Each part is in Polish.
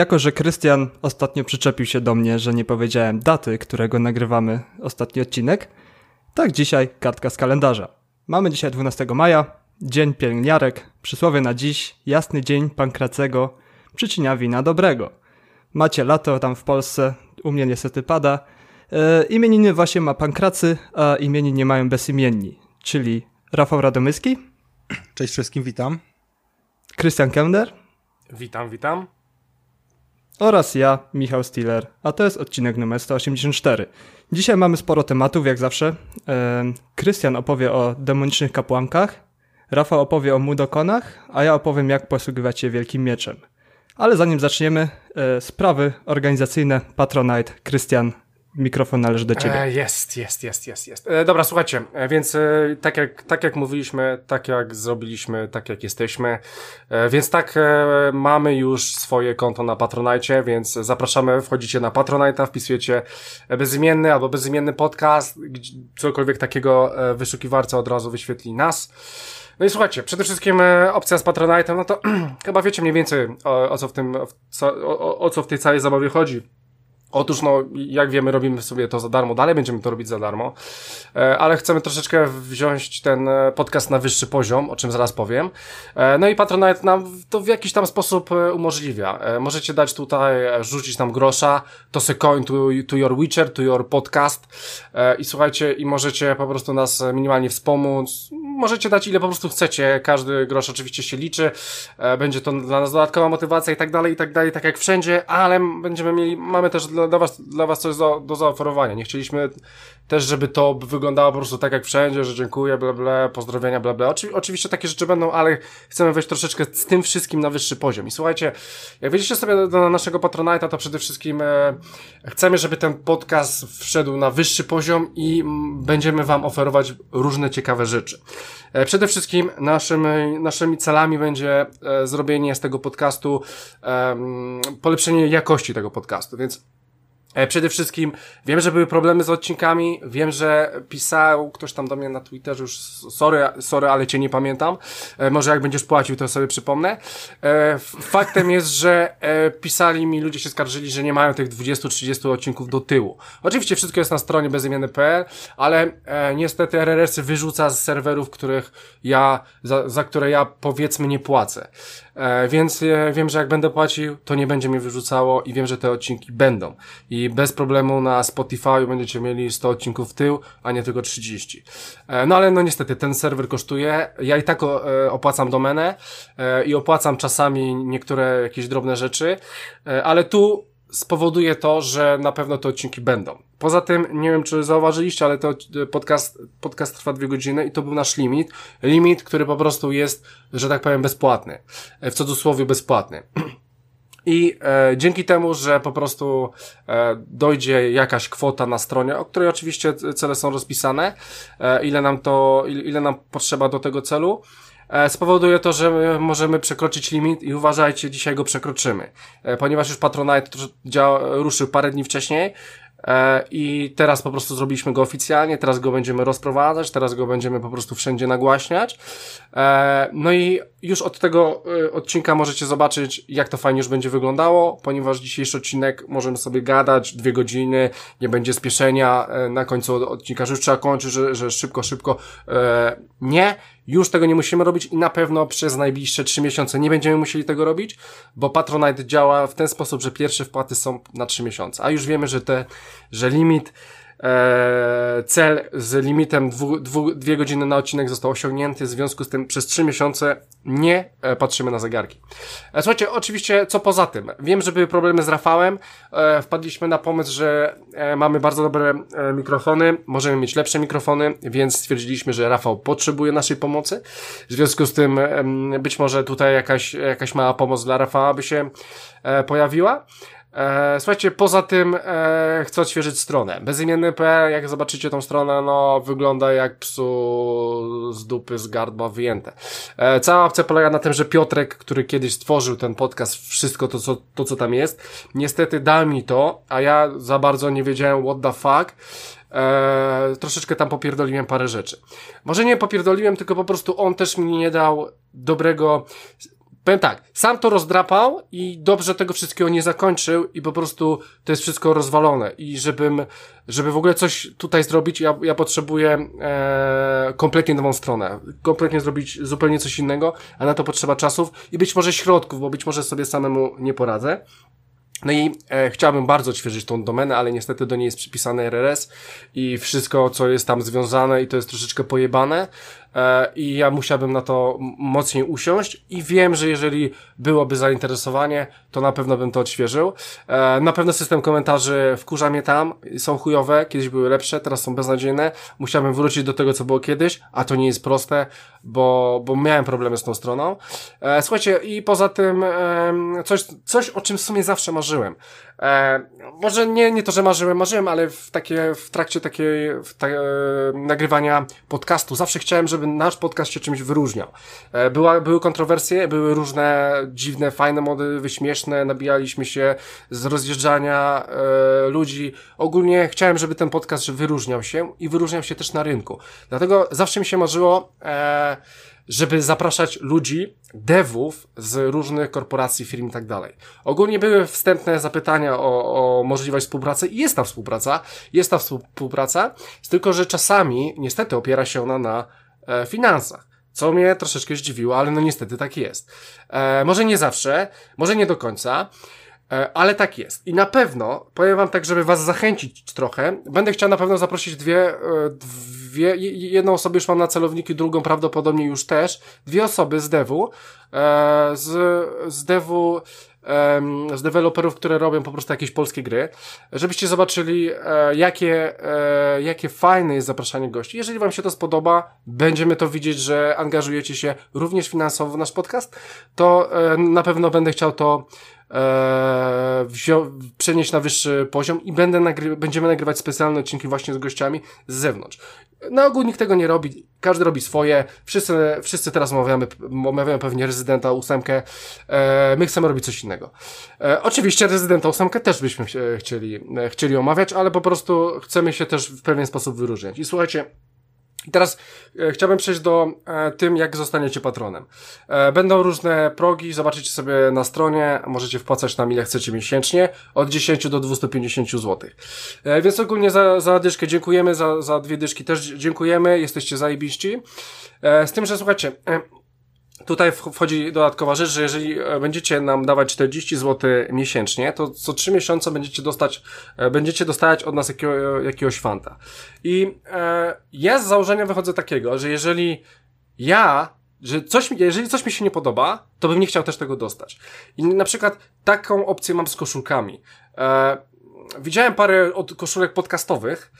Jako, że Krystian ostatnio przyczepił się do mnie, że nie powiedziałem daty, którego nagrywamy ostatni odcinek, tak dzisiaj kartka z kalendarza. Mamy dzisiaj 12 maja, dzień pielęgniarek, przysłowie na dziś, jasny dzień Pankracego, przyczynia wina dobrego. Macie lato tam w Polsce, u mnie niestety pada. E, imieniny właśnie ma Pankracy, a imieniny nie mają bezimienni, czyli Rafał Radomyski. Cześć wszystkim, witam. Krystian Kender. Witam, witam oraz ja, Michał Stiller, a to jest odcinek numer 184. Dzisiaj mamy sporo tematów, jak zawsze. Krystian opowie o demonicznych kapłankach, Rafał opowie o mudokonach, a ja opowiem, jak posługiwać się wielkim mieczem. Ale zanim zaczniemy, e, sprawy organizacyjne Patronite. Krystian, Mikrofon należy do ciebie. E, jest, jest, jest, jest, jest. E, dobra, słuchajcie, e, więc e, tak, jak, tak jak mówiliśmy, tak jak zrobiliśmy, tak jak jesteśmy, e, więc tak e, mamy już swoje konto na Patronite, więc zapraszamy, wchodzicie na Patronite, wpisujecie bezimienny albo bezimienny podcast, cokolwiek takiego wyszukiwarca od razu wyświetli nas. No i słuchajcie, przede wszystkim opcja z Patronite'em, no to chyba wiecie mniej więcej o, o co w tym, o, o, o co w tej całej zabawie chodzi. Otóż, no, jak wiemy, robimy sobie to za darmo, dalej będziemy to robić za darmo, e, ale chcemy troszeczkę wziąć ten e, podcast na wyższy poziom, o czym zaraz powiem. E, no i Patronite nam to w jakiś tam sposób umożliwia. Możecie dać tutaj, rzucić nam grosza, to se coin to, to your Witcher, to your podcast i słuchajcie, i możecie po prostu nas minimalnie wspomóc. Możecie dać ile po prostu chcecie, każdy grosz oczywiście się liczy, będzie to dla nas dodatkowa motywacja i tak dalej, i tak dalej, tak jak wszędzie, ale będziemy mieli, mamy też dla dla, dla, was, dla was coś do, zaoferowania. Nie chcieliśmy też, żeby to wyglądało po prostu tak jak wszędzie, że dziękuję, bla, bla, pozdrowienia, bla, bla. Oczy, oczywiście takie rzeczy będą, ale chcemy wejść troszeczkę z tym wszystkim na wyższy poziom. I słuchajcie, jak wejdziecie sobie do, do naszego Patronite'a, to przede wszystkim e, chcemy, żeby ten podcast wszedł na wyższy poziom i m, będziemy wam oferować różne ciekawe rzeczy. E, przede wszystkim naszym, naszymi celami będzie e, zrobienie z tego podcastu, e, polepszenie jakości tego podcastu, więc E, przede wszystkim wiem, że były problemy z odcinkami, wiem, że pisał ktoś tam do mnie na Twitterze już sorry, sorry, ale cię nie pamiętam. E, może jak będziesz płacił, to sobie przypomnę. E, faktem jest, że pisali mi, ludzie się skarżyli, że nie mają tych 20-30 odcinków do tyłu. Oczywiście wszystko jest na stronie bezimienny.pl, ale niestety RRS wyrzuca z serwerów, których ja, za, za które ja powiedzmy nie płacę. E, więc e, wiem, że jak będę płacił, to nie będzie mnie wyrzucało i wiem, że te odcinki będą. I bez problemu na Spotify będziecie mieli 100 odcinków w tył, a nie tylko 30. E, no ale no niestety, ten serwer kosztuje. Ja i tak opłacam domenę i opłacam czasami niektóre jakieś drobne rzeczy, ale tu spowoduje to, że na pewno te odcinki będą. Poza tym, nie wiem czy zauważyliście, ale to podcast, podcast trwa dwie godziny i to był nasz limit. Limit, który po prostu jest, że tak powiem, bezpłatny. W cudzysłowie bezpłatny. I e, dzięki temu, że po prostu e, dojdzie jakaś kwota na stronie, o której oczywiście cele są rozpisane, e, ile nam to, ile, ile nam potrzeba do tego celu, E, spowoduje to, że możemy przekroczyć limit i uważajcie, dzisiaj go przekroczymy. E, ponieważ już Patronite ruszył parę dni wcześniej, E, I teraz po prostu zrobiliśmy go oficjalnie, teraz go będziemy rozprowadzać, teraz go będziemy po prostu wszędzie nagłaśniać. E, no i już od tego e, odcinka możecie zobaczyć, jak to fajnie już będzie wyglądało, ponieważ dzisiejszy odcinek możemy sobie gadać dwie godziny, nie będzie spieszenia na końcu odcinka, że już trzeba kończyć, że, że szybko, szybko. Nie, już tego nie musimy robić i na pewno przez najbliższe trzy miesiące nie będziemy musieli tego robić, bo Patronite działa w ten sposób, że pierwsze wpłaty są na trzy miesiące, a już wiemy, że te, że limit e, cel z limitem dwu, dwu, dwie godziny na odcinek został osiągnięty, w związku z tym przez trzy miesiące nie e, patrzymy na zegarki. E, słuchajcie, oczywiście, co poza tym? Wiem, że były problemy z Rafałem, e, wpadliśmy na pomysł, że e, mamy bardzo dobre e, mikrofony, możemy mieć lepsze mikrofony, więc stwierdziliśmy, że Rafał potrzebuje naszej pomocy, w związku z tym być może tutaj jakaś, jakaś mała pomoc dla Rafała by się pojawiła. E, słuchajcie, poza tym e, chcę odświeżyć stronę. Bezimienny.pl, jak zobaczycie tą stronę, no wygląda jak psu z dupy, z gardła wyjęte. E, cała opcja polega na tym, że Piotrek, który kiedyś stworzył ten podcast, wszystko to co, to, co tam jest, niestety dał mi to, a ja za bardzo nie wiedziałem what the fuck. Eee, troszeczkę tam popierdoliłem parę rzeczy. Może nie popierdoliłem, tylko po prostu on też mi nie dał dobrego Powiem tak, sam to rozdrapał i dobrze tego wszystkiego nie zakończył i po prostu to jest wszystko rozwalone i żebym, żeby w ogóle coś tutaj zrobić, ja, ja potrzebuję e, kompletnie nową stronę, kompletnie zrobić zupełnie coś innego, a na to potrzeba czasów i być może środków, bo być może sobie samemu nie poradzę. No i e, chciałbym bardzo odświeżyć tą domenę, ale niestety do niej jest przypisane RRS i wszystko, co jest tam związane i to jest troszeczkę pojebane. E, i ja musiałbym na to mocniej usiąść i wiem, że jeżeli byłoby zainteresowanie, to na pewno bym to odświeżył. E, na pewno system komentarzy wkurza mnie tam, są chujowe, kiedyś były lepsze, teraz są beznadziejne. Musiałbym wrócić do tego, co było kiedyś, a to nie jest proste, bo, bo miałem problemy z tą stroną. E, słuchajcie, i poza tym coś, coś, o czym w sumie zawsze marzyłem. Może nie, nie to, że marzyłem, marzyłem, ale w, takie, w trakcie takiej w ta, e, nagrywania podcastu zawsze chciałem, żeby nasz podcast się czymś wyróżniał. E, była, były kontrowersje, były różne dziwne, fajne mody, wyśmieszne, nabijaliśmy się z rozjeżdżania e, ludzi. Ogólnie chciałem, żeby ten podcast wyróżniał się i wyróżniał się też na rynku. Dlatego zawsze mi się marzyło, e, żeby zapraszać ludzi, devów z różnych korporacji, firm i tak dalej. Ogólnie były wstępne zapytania o, o możliwość współpracy i jest ta współpraca, jest ta współpraca, tylko że czasami niestety opiera się ona na e, finansach. Co mnie troszeczkę zdziwiło, ale no niestety tak jest. E, może nie zawsze, może nie do końca, ale tak jest. I na pewno, powiem wam tak, żeby was zachęcić trochę, będę chciał na pewno zaprosić dwie, e, dwie jedną osobę już mam na celowniku, drugą prawdopodobnie już też, dwie osoby z devu, e, z, z devu z deweloperów, które robią po prostu jakieś polskie gry, żebyście zobaczyli, e, jakie, e, jakie fajne jest zapraszanie gości. Jeżeli Wam się to spodoba, będziemy to widzieć, że angażujecie się również finansowo w nasz podcast, to e, na pewno będę chciał to e, przenieść na wyższy poziom i będę nagry będziemy nagrywać specjalne odcinki właśnie z gościami z zewnątrz. Na ogół nikt tego nie robi, każdy robi swoje, wszyscy, wszyscy teraz omawiamy, omawiamy pewnie rezydenta ósemkę, e, my chcemy robić coś innego. E, oczywiście rezydenta ósemkę też byśmy chcieli, e, chcieli omawiać, ale po prostu chcemy się też w pewien sposób wyróżniać. I słuchajcie, i teraz e, chciałbym przejść do e, tym, jak zostaniecie patronem. E, będą różne progi, zobaczycie sobie na stronie, możecie wpłacać nam ile chcecie miesięcznie, od 10 do 250 zł. E, więc ogólnie za, za dyszkę dziękujemy, za, za dwie dyszki też dziękujemy, jesteście zajebiści. E, z tym, że słuchajcie, e, Tutaj wchodzi dodatkowa rzecz, że jeżeli e, będziecie nam dawać 40 zł miesięcznie, to co 3 miesiące będziecie dostać, e, będziecie dostawać od nas jakiego, jakiegoś fanta. I e, ja z założenia wychodzę takiego, że jeżeli ja, że coś, jeżeli coś mi się nie podoba, to bym nie chciał też tego dostać. I na przykład taką opcję mam z koszulkami. E, widziałem parę od koszulek podcastowych,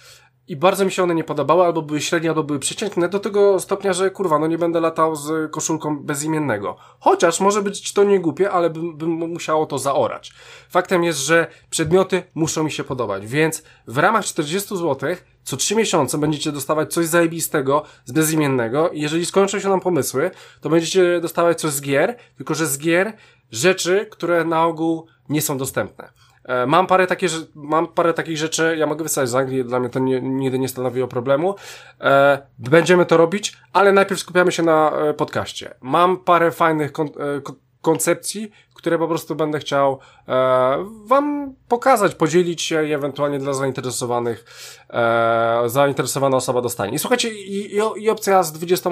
i bardzo mi się one nie podobały, albo były średnie, albo były przeciętne, do tego stopnia, że kurwa, no nie będę latał z koszulką bezimiennego. Chociaż może być to nie głupie, ale bym, bym musiało to zaorać. Faktem jest, że przedmioty muszą mi się podobać, więc w ramach 40 zł co 3 miesiące będziecie dostawać coś zajebistego z bezimiennego i jeżeli skończą się nam pomysły, to będziecie dostawać coś z gier, tylko że z gier rzeczy, które na ogół nie są dostępne. E, mam parę, takie, mam parę takich rzeczy, ja mogę wysłać z Anglii, dla mnie to nie, nigdy nie stanowiło problemu. E, będziemy to robić, ale najpierw skupiamy się na e, podcaście. Mam parę fajnych kon, koncepcji, które po prostu będę chciał Wam pokazać, podzielić się i ewentualnie dla zainteresowanych zainteresowana osoba dostanie. I słuchajcie, i, i, i opcja z 20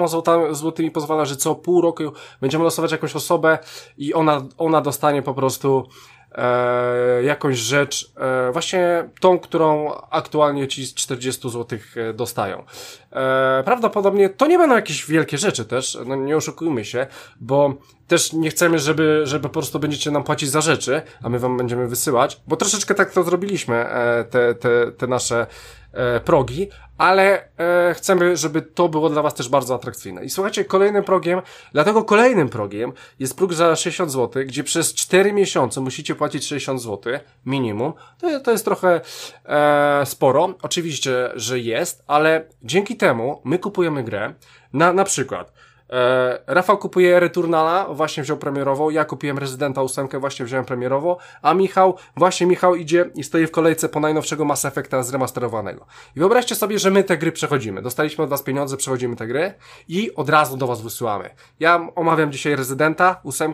złotymi pozwala, że co pół roku będziemy losować jakąś osobę i ona, ona dostanie po prostu e, jakąś rzecz, e, właśnie tą, którą aktualnie ci z 40 zł e, dostają. E, prawdopodobnie to nie będą jakieś wielkie rzeczy też, no nie oszukujmy się, bo też nie chcemy, żeby, żeby po prostu będziecie nam płacić za rzeczy, a my wam będziemy wysyłać, bo troszeczkę tak to zrobiliśmy, e, te, te, te nasze e, progi, ale e, chcemy, żeby to było dla Was też bardzo atrakcyjne. I słuchajcie, kolejnym progiem, dlatego kolejnym progiem jest próg za 60 zł, gdzie przez 4 miesiące musicie płacić 60 zł minimum. To, to jest trochę e, sporo, oczywiście, że jest, ale dzięki temu my kupujemy grę, na, na przykład E, Rafał kupuje Returnala, właśnie wziął premierową, ja kupiłem Rezydenta 8, właśnie wziąłem premierowo, a Michał, właśnie Michał idzie i stoi w kolejce po najnowszego Mass Effecta zremasterowanego. I wyobraźcie sobie, że my te gry przechodzimy. Dostaliśmy od was pieniądze, przechodzimy te gry i od razu do was wysyłamy. Ja omawiam dzisiaj Rezydenta 8,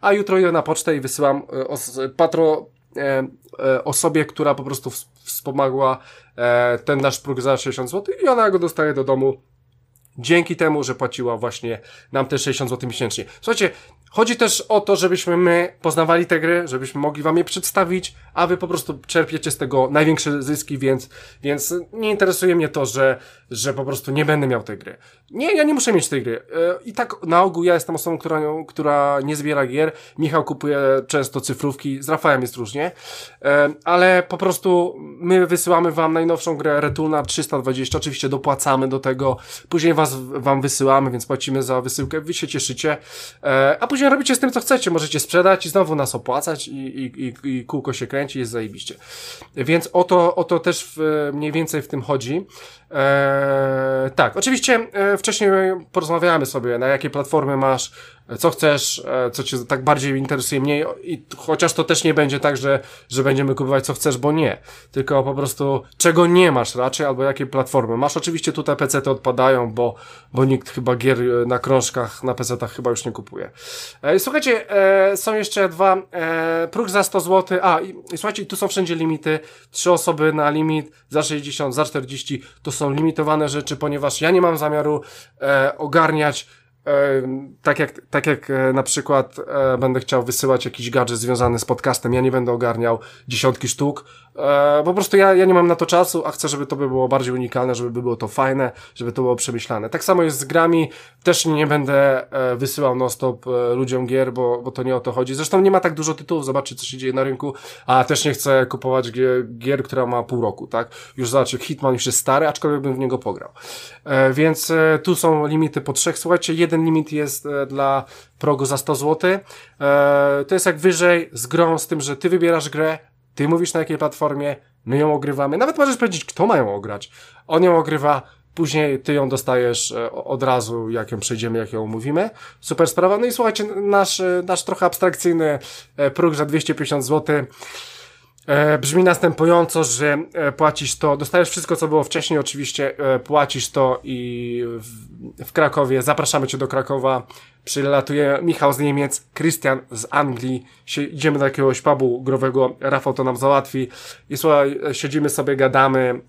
a jutro idę na pocztę i wysyłam e, os, patro e, e, osobie, która po prostu wspomagła e, ten nasz próg za 60 zł i ona go dostaje do domu dzięki temu, że płaciła właśnie nam te 60 zł miesięcznie. Słuchajcie, chodzi też o to, żebyśmy my poznawali te gry, żebyśmy mogli wam je przedstawić, a wy po prostu czerpiecie z tego największe zyski, więc, więc nie interesuje mnie to, że, że po prostu nie będę miał tej gry. Nie, ja nie muszę mieć tej gry. E, I tak na ogół ja jestem osobą, która, która nie zbiera gier. Michał kupuje często cyfrówki, z Rafałem jest różnie, e, ale po prostu my wysyłamy wam najnowszą grę Retuna 320, oczywiście dopłacamy do tego, później was, wam wysyłamy, więc płacimy za wysyłkę, wy się cieszycie, e, a później robicie z tym, co chcecie. Możecie sprzedać i znowu nas opłacać i, i, i, i kółko się kręci, jest zajebiście. Więc o to, o to też w, mniej więcej w tym chodzi. Eee, tak, oczywiście e, wcześniej porozmawiamy sobie, na jakie platformy masz co chcesz, e, co cię tak bardziej interesuje mniej i chociaż to też nie będzie tak, że, że będziemy kupować co chcesz, bo nie, tylko po prostu czego nie masz raczej, albo jakie platformy masz. Oczywiście tutaj PC te odpadają, bo, bo nikt chyba gier e, na krążkach, na PC-tach chyba już nie kupuje. E, słuchajcie, e, są jeszcze dwa, e, próg za 100 zł, a i, i słuchajcie, tu są wszędzie limity, trzy osoby na limit, za 60, za 40, to są limitowane rzeczy, ponieważ ja nie mam zamiaru e, ogarniać tak jak, tak jak e, na przykład e, będę chciał wysyłać jakiś gadżet związany z podcastem, ja nie będę ogarniał dziesiątki sztuk, e, po prostu ja, ja nie mam na to czasu, a chcę, żeby to by było bardziej unikalne, żeby było to fajne, żeby to było przemyślane. Tak samo jest z grami, też nie będę wysyłał non-stop ludziom gier, bo, bo to nie o to chodzi. Zresztą nie ma tak dużo tytułów, zobaczcie co się dzieje na rynku, a też nie chcę kupować gier, która ma pół roku, tak? Już zobaczcie, Hitman już jest stary, aczkolwiek bym w niego pograł. Więc tu są limity po trzech, słuchajcie, jeden limit jest e, dla progu za 100 zł. E, to jest jak wyżej z grą, z tym, że ty wybierasz grę, ty mówisz na jakiej platformie, my ją ogrywamy. Nawet możesz powiedzieć, kto ma ją ograć. On ją ogrywa, później ty ją dostajesz e, od razu, jak ją przejdziemy, jak ją omówimy. Super sprawa. No i słuchajcie, nasz, nasz trochę abstrakcyjny próg za 250 zł E, brzmi następująco, że e, płacisz to, dostajesz wszystko, co było wcześniej, oczywiście e, płacisz to i w, w Krakowie, zapraszamy Cię do Krakowa, przylatuje Michał z Niemiec, Christian z Anglii, idziemy do jakiegoś pubu growego, Rafał to nam załatwi i słuchaj, siedzimy sobie, gadamy,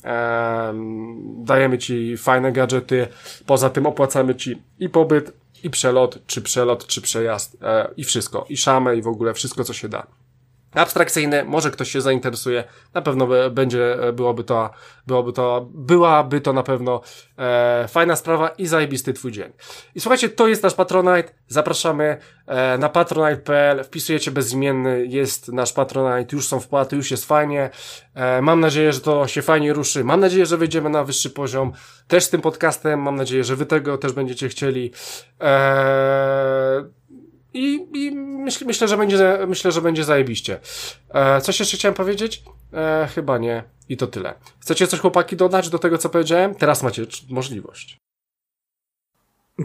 dajemy Ci fajne gadżety, poza tym opłacamy Ci i pobyt, i przelot, czy przelot, czy przejazd, i wszystko, i szamę, i w ogóle wszystko, co się da abstrakcyjny, może ktoś się zainteresuje, na pewno będzie, byłoby to, byłoby to, byłaby to na pewno e, fajna sprawa i zajebisty twój dzień. I słuchajcie, to jest nasz Patronite, zapraszamy e, na patronite.pl, wpisujecie bezimienny, jest nasz Patronite, już są wpłaty, już jest fajnie, e, mam nadzieję, że to się fajnie ruszy, mam nadzieję, że wyjdziemy na wyższy poziom, też z tym podcastem, mam nadzieję, że wy tego też będziecie chcieli, e, i, i myśl, myślę, że będzie, myślę, że będzie zajebiście. E, coś jeszcze chciałem powiedzieć? E, chyba nie. I to tyle. Chcecie coś chłopaki dodać do tego, co powiedziałem? Teraz macie możliwość.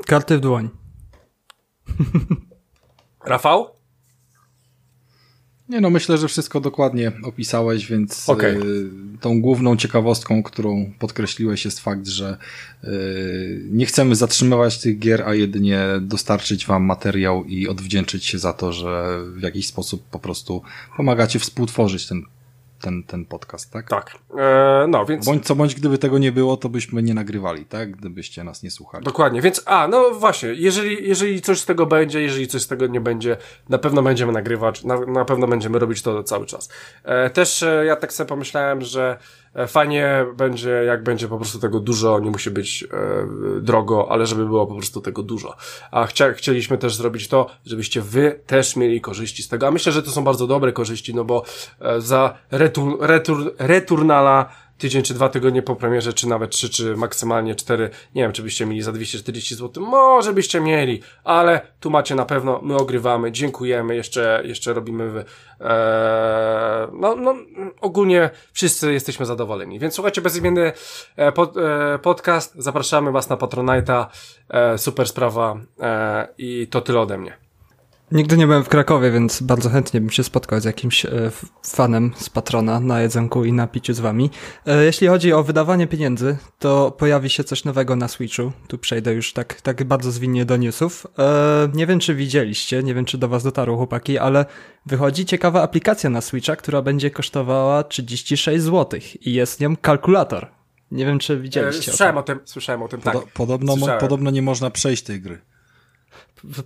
Karty w dłoń. Rafał? Nie no, myślę, że wszystko dokładnie opisałeś, więc okay. y, tą główną ciekawostką, którą podkreśliłeś jest fakt, że y, nie chcemy zatrzymywać tych gier, a jedynie dostarczyć wam materiał i odwdzięczyć się za to, że w jakiś sposób po prostu pomagacie współtworzyć ten ten, ten podcast, tak? Tak. E, no, więc... Bądź co bądź, gdyby tego nie było, to byśmy nie nagrywali, tak? Gdybyście nas nie słuchali. Dokładnie, więc, a, no właśnie, jeżeli, jeżeli coś z tego będzie, jeżeli coś z tego nie będzie, na pewno będziemy nagrywać, na, na pewno będziemy robić to cały czas. E, też e, ja tak sobie pomyślałem, że fajnie będzie, jak będzie po prostu tego dużo, nie musi być e, drogo, ale żeby było po prostu tego dużo. A chcia, chcieliśmy też zrobić to, żebyście wy też mieli korzyści z tego. A myślę, że to są bardzo dobre korzyści, no bo e, za retur, retur, returnala tydzień czy dwa tygodnie po premierze, czy nawet trzy, czy maksymalnie cztery, nie wiem, czy byście mieli za 240 zł, może byście mieli, ale tu macie na pewno, my ogrywamy, dziękujemy, jeszcze, jeszcze robimy, e, no, no, ogólnie wszyscy jesteśmy zadowoleni, więc słuchajcie, bezimienny e, pod, e, podcast, zapraszamy was na Patronite'a, e, super sprawa. E, i to tyle ode mnie. Nigdy nie byłem w Krakowie, więc bardzo chętnie bym się spotkał z jakimś e, fanem z patrona na jedzonku i na piciu z wami. E, jeśli chodzi o wydawanie pieniędzy, to pojawi się coś nowego na Switchu. Tu przejdę już tak, tak bardzo zwinnie do newsów. E, nie wiem, czy widzieliście, nie wiem, czy do was dotarło, chłopaki, ale wychodzi ciekawa aplikacja na Switcha, która będzie kosztowała 36 zł i jest nią kalkulator. Nie wiem, czy widzieliście. Słyszałem o, o tym, słyszałem o tym, tak. Podobno, podobno nie można przejść tej gry.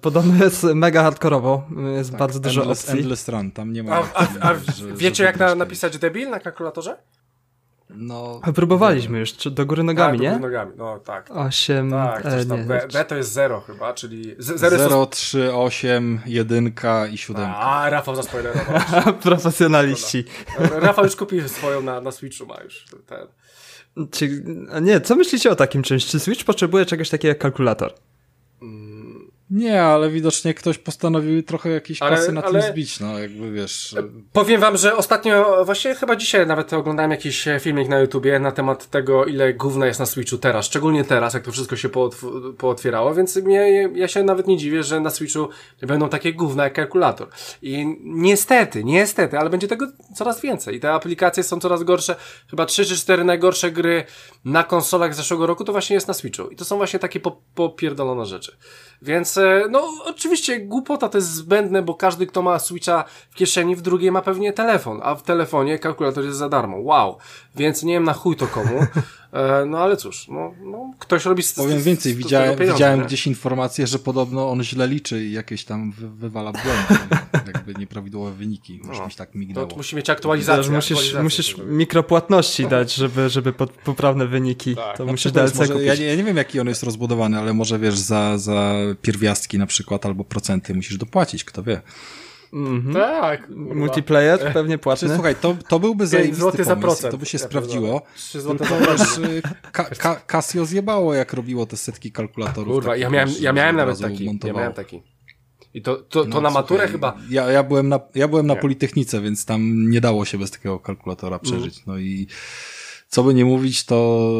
Podobno jest mega hardkorowo, jest tak, bardzo dużo endless, opcji. Endless run, tam nie ma... A, a, a że, wiecie jak na, napisać debil na kalkulatorze? No... Próbowaliśmy już, czy do góry nogami, tak, nie? do góry nogami, no tak. 8... Tak, e, nie, B, B, to jest 0 chyba, czyli... 0, 0 3, 8, 1 i 7. A, Rafał zaspoilerował. Profesjonaliści. Rafał już kupił swoją na, na Switchu, ma już ten... Czy, nie, co myślicie o takim czymś? Czy Switch potrzebuje czegoś takiego jak kalkulator? Nie, ale widocznie ktoś postanowił trochę jakieś ale, kasy na ale... tym zbić, no jakby wiesz. Powiem wam, że ostatnio, właśnie chyba dzisiaj nawet oglądałem jakiś filmik na YouTubie na temat tego, ile gówna jest na Switchu teraz, szczególnie teraz, jak to wszystko się pootw- pootwierało, więc mnie, ja się nawet nie dziwię, że na Switchu będą takie gówna jak kalkulator. I niestety, niestety, ale będzie tego coraz więcej. I te aplikacje są coraz gorsze, chyba 3 czy 4 najgorsze gry na konsolach z zeszłego roku to właśnie jest na Switchu. I to są właśnie takie popierdolone rzeczy. Więc E, no oczywiście głupota to jest zbędne, bo każdy, kto ma Switcha w kieszeni, w drugiej ma pewnie telefon, a w telefonie kalkulator jest za darmo. Wow. Więc nie wiem na chuj to komu. E, no ale cóż, no, no ktoś robi z Powiem więcej, widziałem, widziałem gdzieś informację, że podobno on źle liczy i jakieś tam wy, wywala błędy, jakby nieprawidłowe wyniki. Może no, mi tak mignęło. To musi mieć aktualizację. musisz, aktualizację, musisz mikropłatności dać, żeby, żeby pod, poprawne wyniki. Tak. To no, musisz DLC może, ja, ja, nie wiem, jaki on jest rozbudowany, ale może wiesz, za, za pierwiastki na przykład albo procenty musisz dopłacić, kto wie. -hmm. Tak. Kurwa. Multiplayer pewnie płatny. Znaczy, słuchaj, to, to byłby zajebisty pomysł, za procent. to by się ja sprawdziło. Tylko też y, ka, ka, Casio zjebało, jak robiło te setki kalkulatorów. Kurwa, ja miałem, ja miałem nawet taki. Montowało. Ja miałem taki. I to, to, to no, na maturę słuchaj, chyba. Ja, ja byłem na, ja byłem na Politechnice, więc tam nie dało się bez takiego kalkulatora przeżyć. Mm. No i co by nie mówić, to,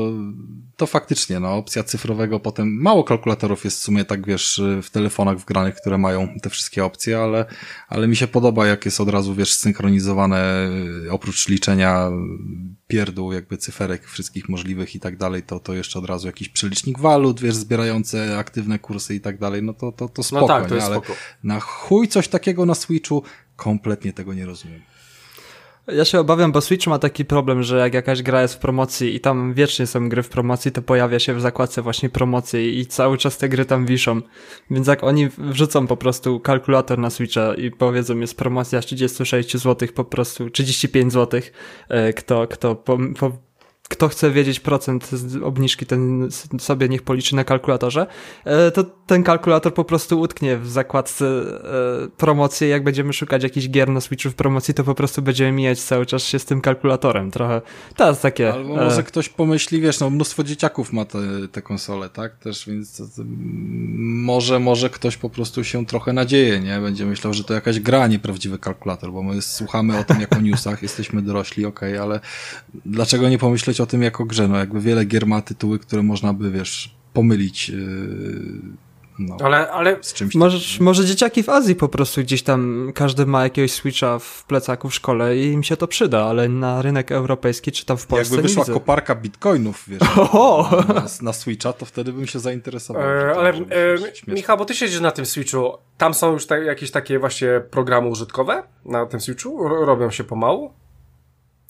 to faktycznie, no, opcja cyfrowego potem, mało kalkulatorów jest w sumie tak, wiesz, w telefonach wgranych, które mają te wszystkie opcje, ale, ale mi się podoba, jak jest od razu, wiesz, synchronizowane, oprócz liczenia pierdół, jakby cyferek wszystkich możliwych i tak dalej, to, to jeszcze od razu jakiś przelicznik walut, wiesz, zbierające aktywne kursy i tak dalej, no to, to, to spoko, no tak, to nie? ale spoko. na chuj coś takiego na Switchu, kompletnie tego nie rozumiem. Ja się obawiam, bo Switch ma taki problem, że jak jakaś gra jest w promocji i tam wiecznie są gry w promocji, to pojawia się w zakładce właśnie promocji i cały czas te gry tam wiszą. Więc jak oni wrzucą po prostu kalkulator na Switcha i powiedzą jest promocja z 36 zł po prostu 35 zł, e, kto, kto po, po kto chce wiedzieć procent obniżki, ten sobie niech policzy na kalkulatorze, e, to ten kalkulator po prostu utknie w zakładce e, promocji. Jak będziemy szukać jakichś gier na Switchu w promocji, to po prostu będziemy mijać cały czas się z tym kalkulatorem. Trochę to jest takie. Albo może e... ktoś pomyśli, wiesz, no mnóstwo dzieciaków ma te, te konsole, tak? Też, więc to, to, może, może ktoś po prostu się trochę nadzieje, nie? Będzie myślał, że to jakaś gra, nie prawdziwy kalkulator, bo my słuchamy o tym jako newsach, jesteśmy dorośli, okej, okay, ale dlaczego nie pomyśleć o tym jako grze. No jakby wiele gier ma tytuły, które można by, wiesz, pomylić. Yy, no, ale, ale z czymś może, może dzieciaki w Azji po prostu gdzieś tam każdy ma jakiegoś Switcha w plecaku w szkole i im się to przyda, ale na rynek europejski czy tam w Polsce Jakby wyszła koparka bitcoinów, wiesz, na, na, Switcha, to wtedy bym się zainteresował. E, ale e, Michał, bo ty siedzisz na tym Switchu, tam są już te, jakieś takie właśnie programy użytkowe na tym Switchu? Robią się pomału?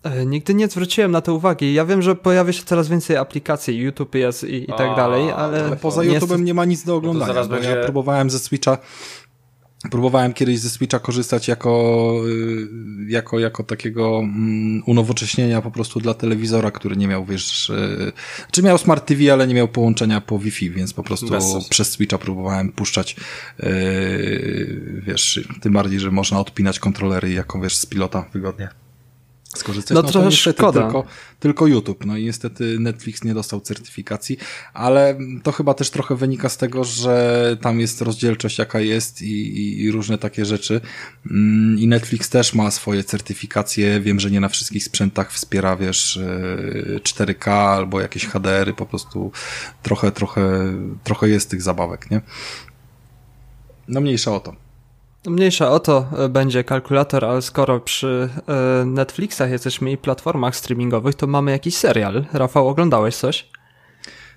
E, nigdy nie zwróciłem na to uwagi. Ja wiem, że pojawia się coraz więcej aplikacji, YouTube jest i, i tak dalej, ale... ale poza YouTube'em nie ma nic do oglądania, no będzie... ja próbowałem ze Switcha Próbowałem kiedyś ze Switcha korzystać jako, y, jako, jako takiego mm, unowocześnienia po prostu dla telewizora, który nie miał, wiesz, y, czy miał Smart TV, ale nie miał połączenia po Wi-Fi, więc po prostu przez Switcha próbowałem puszczać, yy, wiesz, tym bardziej, że można odpinać kontrolery jako, wiesz, z pilota wygodnie skorzystać. No, no trochę szkoda. Tylko, tylko YouTube. No i niestety Netflix nie dostał certyfikacji, ale to chyba też trochę wynika z tego, że tam jest rozdzielczość jaka jest i, i, i różne takie rzeczy. Mm, I Netflix też ma swoje certyfikacje. Wiem, że nie na wszystkich sprzętach wspiera, wiesz, 4K e, albo jakieś HDR-y, po prostu trochę, trochę, trochę jest tych zabawek, nie? No mniejsza o to. Mniejsza o to e, będzie kalkulator, ale skoro przy e, Netflixach jesteśmy i platformach streamingowych, to mamy jakiś serial. Rafał, oglądałeś coś?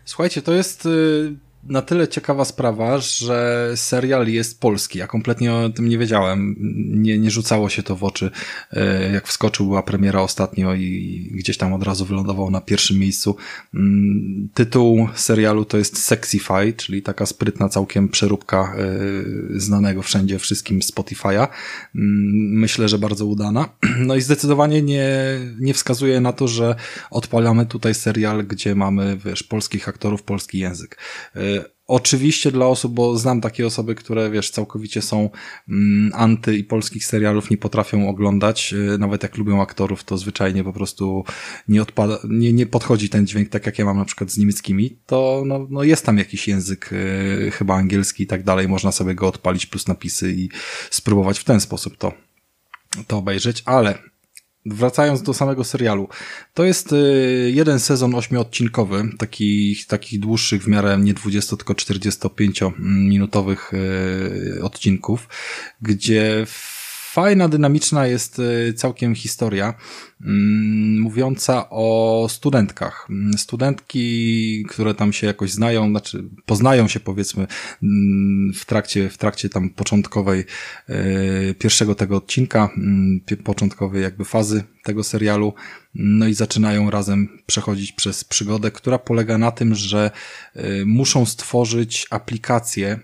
Słuchajcie, to jest y, na tyle ciekawa sprawa, że serial jest polski. Ja kompletnie o tym nie wiedziałem. Nie, nie rzucało się to w oczy. E, jak wskoczył, była premiera ostatnio i gdzieś tam od razu wylądował na pierwszym miejscu. Mm, tytuł serialu to jest Sexify, czyli taka sprytna całkiem przeróbka e, znanego wszędzie wszystkim Spotify'a. Mm, myślę, że bardzo udana. No i zdecydowanie nie, nie wskazuje na to, że odpalamy tutaj serial, gdzie mamy, wiesz, polskich aktorów, polski język e, Oczywiście dla osób, bo znam takie osoby, które wiesz, całkowicie są mm, anty i polskich serialów nie potrafią oglądać, y, nawet jak lubią aktorów, to zwyczajnie po prostu nie odpada, nie, nie podchodzi ten dźwięk tak jak ja mam na przykład z niemieckimi, to no, no jest tam jakiś język, y, chyba angielski i tak dalej, można sobie go odpalić plus napisy i spróbować w ten sposób to to obejrzeć, ale wracając do samego serialu, to jest y, jeden sezon ośmiodcinkowy, takich, takich dłuższych w miarę nie 20, tylko 45 minutowych y, odcinków, gdzie fajna, dynamiczna jest y, całkiem historia mm, mówiąca o studentkach. Mm, studentki, które tam się jakoś znają, znaczy poznają się powiedzmy mm, w trakcie, w trakcie tam początkowej y, pierwszego tego odcinka, początkowej jakby fazy tego serialu, no i zaczynają razem przechodzić przez przygodę, która polega na tym, że y, muszą stworzyć aplikację,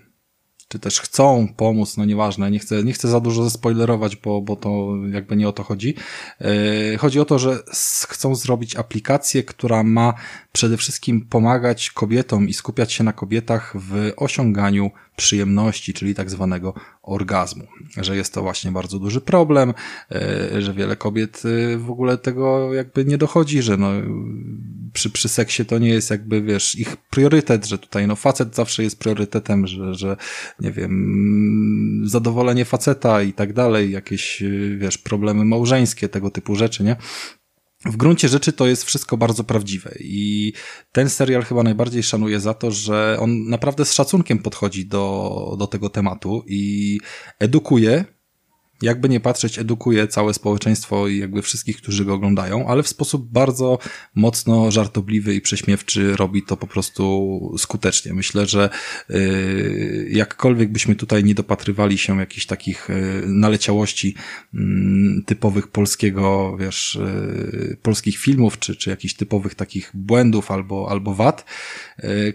czy też chcą pomóc, no nieważne, nie chcę, nie chcę za dużo zespoilerować, bo, bo to jakby nie o to chodzi. Yy, chodzi o to, że chcą zrobić aplikację, która ma przede wszystkim pomagać kobietom i skupiać się na kobietach w osiąganiu przyjemności, czyli tak zwanego orgazmu. Że jest to właśnie bardzo duży problem, e, że wiele kobiet e, w ogóle tego jakby nie dochodzi, że no, przy, przy seksie to nie jest jakby, wiesz, ich priorytet, że tutaj no facet zawsze jest priorytetem, że, że nie wiem, zadowolenie faceta i tak dalej, jakieś, e, wiesz, problemy małżeńskie, tego typu rzeczy, nie? W gruncie rzeczy to jest wszystko bardzo prawdziwe i ten serial chyba najbardziej szanuję za to, że on naprawdę z szacunkiem podchodzi do, do tego tematu i edukuje jakby nie patrzeć, edukuje całe społeczeństwo i jakby wszystkich, którzy go oglądają, ale w sposób bardzo mocno żartobliwy i prześmiewczy robi to po prostu skutecznie. Myślę, że yy, jakkolwiek byśmy tutaj nie dopatrywali się jakichś takich yy, naleciałości yy, typowych polskiego, wiesz, yy, polskich filmów, czy, czy jakichś typowych takich błędów albo, albo wad,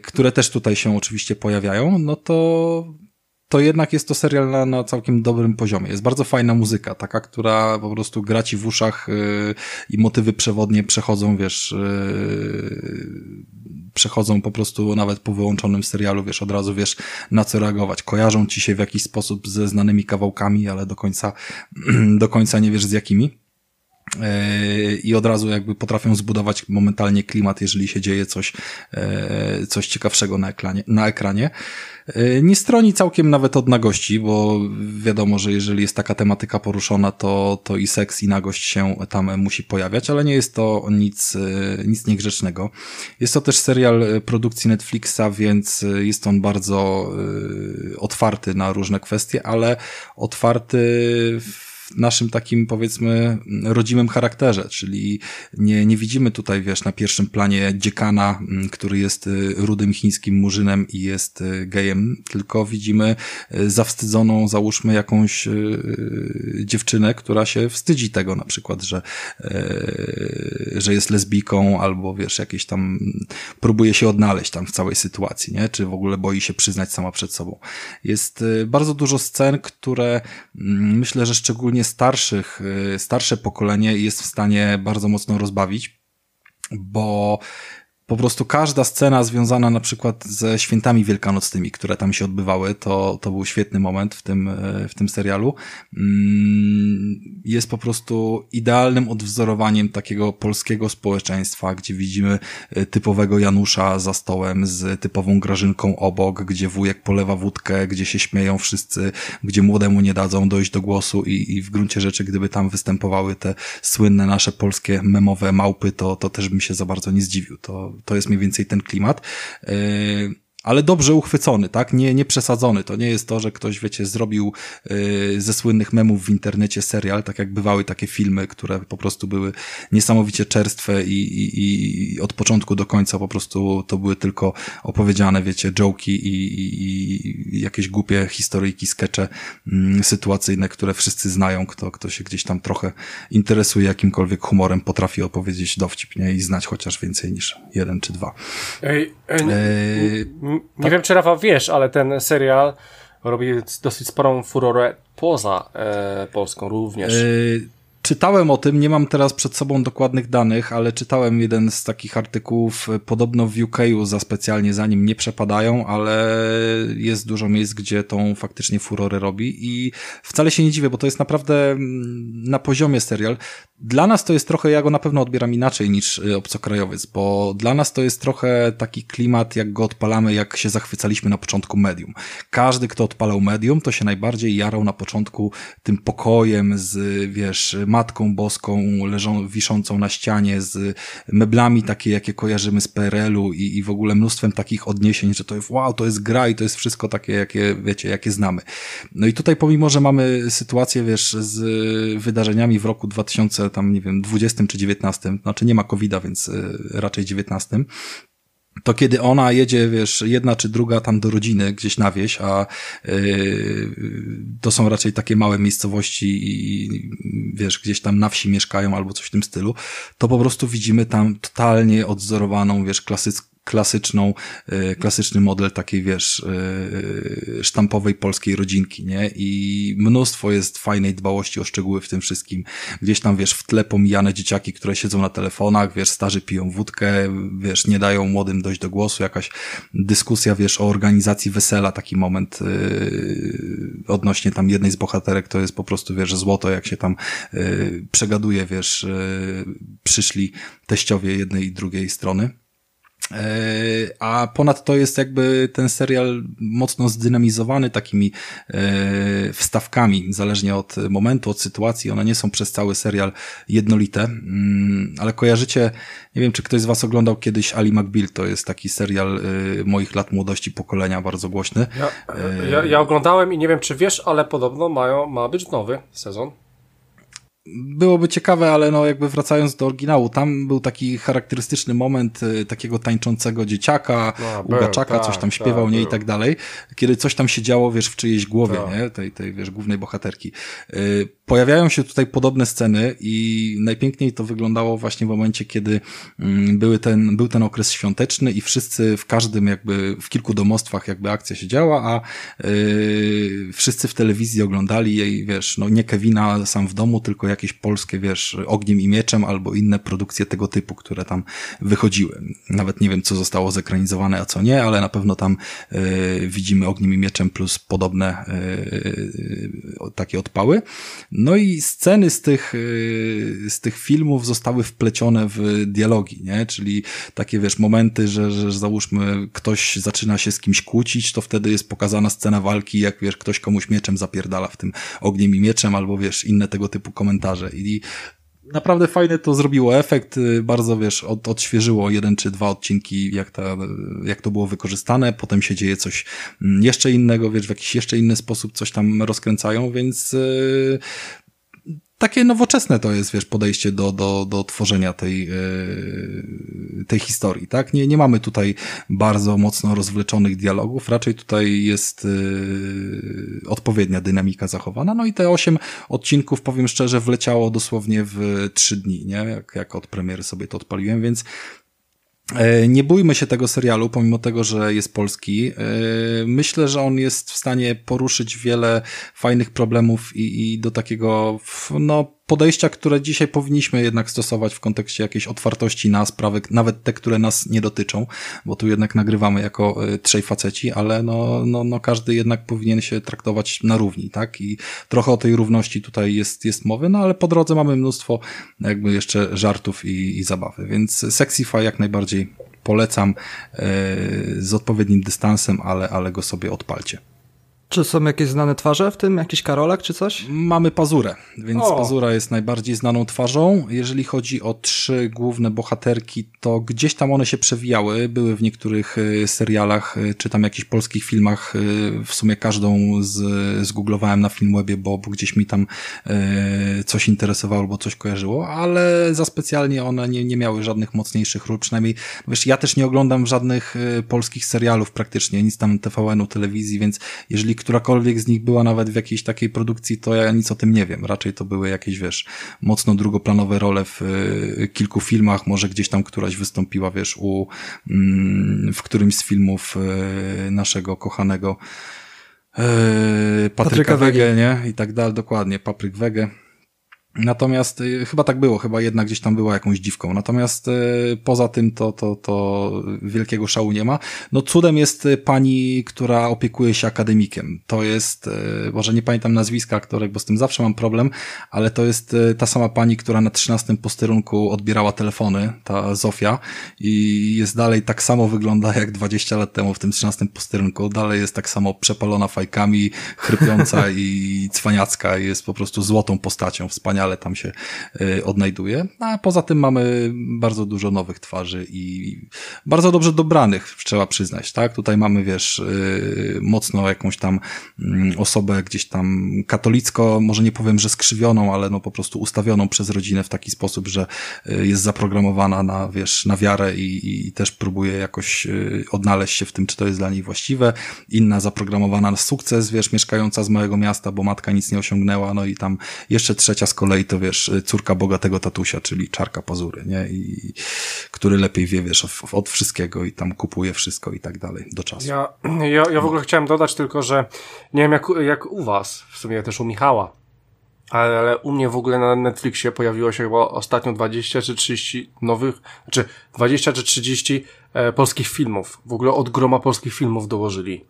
które też tutaj się oczywiście pojawiają, no to to jednak jest to serial na, na całkiem dobrym poziomie. Jest bardzo fajna muzyka, taka, która po prostu gra ci w uszach yy, i motywy przewodnie przechodzą, wiesz, yy, przechodzą po prostu nawet po wyłączonym serialu, wiesz, od razu wiesz na co reagować. Kojarzą ci się w jakiś sposób ze znanymi kawałkami, ale do końca, do końca nie wiesz z jakimi i od razu jakby potrafią zbudować momentalnie klimat, jeżeli się dzieje coś, yy, coś ciekawszego na ekranie. Na ekranie. E, nie stroni całkiem nawet od nagości, bo wiadomo, że jeżeli jest taka tematyka poruszona, to, to i seks, i nagość się tam musi pojawiać, ale nie jest to nic, nic niegrzecznego. Jest to też serial produkcji Netflixa, więc jest on bardzo otwarty na różne kwestie, ale otwarty w naszym takim powiedzmy rodzimym charakterze, czyli nie, nie widzimy tutaj, wiesz, na pierwszym planie dziekana, który jest rudym chińskim murzynem i jest gejem, tylko widzimy zawstydzoną, załóżmy jakąś dziewczynę, która się wstydzi tego na przykład, że, że jest lesbijką albo wiesz, jakieś tam próbuje się odnaleźć tam w całej sytuacji, nie? Czy w ogóle boi się przyznać sama przed sobą. Jest y, bardzo dużo scen, które mm, myślę, że szczególnie starszych, y, starsze pokolenie jest w stanie bardzo mocno rozbawić, bo po prostu każda scena związana na przykład ze świętami wielkanocnymi, które tam się odbywały, to, to był świetny moment w tym, e, w tym serialu. Mm, jest po prostu idealnym odwzorowaniem takiego polskiego społeczeństwa, gdzie widzimy e, typowego Janusza za stołem z typową Grażynką obok, gdzie wujek polewa wódkę, gdzie się śmieją wszyscy, gdzie młodemu nie dadzą dojść do głosu i, i w gruncie rzeczy, gdyby tam występowały te słynne nasze polskie memowe małpy, to, to też bym się za bardzo nie zdziwił. To, to jest mniej więcej ten klimat. Yy, ale dobrze uchwycony, tak? Nie, nie przesadzony. To nie jest to, że ktoś, wiecie, zrobił yy, ze słynnych memów w internecie serial, tak jak bywały takie filmy, które po prostu były niesamowicie czerstwe i, i, i od początku do końca po prostu to były tylko opowiedziane, wiecie, joki i, i, i jakieś głupie historyjki, skecze yy, sytuacyjne, które wszyscy znają, kto, kto się gdzieś tam trochę interesuje jakimkolwiek humorem, potrafi opowiedzieć dowcip, nie? I znać chociaż więcej niż jeden czy dwa. Ej, ej, yy, nie tak? wiem, czy Rafał wiesz, ale ten serial robi dosyć sporą furorę poza e, Polską również. Yy, Czytałem o tym, nie mam teraz przed sobą dokładnych danych, ale czytałem jeden z takich artykułów, podobno w UK za specjalnie za nim nie przepadają, ale jest dużo miejsc, gdzie tą faktycznie furorę robi i wcale się nie dziwię, bo to jest naprawdę mm, na poziomie serial. Dla nas to jest trochę, ja go na pewno odbieram inaczej niż y, obcokrajowiec, bo dla nas to jest trochę taki klimat, jak go odpalamy, jak się zachwycaliśmy na początku medium. Każdy, kto odpalał medium, to się najbardziej jarał na początku tym pokojem z, wiesz, Matką Boską leżą, wiszącą na ścianie, z meblami takie, jakie kojarzymy z PRL-u i, i w ogóle mnóstwem takich odniesień, że to jest wow, to jest gra i to jest wszystko takie, jakie, wiecie, jakie znamy. No i tutaj pomimo, że mamy sytuację, wiesz, z wydarzeniami w roku 2000, tam nie wiem, 20 czy 19, znaczy nie ma covid więc y, raczej 19, to kiedy ona jedzie, wiesz, jedna czy druga tam do rodziny gdzieś na wieś, a yy, to są raczej takie małe miejscowości i wiesz, gdzieś tam na wsi mieszkają albo coś w tym stylu, to po prostu widzimy tam totalnie odzorowaną, wiesz, klasycką klasyczną, e, klasyczny model takiej, wiesz, e, sztampowej polskiej rodzinki, nie? I mnóstwo jest fajnej dbałości o szczegóły w tym wszystkim. Gdzieś tam, wiesz, w tle pomijane dzieciaki, które siedzą na telefonach, wiesz, starzy piją wódkę, wiesz, nie dają młodym dojść do głosu, jakaś dyskusja, wiesz, o organizacji wesela, taki moment yy, odnośnie tam jednej z bohaterek, to jest po prostu, wiesz, złoto, jak się tam yy, przegaduje, wiesz, yy, przyszli teściowie jednej i drugiej strony. E, a ponadto jest jakby ten serial mocno zdynamizowany takimi e, wstawkami, zależnie od momentu, od sytuacji. One nie są przez cały serial jednolite, mm, ale kojarzycie, nie wiem, czy ktoś z Was oglądał kiedyś Ali McBeal, to jest taki serial e, moich lat młodości, pokolenia, bardzo głośny. Ja, ja, ja oglądałem i nie wiem, czy wiesz, ale podobno mają, ma być nowy sezon byłoby ciekawe, ale no jakby wracając do oryginału, tam był taki charakterystyczny moment y, takiego tańczącego dzieciaka, no, ugaczaka, coś tam tak, śpiewał, nie, był. i tak dalej, kiedy coś tam się działo, wiesz, w czyjejś głowie, tak. nie, tej, tej, wiesz, głównej bohaterki. Y, pojawiają się tutaj podobne sceny i najpiękniej to wyglądało właśnie w momencie, kiedy mm, były ten, był ten okres świąteczny i wszyscy w każdym jakby, w kilku domostwach jakby akcja się działa, a yy, wszyscy w telewizji oglądali jej, wiesz, no nie Kevina sam w domu, tylko jakieś polskie, wiesz, Ogniem i Mieczem albo inne produkcje tego typu, które tam wychodziły. Nawet nie wiem, co zostało zekranizowane, a co nie, ale na pewno tam yy, widzimy Ogniem i Mieczem plus podobne yy, takie odpały. No i sceny z tych, yy, z tych filmów zostały wplecione w dialogi, nie? Czyli takie, wiesz, momenty, że, że załóżmy ktoś zaczyna się z kimś kłócić, to wtedy jest pokazana scena walki, jak wiesz, ktoś komuś mieczem zapierdala w tym ogniem i mieczem, albo wiesz, inne tego typu komentarze. I naprawdę fajny to zrobiło. Efekt, y, bardzo wiesz, od, odświeżyło jeden czy dwa odcinki, jak, ta, jak to było wykorzystane, potem się dzieje coś mm, jeszcze innego, wiesz, w jakiś jeszcze inny sposób coś tam rozkręcają, więc yy, takie nowoczesne to jest, wiesz, podejście do, do, do tworzenia tej, tej historii, tak? Nie, nie mamy tutaj bardzo mocno rozwleczonych dialogów, raczej tutaj jest odpowiednia dynamika zachowana, no i te osiem odcinków, powiem szczerze, wleciało dosłownie w trzy dni, nie? Jak, jak od premiery sobie to odpaliłem, więc nie bójmy się tego serialu, pomimo tego, że jest polski. E, myślę, że on jest w stanie poruszyć wiele fajnych problemów i, i do takiego, no, podejścia, które dzisiaj powinniśmy jednak stosować w kontekście jakiejś otwartości na sprawy, nawet te, które nas nie dotyczą, bo tu jednak nagrywamy jako y, trzej faceci, ale no, no, no każdy jednak powinien się traktować na równi, tak? I trochę o tej równości tutaj jest, jest mowy, no ale po drodze mamy mnóstwo jakby jeszcze żartów i, i zabawy, więc Sexify jak najbardziej polecam yy, z odpowiednim dystansem, ale, ale go sobie odpalcie. Czy są jakieś znane twarze w tym? Jakiś Karolek czy coś? Mamy Pazurę, więc o. Pazura jest najbardziej znaną twarzą. Jeżeli chodzi o trzy główne bohaterki, to gdzieś tam one się przewijały. Były w niektórych y, serialach, y, czy tam jakichś polskich filmach. Y, w sumie każdą z, zgooglowałem na Filmwebie, bo, bo gdzieś mi tam coś interesowało albo coś kojarzyło, ale za specjalnie one nie, nie miały żadnych mocniejszych ról. Przynajmniej, wiesz, ja też nie oglądam żadnych polskich serialów praktycznie, nic tam TVN-u, telewizji, więc jeżeli którakolwiek z nich była nawet w jakiejś takiej produkcji, to ja nic o tym nie wiem. Raczej to były jakieś, wiesz, mocno drugoplanowe role w y, kilku filmach, może gdzieś tam któraś wystąpiła, wiesz, u, mm, w którymś z filmów y, naszego kochanego y, Patryka, Patryka Wege, nie? I tak dalej, dokładnie, Papryk Wege. Natomiast y, chyba tak było, chyba jedna gdzieś tam była jakąś dziwką. Natomiast y, poza tym to, to, to wielkiego szału nie ma. No cudem jest y, pani, która opiekuje się akademikiem. To jest, może nie pamiętam nazwiska aktorek, bo z tym zawsze mam problem, ale to jest ta sama pani, która na 13 posterunku odbierała telefony, ta Zofia i jest dalej tak samo wygląda jak 20 lat temu w tym 13 posterunku. Dalej jest tak samo przepalona fajkami, chrypiąca i cwaniacka i jest po prostu złotą postacią, wspaniała ale tam się y, odnajduje. A poza tym mamy bardzo dużo nowych twarzy i bardzo dobrze dobranych, trzeba przyznać, tak? Tutaj mamy, wiesz, y, mocno jakąś tam mm, osobę gdzieś tam katolicko, może nie powiem, że skrzywioną, ale no po prostu ustawioną przez rodzinę w taki sposób, że y, jest zaprogramowana na, wiesz, na wiarę i, i też próbuje jakoś odnaleźć się w tym, czy to jest dla niej właściwe. Inna zaprogramowana na sukces, wiesz, mieszkająca z małego miasta, bo matka nic nie osiągnęła, no i tam jeszcze trzecia z kolei kolei to wiesz, córka bogatego tatusia, czyli czarka pazury, nie? I który lepiej wie, wiesz, od wszystkiego i tam kupuje wszystko i tak dalej do czasu. Ja, ja, ja w ogóle chciałem dodać tylko, że nie wiem jak, jak u was, w sumie też u Michała, ale, ale u mnie w ogóle na Netflixie pojawiło się chyba ostatnio 20 czy 30 nowych, znaczy 20 czy 30 e, polskich filmów. W ogóle od groma polskich filmów dołożyli.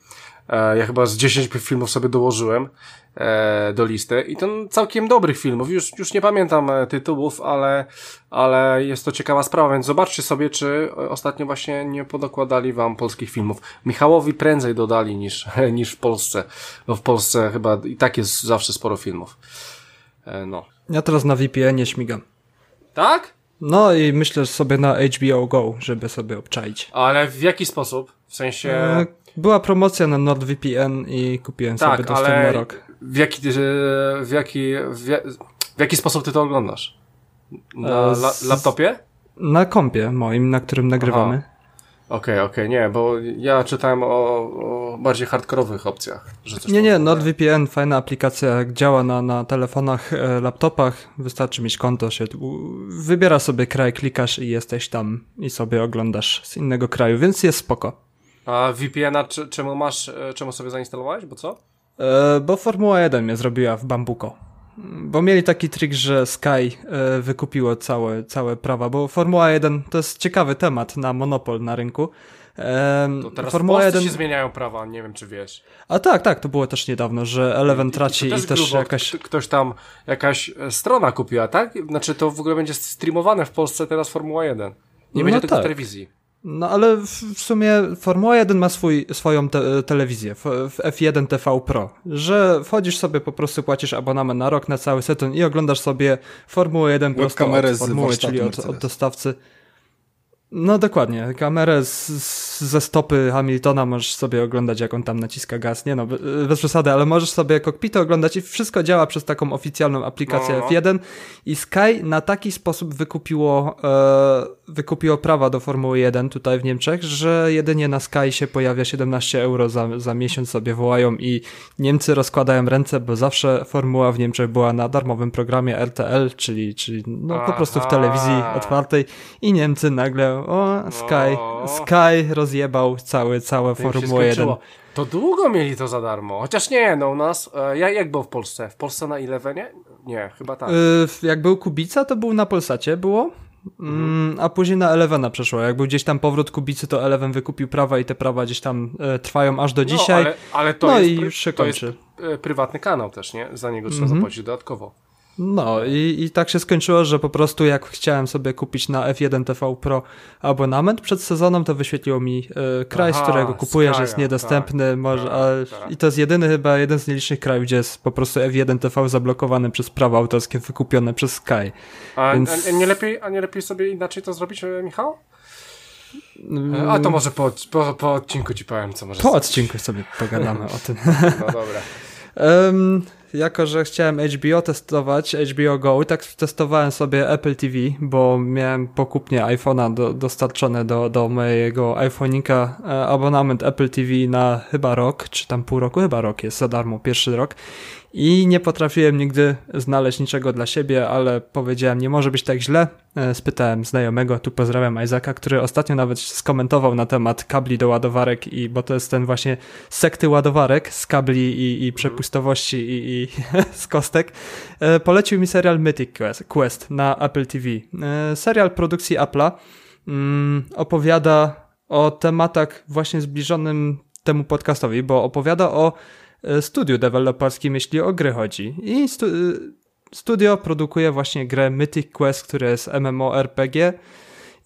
E, ja chyba z 10 filmów sobie dołożyłem e, do listy i to całkiem dobrych filmów. Już, już nie pamiętam e, tytułów, ale, ale jest to ciekawa sprawa, więc zobaczcie sobie, czy ostatnio właśnie nie podokładali wam polskich filmów. Michałowi prędzej dodali niż, niż w Polsce, bo w Polsce chyba i tak jest zawsze sporo filmów. No. Ja teraz na VPN-ie śmigam. Tak? No i myślę sobie na HBO Go, żeby sobie obczaić. Ale w jaki sposób? W sensie... Była promocja na NordVPN i kupiłem tak, sobie dostęp na rok. W jaki, w, jaki, w, jaki sposób ty to oglądasz? Na e, la, laptopie? Na kompie moim, na którym nagrywamy. Okej, okej, okay, nie, bo ja czytałem o, o bardziej hardkorowych opcjach. Że coś nie, nie, NordVPN, fajna aplikacja, działa na, na telefonach, e, laptopach, wystarczy mieć konto, się wybiera sobie kraj, klikasz i jesteś tam i sobie oglądasz z innego kraju, więc jest spoko. A VPN-a czemu masz, e, czemu sobie zainstalowałeś, bo co? E, bo Formuła 1 mnie zrobiła w Bambuko. Bo mieli taki trik, że Sky e, wykupiło całe, całe prawa, bo Formuła 1 to jest ciekawy temat na monopol na rynku. E, to teraz Formuła w 1 się zmieniają prawa, nie wiem czy wiesz. A tak, tak, to było też niedawno, że Eleven traci i, też, i też grubo. jakaś... Ktoś tam, jakaś e, strona kupiła, tak? Znaczy to w ogóle będzie streamowane w Polsce teraz Formuła 1. Nie no będzie tego tak. w telewizji. No ale w sumie Formuła 1 ma swój, swoją te telewizję, w F1 TV Pro, że wchodzisz sobie, po prostu płacisz abonament na rok, na cały sezon i oglądasz sobie Formułę 1 prosto od formuły, czyli od, od dostawcy. No dokładnie. Kamerę z, z, ze stopy Hamiltona możesz sobie oglądać, jak on tam naciska gaz. Nie no, bez przesady, ale możesz sobie kokpity oglądać i wszystko działa przez taką oficjalną aplikację no. F1 i Sky na taki sposób wykupiło, e, wykupiło prawa do Formuły 1 tutaj w Niemczech, że jedynie na Sky się pojawia 17 euro za, za miesiąc sobie wołają i Niemcy rozkładają ręce, bo zawsze Formuła w Niemczech była na darmowym programie RTL, czyli, czyli no po prostu w telewizji otwartej i Niemcy nagle o, Sky, o. Sky rozjebał cały, całe Formułę 1. To długo mieli to za darmo. Chociaż nie, no u nas. E, jak było w Polsce? W Polsce na Elevenie? Nie, chyba tak. E, jak był Kubica, to był na Polsacie, było. Mm, a później na Elevena przeszło. Jak był gdzieś tam powrót Kubicy, to Eleven wykupił prawa i te prawa gdzieś tam e, trwają aż do no, dzisiaj. Ale, ale to no jest, i już się to kończy. jest prywatny kanał też, nie? Za niego trzeba mm -hmm. zapłacić dodatkowo. No i, i tak się skończyło, że po prostu jak chciałem sobie kupić na F1 TV Pro abonament przed sezonem, to wyświetliło mi e, kraj, Aha, z którego kupuję, że jest niedostępny. Tak, może, tak, tak. I to jest jedyny chyba, jeden z nielicznych krajów, gdzie jest po prostu F1 TV zablokowany przez prawa autorskie wykupione przez Sky. A, Więc... a, nie, lepiej, a nie lepiej sobie inaczej to zrobić, e, Michał? Mm. A to może po, po, po odcinku ci powiem, co może Po odcinku sobie pogadamy o tym. No dobra. Um, jako że chciałem HBO testować, HBO Go, tak testowałem sobie Apple TV, bo miałem pokupnie iPhone'a do, dostarczone do, do mojego iPhone'ika e, abonament Apple TV na chyba rok, czy tam pół roku, chyba rok jest za darmo, pierwszy rok i nie potrafiłem nigdy znaleźć niczego dla siebie, ale powiedziałem, nie może być tak źle. E, spytałem znajomego, tu pozdrawiam Isaaca, który ostatnio nawet skomentował na temat kabli do ładowarek, i bo to jest ten właśnie sekty ładowarek z kabli i, i przepustowości i, i z kostek. E, polecił mi serial Mythic Quest, na Apple TV. E, serial produkcji Apple'a mm, opowiada o tematach właśnie zbliżonym temu podcastowi, bo opowiada o studiu deweloperskim, jeśli o gry chodzi. I stu e, studio produkuje właśnie grę Mythic Quest, które jest MMORPG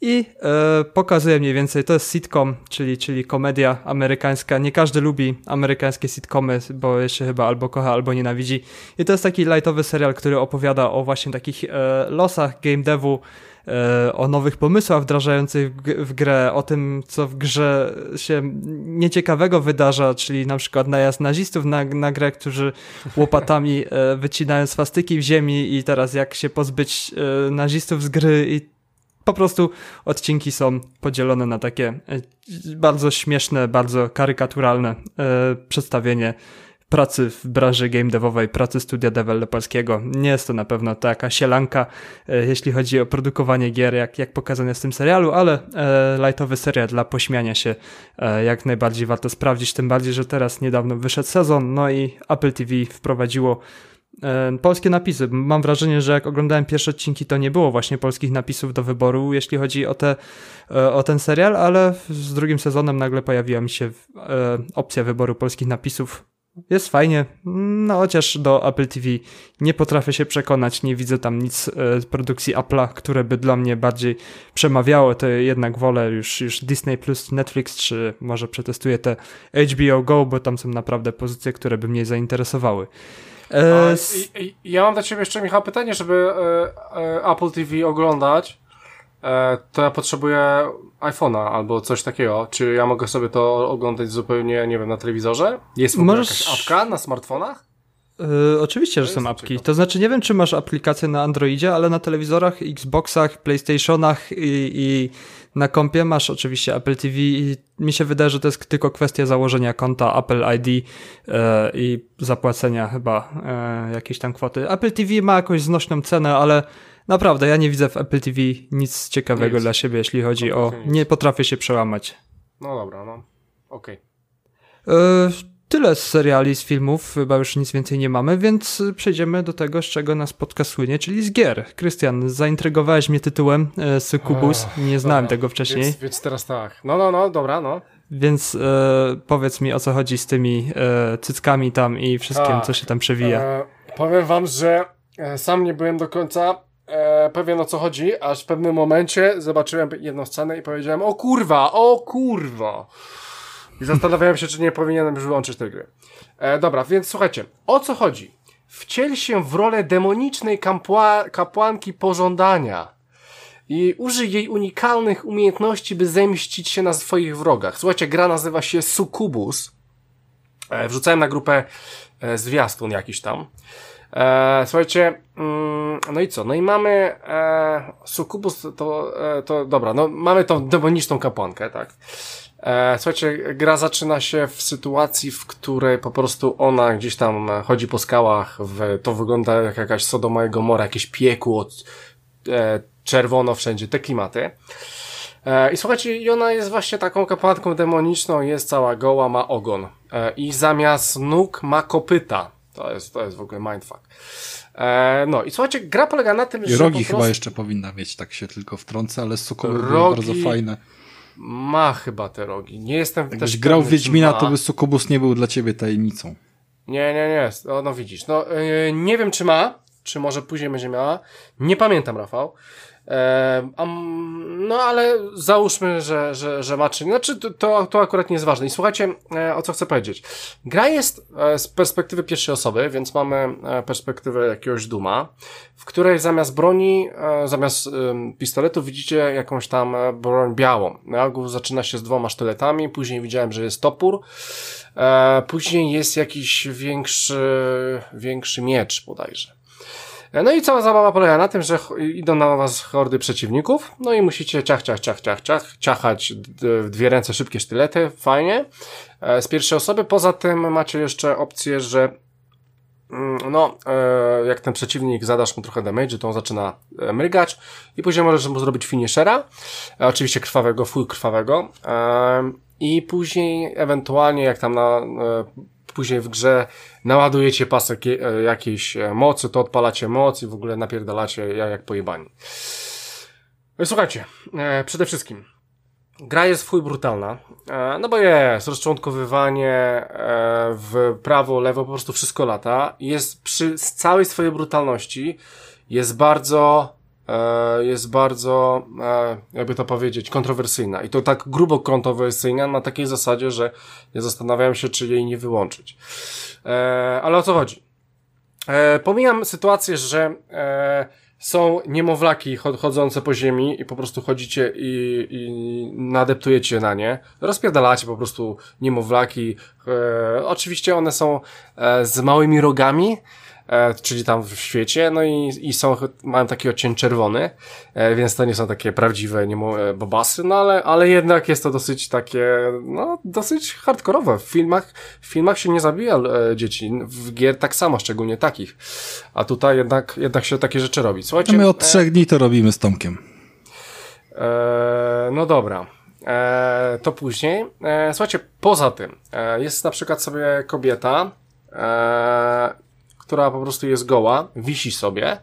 i e, pokazuje mniej więcej, to jest sitcom, czyli, czyli komedia amerykańska. Nie każdy lubi amerykańskie sitcomy, bo się chyba albo kocha, albo nienawidzi. I to jest taki lightowy serial, który opowiada o właśnie takich e, losach game devu, E, o nowych pomysłach wdrażających w grę, o tym, co w grze się nieciekawego wydarza, czyli na przykład najazd nazistów na, na grę, którzy łopatami e, wycinają swastyki w ziemi i teraz jak się pozbyć e, nazistów z gry i po prostu odcinki są podzielone na takie bardzo śmieszne, bardzo karykaturalne przedstawienie pracy w branży game devowej, pracy studia deweloperskiego. Nie jest to na pewno taka sielanka, e, jeśli chodzi o produkowanie gier, jak, jak pokazane w tym serialu, ale e, lightowy serial dla pośmiania się e, jak najbardziej warto sprawdzić, tym bardziej, że teraz niedawno wyszedł sezon, no i Apple TV wprowadziło e, polskie napisy. Mam wrażenie, że jak oglądałem pierwsze odcinki, to nie było właśnie polskich napisów do wyboru, jeśli chodzi o, te, e, o ten serial, ale z drugim sezonem nagle pojawiła mi się opcja wyboru polskich napisów jest fajnie, no chociaż do Apple TV nie potrafię się przekonać, nie widzę tam nic z produkcji Apple'a, które by dla mnie bardziej przemawiało, to jednak wolę już, już Disney Plus, Netflix, czy może przetestuję te HBO Go, bo tam są naprawdę pozycje, które by mnie zainteresowały. E, ja mam dla Ciebie jeszcze, Michał, pytanie, żeby e, e, Apple TV oglądać. E, to ja potrzebuję iPhone'a albo coś takiego. Czy ja mogę sobie to oglądać zupełnie, nie wiem, na telewizorze? Jest w ogóle Możesz... jakaś apka na smartfonach? Yy, oczywiście, że są apki. To znaczy, nie wiem, czy masz aplikację na Androidzie, ale na telewizorach, Xboxach, PlayStationach i, i na kompie masz oczywiście Apple TV i mi się wydaje, że to jest tylko kwestia założenia konta Apple ID yy, i zapłacenia chyba yy, jakiejś tam kwoty. Apple TV ma jakąś znośną cenę, ale Naprawdę, ja nie widzę w Apple TV nic ciekawego nic. dla siebie, jeśli chodzi o... Nic. Nie potrafię się przełamać. No dobra, no. Okej. Okay. E, tyle z seriali, z filmów, chyba już nic więcej nie mamy, więc przejdziemy do tego, z czego nas podcast słynie, czyli z gier. Krystian, zaintrygowałeś mnie tytułem e, Sukubus, nie znałem dobra. tego wcześniej. Więc, więc, teraz tak. No, no, no, dobra, no. Więc e, powiedz mi, o co chodzi z tymi e, cyckami tam i wszystkim, A, co się tam przewija. E, powiem wam, że e, sam nie byłem do końca e, pewien o co chodzi, aż w pewnym momencie zobaczyłem jedną scenę i powiedziałem, o kurwa, o kurwa. I zastanawiałem się, czy nie powinienem już wyłączyć tej gry. E, dobra, więc słuchajcie, o co chodzi? Wciel się w rolę demonicznej kapła kapłanki pożądania. i użyj jej unikalnych umiejętności, by zemścić się na swoich wrogach. Słuchajcie, gra nazywa się Succubus. E, wrzucałem na grupę e, zwiastun jakiś tam. E, słuchajcie, mm, no i co? No i mamy e, Succubus, to, e, to dobra, no mamy tą demoniczną kapłankę, tak? E, słuchajcie, gra zaczyna się w sytuacji, w której po prostu ona gdzieś tam chodzi po skałach, w, to wygląda jak jakaś Sodoma i Gomora, jakieś piekło, e, czerwono wszędzie, te klimaty. E, I słuchajcie, i ona jest właśnie taką kapłanką demoniczną, jest cała goła, ma ogon. E, I zamiast nóg ma kopyta. To jest, to jest w ogóle mindfuck. E, no i słuchajcie, gra polega na tym, I że. rogi prostu... chyba jeszcze powinna mieć, tak się tylko wtrącę, ale sukuby rogi... bardzo fajne. Ma chyba te rogi. Nie jestem Jakbyś też grał w Wiedźmina, to by Sukubus nie był dla ciebie tajemnicą. Nie, nie, nie. No, no widzisz. No, yy, nie wiem, czy ma, czy może później będzie miała. Nie pamiętam, Rafał. Um, no ale załóżmy, że, że, że ma czy Znaczy to, to akurat nie jest ważne. I słuchajcie, e, o co chcę powiedzieć. Gra jest e, z perspektywy pierwszej osoby, więc mamy e, perspektywę jakiegoś duma, w której zamiast broni, zamiast pistoletu widzicie jakąś tam broń białą. Albo zaczyna się z dwoma sztyletami, później widziałem, że jest topór, później jest jakiś większy, większy miecz bodajże. No i cała zabawa polega na tym, że idą na was hordy przeciwników, no i musicie ciach, ciach, ciach, ciach, ciach, ciachać w dwie ręce szybkie sztylety, fajnie, e, z pierwszej osoby. Poza tym macie jeszcze opcję, że mm, no, e, jak ten przeciwnik zadasz mu trochę damage, to on zaczyna e, mrygać i później możesz mu zrobić finishera, oczywiście krwawego, full krwawego i później ewentualnie jak tam na później w grze naładujecie pasek e, jakiejś e, mocy, to odpalacie moc i w ogóle napierdalacie jak pojebani. No słuchajcie, e, przede wszystkim gra jest w brutalna, no bo jest rozczątkowywanie w prawo, lewo, po prostu wszystko lata. Jest przy całej swojej brutalności, jest bardzo E, jest bardzo, e, jakby to powiedzieć, kontrowersyjna. I to tak grubo kontrowersyjna na takiej zasadzie, że nie zastanawiałem się, czy jej nie wyłączyć. E, ale o co chodzi? Pomijam sytuację, że są niemowlaki chodzące po ziemi i po prostu chodzicie i, i nadeptujecie na nie. Rozpierdalacie po prostu niemowlaki. oczywiście one są z małymi rogami, e, czyli tam w świecie, no i, i są, mają taki odcień czerwony, e, więc to nie są takie prawdziwe nie e, bobasy, no ale, ale jednak jest to dosyć takie, no, dosyć hardkorowe. W filmach, w filmach się nie zabija e, dzieci, w gier tak samo, szczególnie takich. A tutaj jednak, jednak się takie rzeczy robi. Słuchajcie, A my od e, trzech dni to robimy z Tomkiem. E, no dobra. E, to później. E, słuchajcie, poza tym, e, jest na przykład sobie kobieta, e, która po prostu jest goła, wisi sobie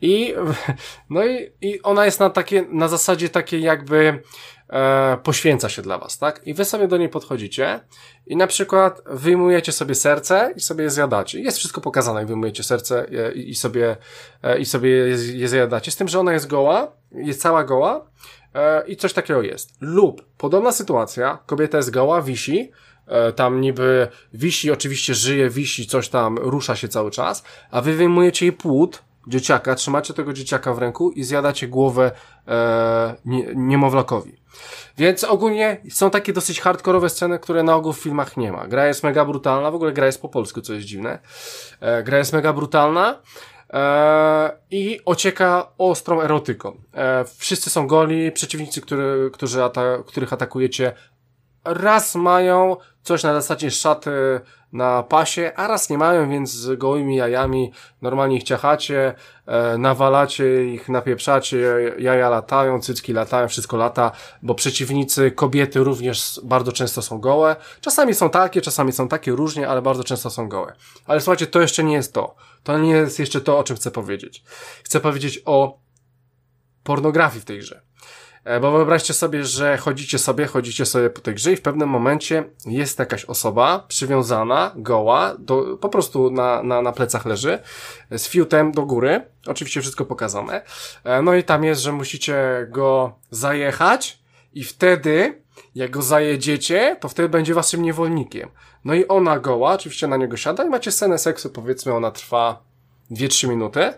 i, no i, i ona jest na takie, na zasadzie takiej jakby, e, poświęca się dla was, tak? I wy sobie do niej podchodzicie i na przykład wyjmujecie sobie serce i sobie je zjadacie. Jest wszystko pokazane, jak wyjmujecie serce i, i sobie, e, i sobie je, je zjadacie. Z tym, że ona jest goła, jest cała goła, e, i coś takiego jest. Lub podobna sytuacja, kobieta jest goła, wisi, tam niby wisi, oczywiście żyje, wisi, coś tam, rusza się cały czas, a wy wyjmujecie jej płód, dzieciaka, trzymacie tego dzieciaka w ręku i zjadacie głowę e, nie, niemowlakowi. Więc ogólnie są takie dosyć hardkorowe sceny, które na ogół w filmach nie ma. Gra jest mega brutalna, w ogóle gra jest po polsku, co jest dziwne. E, gra jest mega brutalna e, i ocieka ostrą erotyką. E, wszyscy są goli, przeciwnicy, który, którzy ata których atakujecie raz mają coś na zasadzie szaty na pasie, a raz nie mają, więc z gołymi jajami normalnie ich ciachacie, e, nawalacie ich, napieprzacie, jaja latają, cycki latają, wszystko lata, bo przeciwnicy, kobiety również bardzo często są gołe. Czasami są takie, czasami są takie różnie, ale bardzo często są gołe. Ale słuchajcie, to jeszcze nie jest to. To nie jest jeszcze to, o czym chcę powiedzieć. Chcę powiedzieć o pornografii w tej grze. E, bo wyobraźcie sobie, że chodzicie sobie, chodzicie sobie po tej grze i w pewnym momencie jest jakaś osoba przywiązana, goła, do, po prostu na, na, na plecach leży, z fiutem do góry. Oczywiście wszystko pokazane. E, no i tam jest, że musicie go zajechać i wtedy, jak go zajedziecie, to wtedy będzie waszym niewolnikiem. No i ona goła, oczywiście na niego siada i macie scenę seksu, powiedzmy ona trwa 2-3 minuty.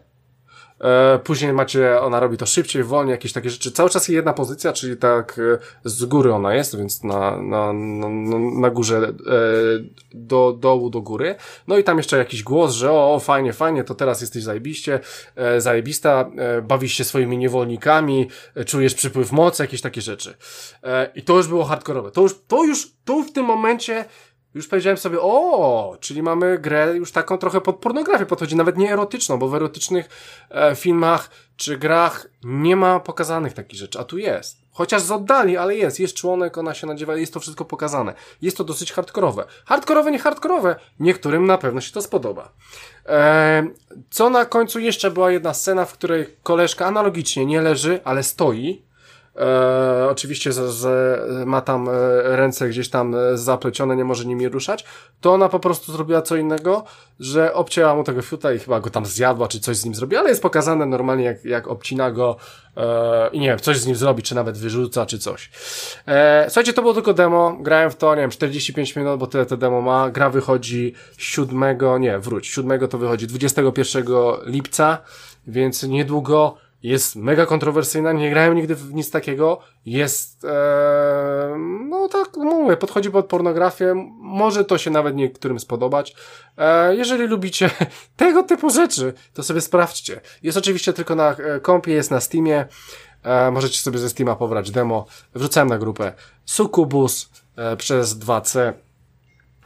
E, później macie, ona robi to szybciej, wolniej, jakieś takie rzeczy. Cały czas jedna pozycja, czyli tak e, z góry ona jest, więc na, na, na, na górze e, do dołu, do góry. No i tam jeszcze jakiś głos, że o, o fajnie, fajnie, to teraz jesteś zajebiście, zajebista, bawisz się swoimi niewolnikami, czujesz przypływ mocy, jakieś takie rzeczy. I to już było hardkorowe. To już, to już, to w tym momencie już powiedziałem sobie, o, czyli mamy grę już taką trochę pod pornografię podchodzi, nawet nie erotyczną, bo w erotycznych e, filmach czy grach nie ma pokazanych takich rzeczy, a tu jest. Chociaż z oddali, ale jest. Jest członek, ona się nadziewa, jest to wszystko pokazane. Jest to dosyć hardkorowe. Hardkorowe, nie hardkorowe. Niektórym na pewno się to spodoba. E, co na końcu jeszcze była jedna scena, w której koleżka analogicznie nie leży, ale stoi E, oczywiście z, z, ma tam e, ręce gdzieś tam e, zaplecione, nie może nimi ruszać, to ona po prostu zrobiła co innego, że obcięła mu tego fiuta i chyba go tam zjadła, czy coś z nim zrobiła, ale jest pokazane normalnie, jak, jak obcina go e, i nie wiem, coś z nim zrobi, czy nawet wyrzuca, czy coś. E, słuchajcie, to było tylko demo, grałem w to, nie wiem, 45 minut, bo tyle to demo ma, gra wychodzi 7, nie, wróć, 7 to wychodzi 21 lipca, więc niedługo jest mega kontrowersyjna, nie grałem nigdy w nic takiego, jest, e, no tak mówię, podchodzi pod pornografię, może to się nawet niektórym spodobać. E, jeżeli lubicie tego typu rzeczy, to sobie sprawdźcie. Jest oczywiście tylko na e, kompie, jest na Steamie, e, możecie sobie ze Steama pobrać demo. Wrzucałem na grupę Sucubus e, przez 2C.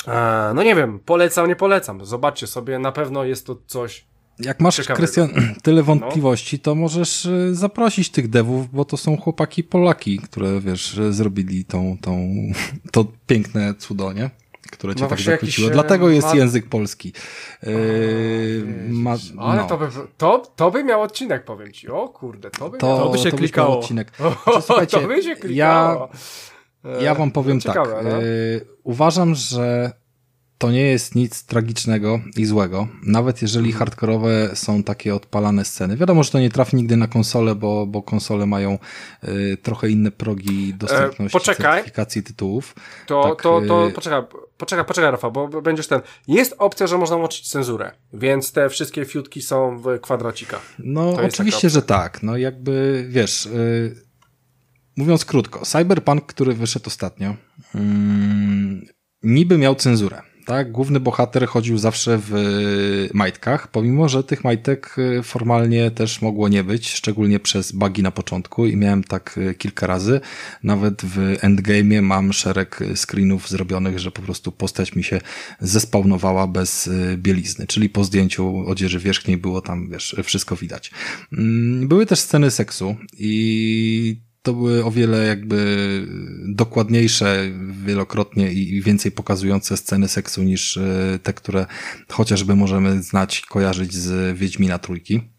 E, no nie wiem, polecam, nie polecam. Zobaczcie sobie, na pewno jest to coś jak masz, Krystian, tyle no. wątpliwości, no. to możesz e, zaprosić tych devów, bo to są chłopaki Polaki, które, wiesz, zrobili tą, tą, to piękne cudo, nie? Które cię no tak zachwyciło. E, Dlatego jest ma... język polski. Yy, ma, no. Ale to by, to, to by miał odcinek, powiem ci. O kurde, to by, to, to by się to klikało. Odcinek. Słuchajcie, to by się klikało. Ja, ja wam powiem tak. Ciekawe, tak. Yy, uważam, że to nie jest nic tragicznego i złego, nawet jeżeli mhm. hardkorowe są takie odpalane sceny. Wiadomo, że to nie trafi nigdy na konsolę, bo, bo konsole mają y, trochę inne progi dostępności, e, poczekaj. certyfikacji tytułów. To, tak, to, to, y... poczekaj, poczekaj, poczekaj Rafa, bo będziesz ten. Jest opcja, że można łączyć cenzurę, więc te wszystkie fiutki są w kwadracikach. No, oczywiście, że tak. No jakby, wiesz... Y... Mówiąc krótko, Cyberpunk, który wyszedł ostatnio, mm, niby miał cenzurę tak? Główny bohater chodził zawsze w e, majtkach, pomimo, że tych majtek e, formalnie też mogło nie być, szczególnie przez bugi na początku i miałem tak e, kilka razy. Nawet w endgame'ie mam szereg screenów zrobionych, że po prostu postać mi się zespawnowała bez bielizny, czyli po zdjęciu odzieży wierzchniej było tam, wiesz, wszystko widać. Mm, były też sceny seksu i to były o wiele jakby dokładniejsze wielokrotnie i więcej pokazujące sceny seksu niż e, te, które chociażby możemy znać, kojarzyć z Wiedźmina Trójki.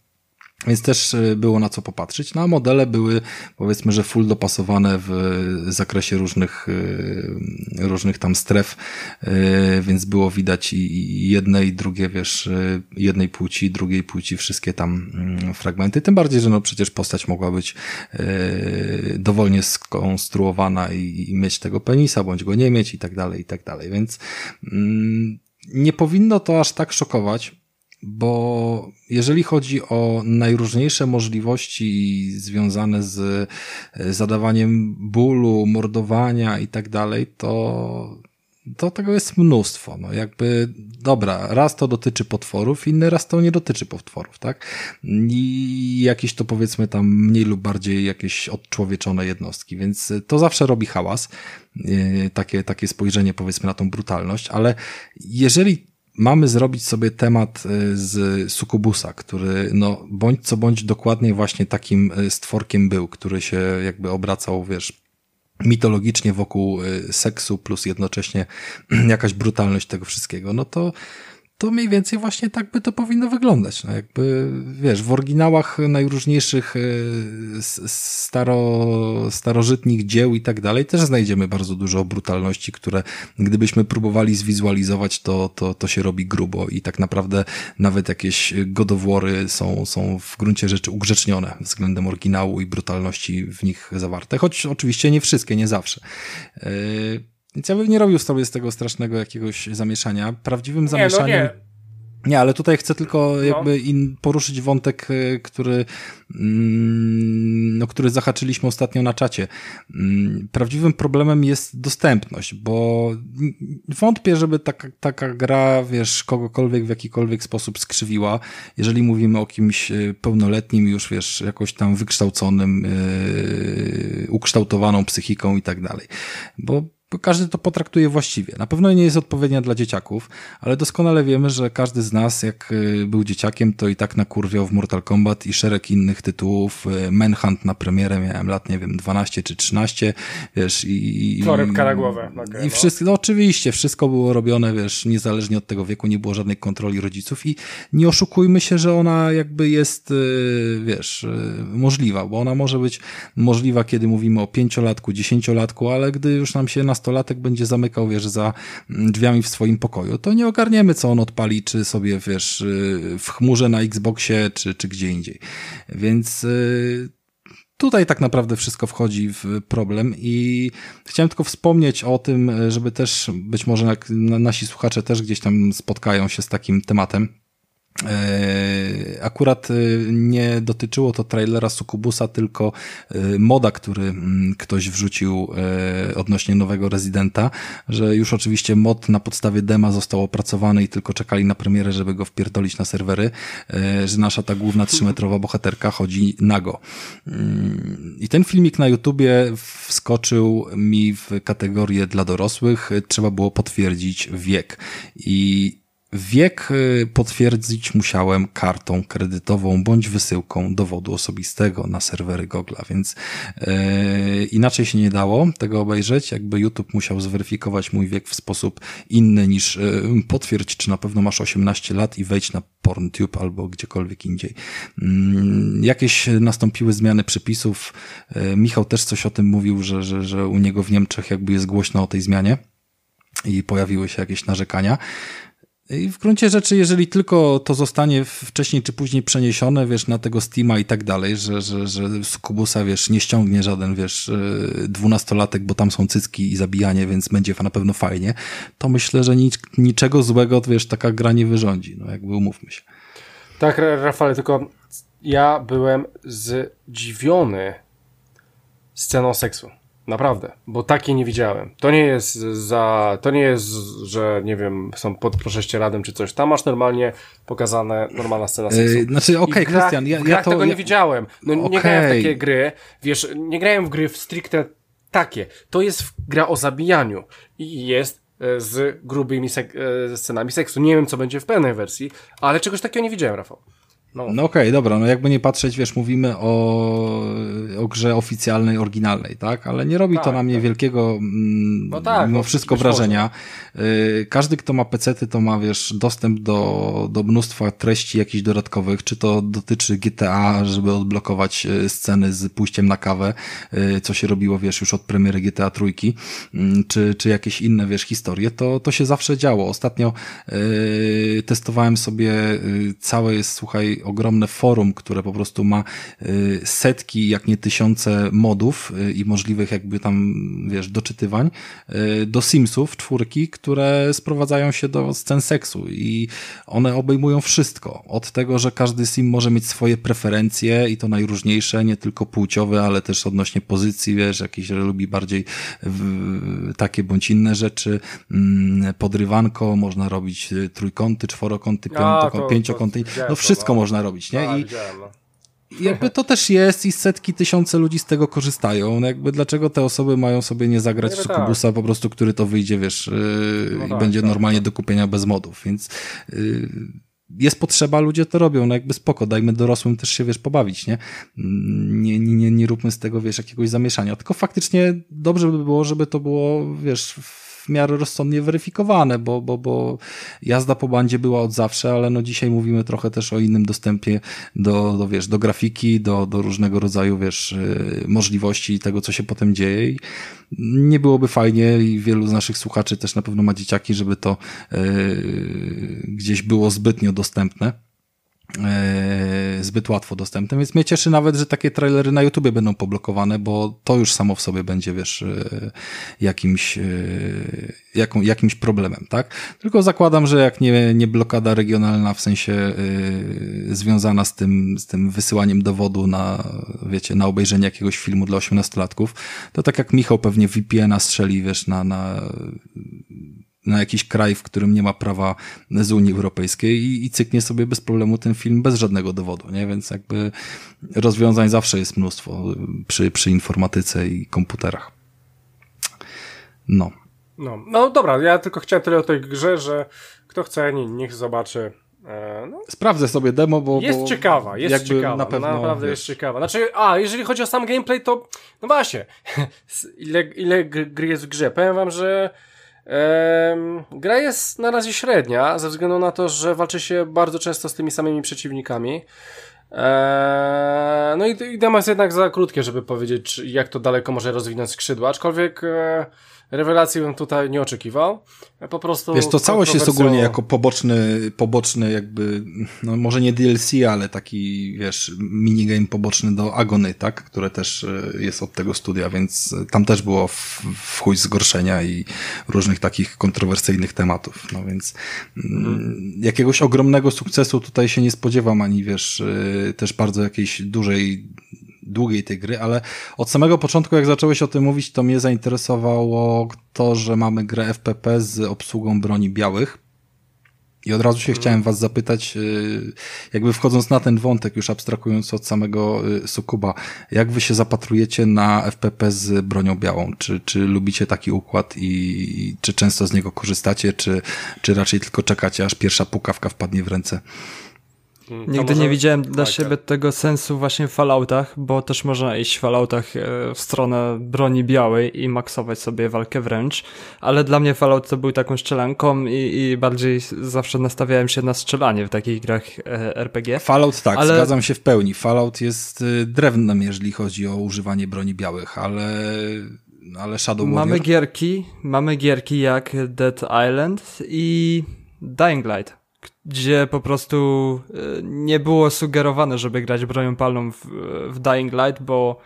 Więc też e, było na co popatrzeć. No a modele były powiedzmy, że full dopasowane w zakresie różnych, e, różnych tam stref, e, więc było widać i jedne i drugie, wiesz, jednej płci, drugiej płci, wszystkie tam mm, fragmenty. Tym bardziej, że no przecież postać mogła być dowolnie skonstruowana i mieć tego penisa, bądź go nie mieć i tak dalej, i tak dalej. Więc mm, nie powinno to aż tak szokować bo jeżeli chodzi o najróżniejsze możliwości związane z e, zadawaniem bólu, mordowania i tak dalej, to, to tego jest mnóstwo. No jakby, dobra, raz to dotyczy potworów, inny raz to nie dotyczy potworów, tak? I jakieś to powiedzmy tam mniej lub bardziej jakieś odczłowieczone jednostki, więc to zawsze robi hałas, e, takie, takie spojrzenie powiedzmy na tą brutalność, ale jeżeli mamy zrobić sobie temat y, z Sukubusa, który no bądź co bądź dokładnie właśnie takim y, stworkiem był, który się jakby obracał, wiesz, mitologicznie wokół y, seksu plus jednocześnie jakaś brutalność tego wszystkiego, no to to mniej więcej właśnie tak by to powinno wyglądać. No jakby, wiesz, w oryginałach najróżniejszych e, staro, starożytnych dzieł i tak dalej też znajdziemy bardzo dużo brutalności, które gdybyśmy próbowali zwizualizować, to, to, to się robi grubo i tak naprawdę nawet jakieś godowory są, są w gruncie rzeczy ugrzecznione względem oryginału i brutalności w nich zawarte, choć oczywiście nie wszystkie, nie zawsze. Yy więc ja bym nie robił sobie z tego strasznego jakiegoś zamieszania. Prawdziwym zamieszaniem... Nie, no nie. Nie, ale tutaj chcę tylko no. jakby in, poruszyć wątek, y, który, mm, no, który zahaczyliśmy ostatnio na czacie. Mm, prawdziwym problemem jest dostępność, bo wątpię, żeby taka, taka gra, wiesz, kogokolwiek w jakikolwiek sposób skrzywiła, jeżeli mówimy o kimś y, pełnoletnim, już wiesz, jakoś tam wykształconym, yy, ukształtowaną psychiką i tak dalej. Bo każdy to potraktuje właściwie. Na pewno nie jest odpowiednia dla dzieciaków, ale doskonale wiemy, że każdy z nas, jak y, był dzieciakiem, to i tak nakurwiał w Mortal Kombat i szereg innych tytułów. Y, Manhunt na premierę miałem lat, nie wiem, 12 czy 13, wiesz, i... i Torebka na głowę. Okay, I wszystko, no oczywiście, wszystko było robione, wiesz, niezależnie od tego wieku, nie było żadnej kontroli rodziców i nie oszukujmy się, że ona jakby jest, y, wiesz, możliwa, bo ona może być możliwa, kiedy mówimy o pięciolatku, dziesięciolatku, ale gdy już nam się na nastolatek będzie zamykał, wiesz, za drzwiami w swoim pokoju, to nie ogarniemy, co on odpali, czy sobie, wiesz, y, w chmurze na Xboxie, czy, czy gdzie indziej. Więc y, tutaj tak naprawdę wszystko wchodzi w problem i chciałem tylko wspomnieć o tym, żeby też być może nasi słuchacze też gdzieś tam spotkają się z takim tematem akurat e, nie dotyczyło to trailera Sukubusa, tylko e, moda, który mm, ktoś wrzucił odnośnie nowego rezydenta, że już oczywiście mod na podstawie dema został opracowany i tylko czekali na premierę, żeby go wpierdolić na serwery, że nasza ta główna trzymetrowa bohaterka chodzi nago. Mm, I ten filmik na YouTubie wskoczył mi w kategorię dla dorosłych. Trzeba było potwierdzić wiek. I Wiek y, potwierdzić musiałem kartą kredytową bądź wysyłką dowodu osobistego na serwery Google, więc yy, inaczej się nie dało tego obejrzeć. Jakby YouTube musiał zweryfikować mój wiek w sposób inny niż yy, potwierdź, czy na pewno masz 18 lat i wejdź na PornTube albo gdziekolwiek indziej. Yy, jakieś nastąpiły zmiany przepisów. Yy, Michał też coś o tym mówił, że, że, że u niego w Niemczech jakby jest głośno o tej zmianie i pojawiły się jakieś narzekania. I w gruncie rzeczy, jeżeli tylko to zostanie wcześniej czy później przeniesione, wiesz, na tego Steama i tak dalej, że, że, że z Kubusa, wiesz, nie ściągnie żaden, wiesz, e, dwunastolatek, bo tam są cycki i zabijanie, więc będzie na pewno fajnie, to myślę, że nic, niczego złego, wiesz, taka gra nie wyrządzi, no jakby umówmy się. Tak, Rafale, tylko ja byłem zdziwiony sceną seksu. Naprawdę, bo takie nie widziałem. To nie jest za, to nie jest, że nie wiem, są pod prześcieradem czy coś. Tam masz normalnie pokazane normalna scena seksu. Yy, znaczy, okej, okay, Krystian, ja, ja to... tego nie widziałem. No okay. nie grałem w takie gry, wiesz, nie grałem w gry w stricte takie. To jest gra o zabijaniu i jest e, z grubymi sek e, scenami seksu. Nie wiem, co będzie w pełnej wersji, ale czegoś takiego nie widziałem, Rafał. No, no okej, okay, dobra, no jakby nie patrzeć, wiesz, mówimy o, o grze oficjalnej, oryginalnej, tak? Ale nie robi tak, to na mnie tak. wielkiego, mm, no tak, mimo no, wszystko wrażenia. Yy, każdy, kto ma pecety, to ma, wiesz, dostęp do, do mnóstwa treści jakichś dodatkowych, czy to dotyczy GTA, żeby odblokować y, sceny z pójściem na kawę, yy, co się robiło, wiesz, już od premiery GTA trójki, yy, czy, czy jakieś inne, wiesz, historie, to, to się zawsze działo. Ostatnio yy, testowałem sobie całe, jest, słuchaj, ogromne forum, które po prostu ma y, setki, jak nie tysiące modów y, i możliwych jakby tam, wiesz, doczytywań y, do Simsów czwórki, które sprowadzają się do scen seksu i one obejmują wszystko. Od tego, że każdy Sim może mieć swoje preferencje i to najróżniejsze, nie tylko płciowe, ale też odnośnie pozycji, wiesz, jakieś lubi bardziej takie bądź inne rzeczy. Mm, podrywanko, można robić trójkąty, czworokąty, pięciokąty, no wszystko no. Można robić, nie? I, no. jakby to też jest i setki, tysiące ludzi z tego korzystają. No jakby dlaczego te osoby mają sobie nie zagrać w Sukubusa tak. po prostu, który to wyjdzie, wiesz, yy, no i tak, będzie tak, normalnie tak. do kupienia bez modów, więc yy, jest potrzeba, ludzie to robią, no jakby spoko, dajmy dorosłym też się, wiesz, pobawić, nie? Nie, nie, nie, nie róbmy z tego, wiesz, jakiegoś zamieszania, tylko faktycznie dobrze by było, żeby to było, wiesz, w miarę rozsądnie weryfikowane, bo, bo, bo jazda po bandzie była od zawsze, ale no dzisiaj mówimy trochę też o innym dostępie do, do wiesz, do grafiki, do, do różnego rodzaju, wiesz, y, możliwości tego, co się potem dzieje i nie byłoby fajnie i wielu z naszych słuchaczy też na pewno ma dzieciaki, żeby to yy, gdzieś było zbytnio dostępne. E, zbyt łatwo dostępne, więc mnie cieszy nawet, że takie trailery na YouTubie będą poblokowane, bo to już samo w sobie będzie, wiesz, e, jakimś, e, jaką, jakimś problemem, tak? Tylko zakładam, że jak nie, nie blokada regionalna, w sensie związana z tym, z tym wysyłaniem dowodu na, wiecie, na obejrzenie jakiegoś filmu dla osiemnastolatków, to tak jak Michał pewnie VPN-a strzeli, wiesz, na, na na jakiś kraj, w którym nie ma prawa z Unii Europejskiej i, i cyknie sobie bez problemu ten film bez żadnego dowodu, nie? Więc jakby rozwiązań zawsze jest mnóstwo przy, przy informatyce i komputerach. No. No, no dobra, ja tylko chciałem tyle o tej grze, że kto chce, niech zobaczy. E, no. Sprawdzę sobie demo, bo. Jest bo ciekawa, jest ciekawa. Na pewno, naprawdę wiesz. jest ciekawa. Znaczy, a, jeżeli chodzi o sam gameplay, to. No właśnie. ile, ile gry jest w grze? Powiem wam, że gra jest na razie średnia, ze względu na to, że walczy się bardzo często z tymi samymi przeciwnikami. No i, i demo jest jednak za krótkie, żeby powiedzieć, jak to daleko może rozwinąć skrzydła, aczkolwiek e, rewelacji bym tutaj nie oczekiwał. Po prostu. Wiesz, to całość jest ogólnie jako poboczny, poboczny jakby, no może nie DLC, ale taki, wiesz, minigame poboczny do Agony, tak? Które też e, jest od tego studia, więc tam też było w, w chuj zgorszenia i różnych takich kontrowersyjnych tematów. No więc mm. jakiegoś ogromnego sukcesu tutaj się nie spodziewam, ani wiesz, e, też bardzo jakiejś dużej długiej tej gry, ale od samego początku, jak zacząłeś o tym mówić, to mnie zainteresowało to, że mamy grę FPP z obsługą broni białych. I od razu się hmm. chciałem was zapytać, y, jakby wchodząc na ten wątek, już abstrahując od samego y, Sukuba, jak wy się zapatrujecie na FPP z bronią białą? Czy, czy lubicie taki układ i czy często z niego korzystacie, czy, czy raczej tylko czekacie, aż pierwsza pukawka wpadnie w ręce? Mm, Nigdy nie widziałem dla siebie tego sensu właśnie w Falloutach, bo też można iść w Falloutach e, w stronę broni białej i maksować sobie walkę wręcz, ale dla mnie Fallout to był taką strzelanką i, i bardziej zawsze nastawiałem się na strzelanie w takich grach e, RPG. Fallout tak, ale... zgadzam się w pełni. Fallout jest y, drewnem, jeżeli chodzi o używanie broni białych, ale ale Shadow Warrior... Mamy gierki, mamy gierki jak Dead Island i Dying Light gdzie po prostu e, nie było sugerowane, żeby grać bronią palną w, w Dying Light, bo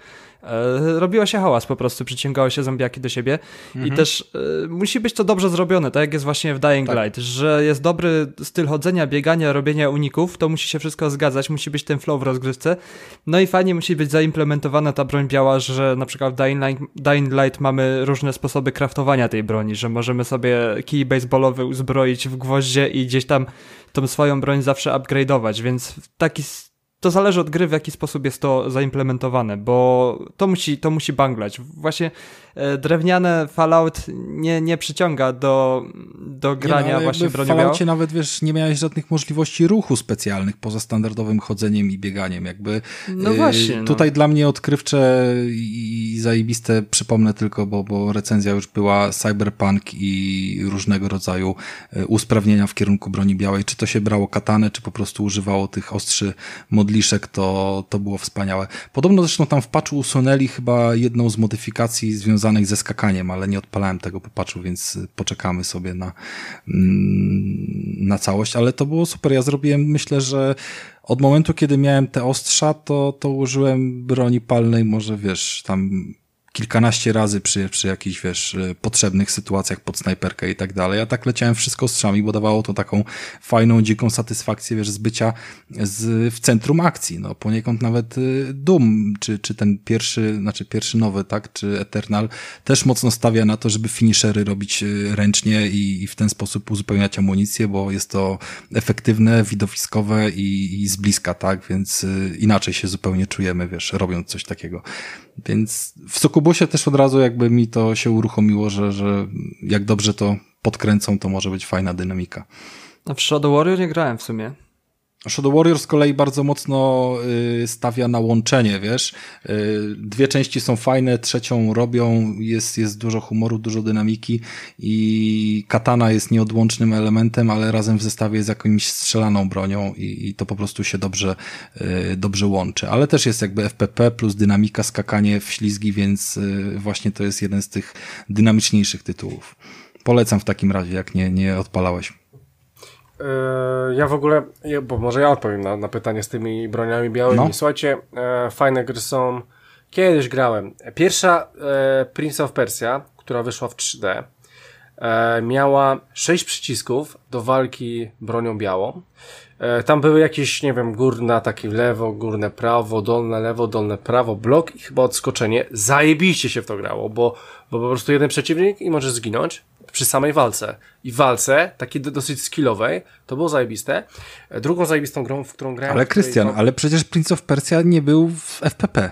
robiło się hałas po prostu, przyciągało się zombiaki do siebie mhm. i też e, musi być to dobrze zrobione, tak jak jest właśnie w Dying tak. Light, że jest dobry styl chodzenia, biegania, robienia uników, to musi się wszystko zgadzać, musi być ten flow w rozgrywce, no i fajnie musi być zaimplementowana ta broń biała, że na przykład w Dying Light, Dying Light mamy różne sposoby kraftowania tej broni, że możemy sobie kij baseballowy uzbroić w gwoździe i gdzieś tam tą swoją broń zawsze upgrade'ować, więc taki to zależy od gry, w jaki sposób jest to zaimplementowane, bo to musi, to musi banglać. Właśnie drewniane Fallout nie, nie przyciąga do, do grania nie, no, właśnie bronią W Falloutie nawet, wiesz, nie miałeś żadnych możliwości ruchu specjalnych poza standardowym chodzeniem i bieganiem, jakby. No właśnie. No. Tutaj dla mnie odkrywcze i zajebiste, przypomnę tylko, bo, bo recenzja już była Cyberpunk i różnego rodzaju e, usprawnienia w kierunku broni białej. Czy to się brało katanę, czy po prostu używało tych ostrzy modliszek, to, to było wspaniałe. Podobno zresztą tam w patchu usunęli chyba jedną z modyfikacji związaną związanych ze skakaniem, ale nie odpalałem tego popaczu, więc poczekamy sobie na, mm, na całość, ale to było super. Ja zrobiłem, myślę, że od momentu, kiedy miałem te ostrza, to, to użyłem broni palnej, może wiesz, tam kilkanaście razy przy, przy jakichś, wiesz, e, potrzebnych sytuacjach pod snajperkę i tak dalej. Ja tak leciałem wszystko strzami, bo dawało to taką fajną, dziką satysfakcję, wiesz, z bycia z, w centrum akcji. No, poniekąd nawet y, Doom, czy, czy ten pierwszy, znaczy pierwszy nowy, tak, czy Eternal, też mocno stawia na to, żeby finishery robić y, ręcznie i, i w ten sposób uzupełniać amunicję, bo jest to efektywne, widowiskowe i, i z bliska, tak, więc y, inaczej się zupełnie czujemy, wiesz, robiąc coś takiego. Więc w Sukubusie też od razu jakby mi to się uruchomiło, że, że jak dobrze to podkręcą, to może być fajna dynamika. A w Shadow Warrior nie grałem w sumie. Shadow Warrior z kolei bardzo mocno y, stawia na łączenie, wiesz. Y, dwie części są fajne, trzecią robią, jest, jest dużo humoru, dużo dynamiki i katana jest nieodłącznym elementem, ale razem w zestawie z jakąś strzelaną bronią i, i to po prostu się dobrze, y, dobrze łączy. Ale też jest jakby FPP plus dynamika, skakanie w ślizgi, więc właśnie to jest jeden z tych dynamiczniejszych tytułów. Polecam w takim razie, jak nie, nie odpalałeś. Yy, ja w ogóle, bo może ja odpowiem na, na pytanie z tymi broniami białymi. No. Słuchajcie, e, fajne gry są. Kiedyś grałem. Pierwsza e, Prince of Persia, która wyszła w 3D, e, miała sześć przycisków do walki bronią białą. E, tam były jakieś, nie wiem, górne ataki lewo, górne prawo, dolne lewo, dolne prawo, blok i chyba odskoczenie. Zajebiście się w to grało, bo, bo po prostu jeden przeciwnik i możesz zginąć przy samej walce. I walce, takiej dosyć skillowej, to było zajebiste. E, drugą zajebistą grą, w którą grałem... Ale Krystian, ale przecież Prince of Persia nie był w FPP.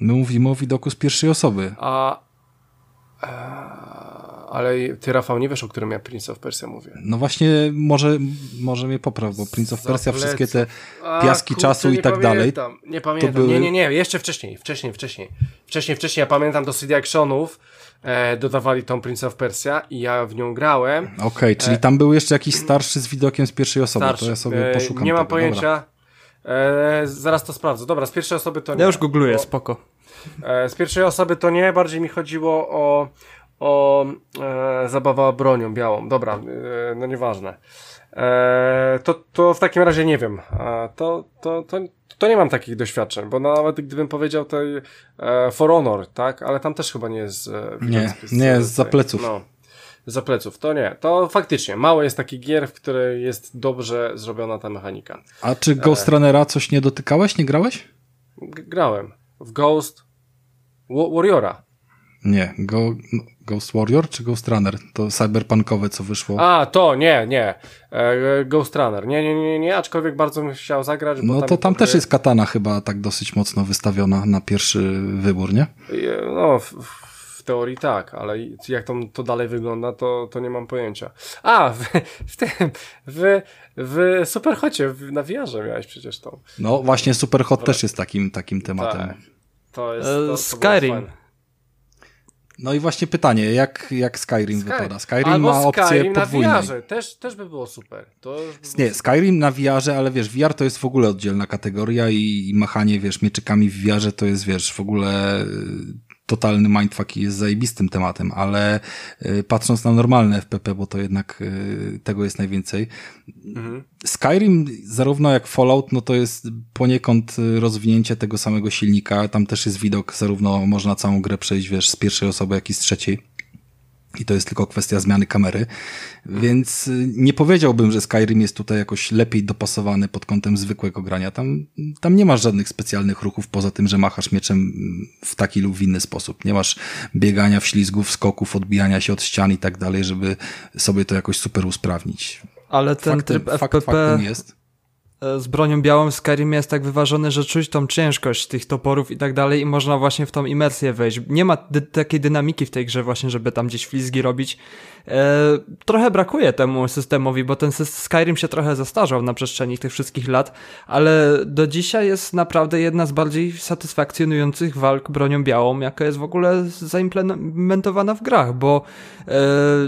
My mówimy o widoku z pierwszej osoby. A... ale ty, Rafał, nie wiesz, o którym ja Prince of Persia mówię. No właśnie, może, może mnie popraw, bo Prince of Persia, wszystkie te piaski A, czasu i tak pamiętam, dalej. Nie pamiętam, były... nie, nie, nie, jeszcze wcześniej, wcześniej, wcześniej. Wcześniej, wcześniej, ja pamiętam do CD Actionów, e, dodawali tą Prince of Persia i ja w nią grałem. Okej, okay, czyli e, tam był jeszcze jakiś starszy z widokiem z pierwszej osoby, starszy. to ja sobie e, poszukam. Nie mam tego. pojęcia. E, zaraz to sprawdzę. Dobra, z pierwszej osoby to nie. Ja już googluję, bo, spoko. E, z pierwszej osoby to nie, bardziej mi chodziło o, o e, zabawa bronią białą. Dobra, e, no nieważne. E, to, to w takim razie nie wiem. To, to, to, to nie mam takich doświadczeń, bo nawet gdybym powiedział tej e, For Honor, tak, ale tam też chyba nie jest. E, nie, nie jest za pleców. No, za pleców, to nie. To faktycznie, mało jest takich gier, w której jest dobrze zrobiona ta mechanika. A czy Ghost Runnera coś nie dotykałeś, nie grałeś? G grałem. W Ghost Warriora. Nie, Go, Ghost Warrior czy Ghost Runner? To cyberpunkowe, co wyszło. A, to nie, nie. E, Ghost Runner. Nie, nie, nie, nie, aczkolwiek bardzo bym chciał zagrać. no tam to tam też jest katana chyba tak dosyć mocno wystawiona na pierwszy wybór, nie? No, w, w teorii tak, ale jak to, to dalej wygląda, to, to nie mam pojęcia. A, w, w tym, w, w Superhocie, na VR miałeś przecież to. No właśnie Superhot też jest takim, takim tematem. Tak. To jest, to, to Skyrim. No i właśnie pytanie, jak, jak Skyrim, Sky... wypada? Skyrim Albo ma opcję Skyrim podwójnej. na VR-ze, też, też by było super. To Nie, Skyrim na VR-ze, ale wiesz, VR to jest w ogóle oddzielna kategoria i, i machanie, wiesz, mieczykami w VR-ze to jest, wiesz, w ogóle totalny mindfuck i jest zajebistym tematem, ale y, patrząc na normalne FPP, bo to jednak y, tego jest najwięcej. Mhm. Skyrim, zarówno jak Fallout, no to jest poniekąd y, rozwinięcie tego samego silnika. Tam też jest widok, zarówno można całą grę przejść, wiesz, z pierwszej osoby, jak i z trzeciej i to jest tylko kwestia zmiany kamery, więc y, nie powiedziałbym, że Skyrim jest tutaj jakoś lepiej dopasowany pod kątem zwykłego grania. Tam, tam nie masz żadnych specjalnych ruchów, poza tym, że machasz mieczem w taki lub w inny sposób. Nie masz biegania, wślizgów, skoków, odbijania się od ścian i tak dalej, żeby sobie to jakoś super usprawnić. Ale ten faktem, tryb FPP... Fakt, jest z bronią białą Skyrim jest tak wyważony, że czuć tą ciężkość tych toporów i tak dalej i można właśnie w tą imersję wejść. Nie ma takiej dynamiki w tej grze właśnie, żeby tam gdzieś flizgi robić. E, trochę brakuje temu systemowi, bo ten Skyrim się trochę zastarzał na przestrzeni tych wszystkich lat, ale do dzisiaj jest naprawdę jedna z bardziej satysfakcjonujących walk bronią białą, jaka jest w ogóle zaimplementowana w grach, bo e,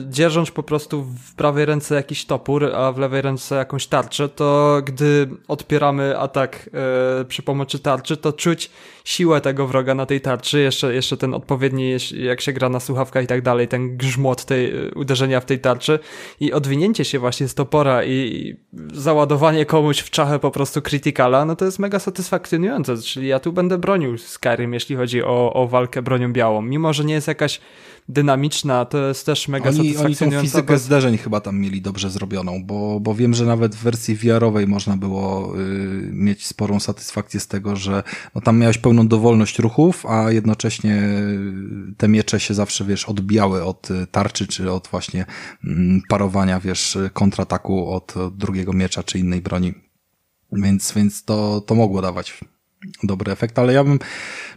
dzierżąc po prostu w prawej ręce jakiś topór, a w lewej ręce jakąś tarczę, to gdy odpieramy atak e, przy pomocy tarczy, to czuć siłę tego wroga na tej tarczy, jeszcze, jeszcze ten odpowiedni, jak się gra na słuchawkach i tak dalej, ten grzmot tej e, uderzenia w tej tarczy i odwinięcie się właśnie z topora i załadowanie komuś w czachę po prostu krytykala, no to jest mega satysfakcjonujące, czyli ja tu będę bronił Skyrim, jeśli chodzi o, o walkę bronią białą, mimo że nie jest jakaś dynamiczna, to jest też mega oni, satysfakcjonujące. Oni tą fizykę bez... zderzeń chyba tam mieli dobrze zrobioną, bo, bo wiem, że nawet w wersji VR-owej można było y, mieć sporą satysfakcję z tego, że no, tam miałeś pełną dowolność ruchów, a jednocześnie y, te miecze się zawsze, wiesz, odbijały od y, tarczy, czy od właśnie y, parowania, wiesz, kontrataku od drugiego miecza, czy innej broni. Więc, więc to, to mogło dawać dobry efekt, ale ja bym,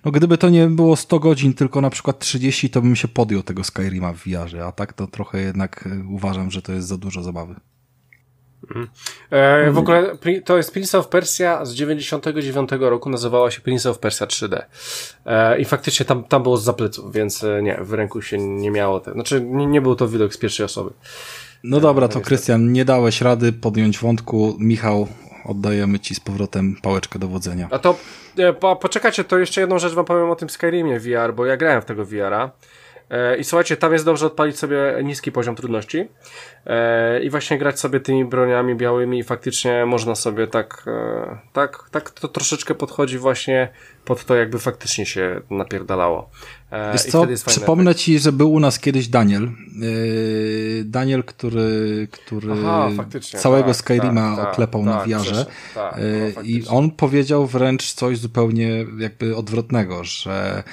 no gdyby to nie było 100 godzin, tylko na przykład 30, to bym się podjął tego Skyrima w VR-ze, a tak to trochę jednak e, uważam, że to jest za dużo zabawy. Mhm. E, w ogóle to jest Prince of Persia z 99 roku, nazywała się Prince of Persia 3D. E, I faktycznie tam, tam było z zapleców, więc nie, w ręku się nie miało. Te, znaczy nie, nie był to widok z pierwszej osoby. No dobra, to Krystian, nie dałeś rady podjąć wątku. Michał, oddajemy ci z powrotem pałeczkę do wodzenia. A to e, po, poczekajcie, to jeszcze jedną rzecz wam powiem o tym Skyrimie VR, bo ja grałem w tego VR-a. E, I słuchajcie, tam jest dobrze odpalić sobie niski poziom trudności e, i właśnie grać sobie tymi broniami białymi i faktycznie można sobie tak, e, tak, tak to troszeczkę podchodzi właśnie pod to, jakby faktycznie się napierdalało. Wiesz co, przypomnę ci, że był u nas kiedyś Daniel. Daniel, który, który Aha, całego tak, Skyrima tak, oklepał tak, na wiarze. Tak, no, I on powiedział wręcz coś zupełnie jakby odwrotnego, że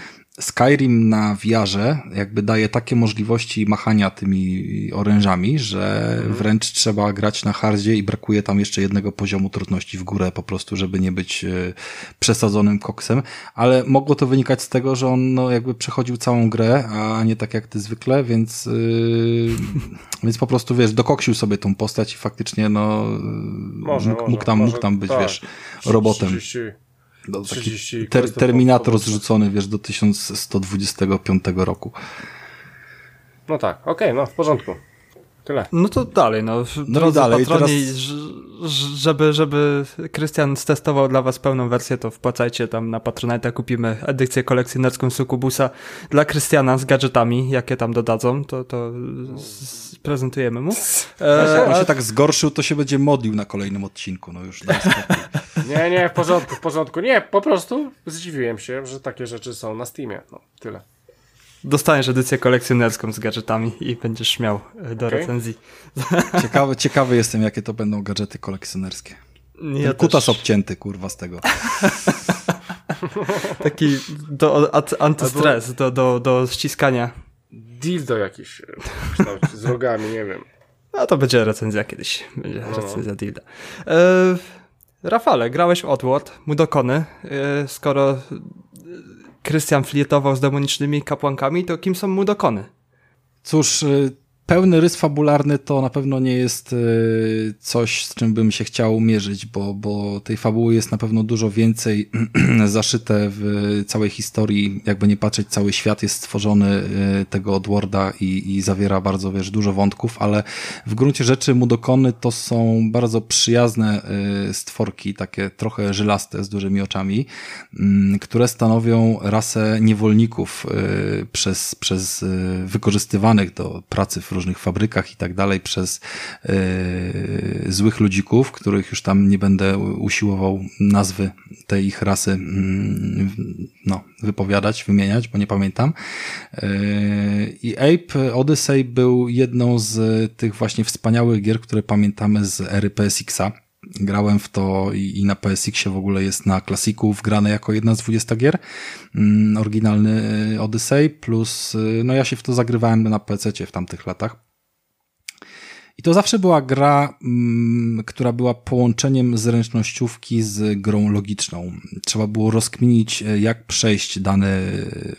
Skyrim na wiarze jakby daje takie możliwości machania tymi orężami, że mhm. wręcz trzeba grać na hardzie i brakuje tam jeszcze jednego poziomu trudności w górę po prostu, żeby nie być e, przesadzonym koksem, ale mogło to wynikać z tego, że on no, jakby przechodził całą grę, a nie tak jak ty zwykle, więc yy, więc po prostu wiesz, dokoksił sobie tą postać i faktycznie no może, mógł, mógł tam, może, mógł tam być, tak. wiesz, robotem. 30 no, taki ter Terminator zrzucony, wiesz, do 1125 roku. No tak, okej, okay, no w porządku. Tyle. No to dalej, no. No i dalej. Patroni, teraz... żeby, żeby Krystian stestował dla was pełną wersję, to wpłacajcie tam na Patronite, kupimy edycję kolekcjonerską Sukubusa dla Krystiana z gadżetami, jakie tam dodadzą, to, to prezentujemy mu. E, on się tak zgorszył, to się będzie modlił na kolejnym odcinku, no już Nie, nie, w porządku, w porządku. Nie, po prostu zdziwiłem się, że takie rzeczy są na Steamie, no, tyle dostaniesz edycję kolekcjonerską z gadżetami i będziesz miał e, do okay. recenzji. Ciekawy, ciekawy jestem, jakie to będą gadżety kolekcjonerskie. Ja Ten kutas też... obcięty, kurwa, z tego. Taki do, antystres, Albo... do, do, do ściskania. Dildo jakiś e, z rogami, nie wiem. No to będzie recenzja kiedyś. Będzie no. recenzja dilda. E, Rafale, grałeś w Oddworld, Mudokony. E, skoro Krystian flietował z demonicznymi kapłankami, to kim są mu dokony? Cóż, y, pełny rys fabularny to na pewno nie jest e, coś, z czym bym się chciał mierzyć, bo, bo tej fabuły jest na pewno dużo więcej zaszyte w całej historii. Jakby nie patrzeć, cały świat jest stworzony e, tego Odworda i, i zawiera bardzo, wiesz, dużo wątków, ale w gruncie rzeczy Mudokony to są bardzo przyjazne e, stworki, takie trochę żylaste, z dużymi oczami, mm, które stanowią rasę niewolników przez, przez wykorzystywanych do pracy w różnych fabrykach i tak dalej przez e, złych ludzików, których już tam nie będę usiłował nazwy tej ich rasy mm, no, wypowiadać, wymieniać, bo nie pamiętam. E, I Ape Odyssey był jedną z tych właśnie wspaniałych gier, które pamiętamy z ery PSX-a. Grałem w to i, i na PSX-ie w ogóle jest na klasiku wgrane jako jedna z 20 gier. Mm, oryginalny y, Odyssey, plus y, no ja się w to zagrywałem na PC w tamtych latach. I to zawsze była gra, mm, która była połączeniem zręcznościówki z grą logiczną. Trzeba było rozkminić, y, jak przejść dany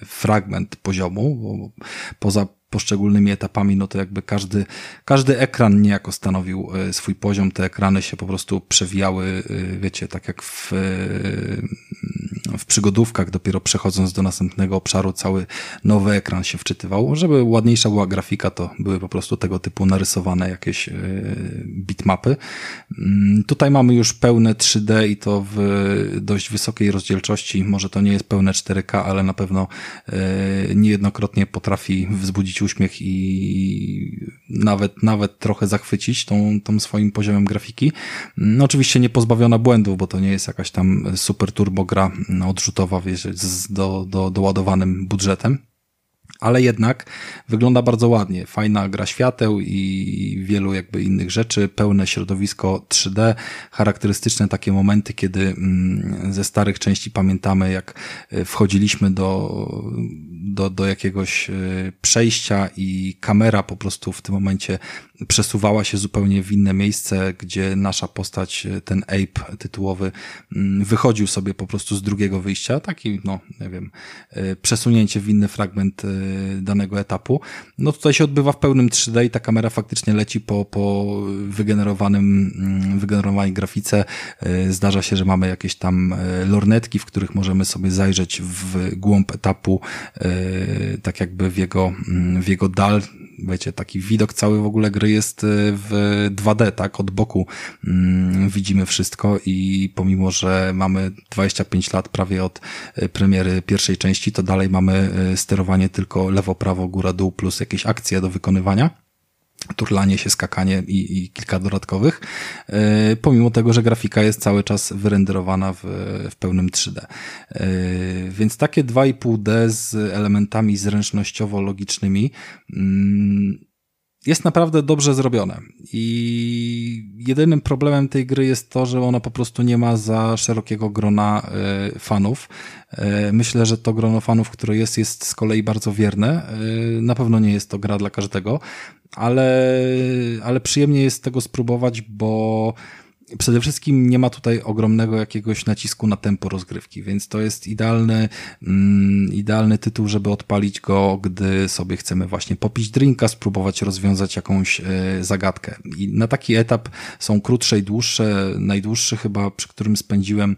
fragment poziomu, bo poza poszczególnymi etapami, no to jakby każdy, każdy ekran niejako stanowił e, swój poziom. Te ekrany się po prostu przewijały, e, wiecie, tak jak w, e, w przygodówkach, dopiero przechodząc do następnego obszaru, cały nowy ekran się wczytywał. Żeby ładniejsza była grafika, to były po prostu tego typu narysowane jakieś bitmapy. Mm, tutaj mamy już pełne 3D i to w dość wysokiej rozdzielczości. Może to nie jest pełne 4K, ale na pewno niejednokrotnie potrafi wzbudzić uśmiech i nawet, nawet trochę zachwycić tą, tą swoim poziomem grafiki. No oczywiście nie pozbawiona błędów, bo to nie jest jakaś tam super turbo gra odrzutowa, wiesz, z do, do, doładowanym budżetem ale jednak wygląda bardzo ładnie. Fajna gra świateł i wielu jakby innych rzeczy, pełne środowisko 3D, charakterystyczne takie momenty, kiedy mm, ze starych części pamiętamy, jak e, wchodziliśmy do, do, do jakiegoś e, przejścia i kamera po prostu w tym momencie przesuwała się zupełnie w inne miejsce, gdzie nasza postać, e, ten ape tytułowy, mm, wychodził sobie po prostu z drugiego wyjścia. Taki, no, nie wiem, przesunięcie w inny fragment danego etapu. No tutaj się odbywa w pełnym 3D i ta kamera faktycznie leci po, po wygenerowanym, mm, wygenerowanej grafice. E, zdarza się, że mamy jakieś tam e, lornetki, w których możemy sobie zajrzeć w głąb etapu, e, tak jakby w jego, mm, w jego dal, wiecie, taki widok cały w ogóle gry jest w 2D, tak, od boku mm, widzimy wszystko i pomimo, że mamy 25 lat prawie od premiery pierwszej części, to dalej mamy sterowanie tylko lewo, prawo, góra, dół plus jakieś akcje do wykonywania turlanie się, skakanie i, i kilka dodatkowych, yy, pomimo tego, że grafika jest cały czas wyrenderowana w, w pełnym 3D. Yy, e, więc takie 2,5D z elementami zręcznościowo-logicznymi yy, jest naprawdę dobrze zrobione. I jedynym problemem tej gry jest to, że ona po prostu nie ma za szerokiego grona y, fanów. Myślę, że to grono fanów, które jest, jest z kolei bardzo wierne. Na pewno nie jest to gra dla każdego, ale, ale przyjemnie jest tego spróbować, bo przede wszystkim nie ma tutaj ogromnego jakiegoś nacisku na tempo rozgrywki, więc to jest idealny, mm, idealny tytuł, żeby odpalić go, gdy sobie chcemy właśnie popić drinka, spróbować rozwiązać jakąś e, zagadkę. I na taki etap są krótsze i dłuższe. Najdłuższy chyba, przy którym spędziłem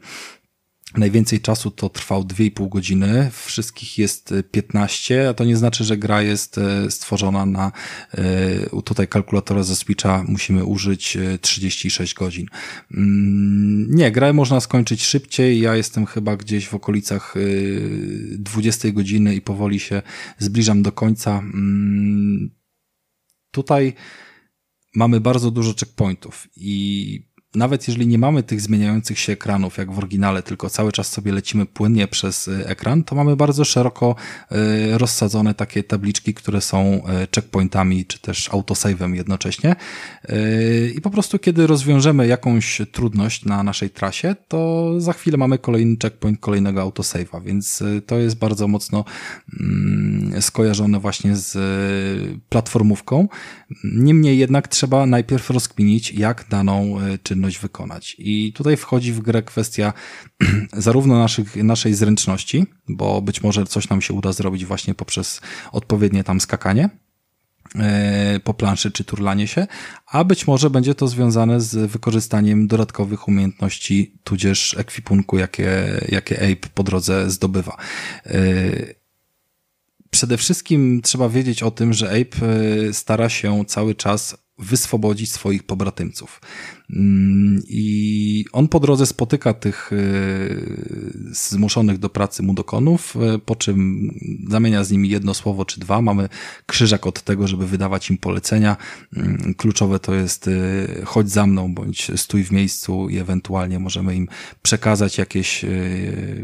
Najwięcej czasu to trwał 2,5 godziny, wszystkich jest 15, a to nie znaczy, że gra jest e, stworzona na e, tutaj kalkulatora ze Switcha musimy użyć 36 e, godzin. Mm, nie, grę można skończyć szybciej, ja jestem chyba gdzieś w okolicach 20 godziny i powoli się zbliżam do końca. Mm, tutaj mamy bardzo dużo checkpointów i nawet jeżeli nie mamy tych zmieniających się ekranów, jak w oryginale, tylko cały czas sobie lecimy płynnie przez y, ekran, to mamy bardzo szeroko y, rozsadzone takie tabliczki, które są y, checkpointami, czy też autosave'em jednocześnie. I po prostu, kiedy rozwiążemy jakąś trudność na naszej trasie, to za chwilę mamy kolejny checkpoint kolejnego autosave'a, więc to jest bardzo mocno mm, skojarzone właśnie z platformówką. Niemniej jednak trzeba najpierw rozkminić, jak daną czynność wykonać. I tutaj wchodzi w grę kwestia zarówno naszych, naszej zręczności, bo być może coś nam się uda zrobić właśnie poprzez odpowiednie tam skakanie, e, po planszy czy turlanie się, a być może będzie to związane z wykorzystaniem dodatkowych umiejętności, tudzież ekwipunku, jakie, jakie Ape po drodze zdobywa. E, przede wszystkim trzeba wiedzieć o tym, że Ape e, stara się cały czas wyswobodzić swoich pobratymców. Mm, I on po drodze spotyka tych e, zmuszonych do pracy mudokonów, e, po czym zamienia z nimi jedno słowo czy dwa. Mamy krzyżak od tego, żeby wydawać im polecenia. Mm, kluczowe to jest e, chodź za mną, bądź stój w miejscu i ewentualnie możemy im przekazać jakieś,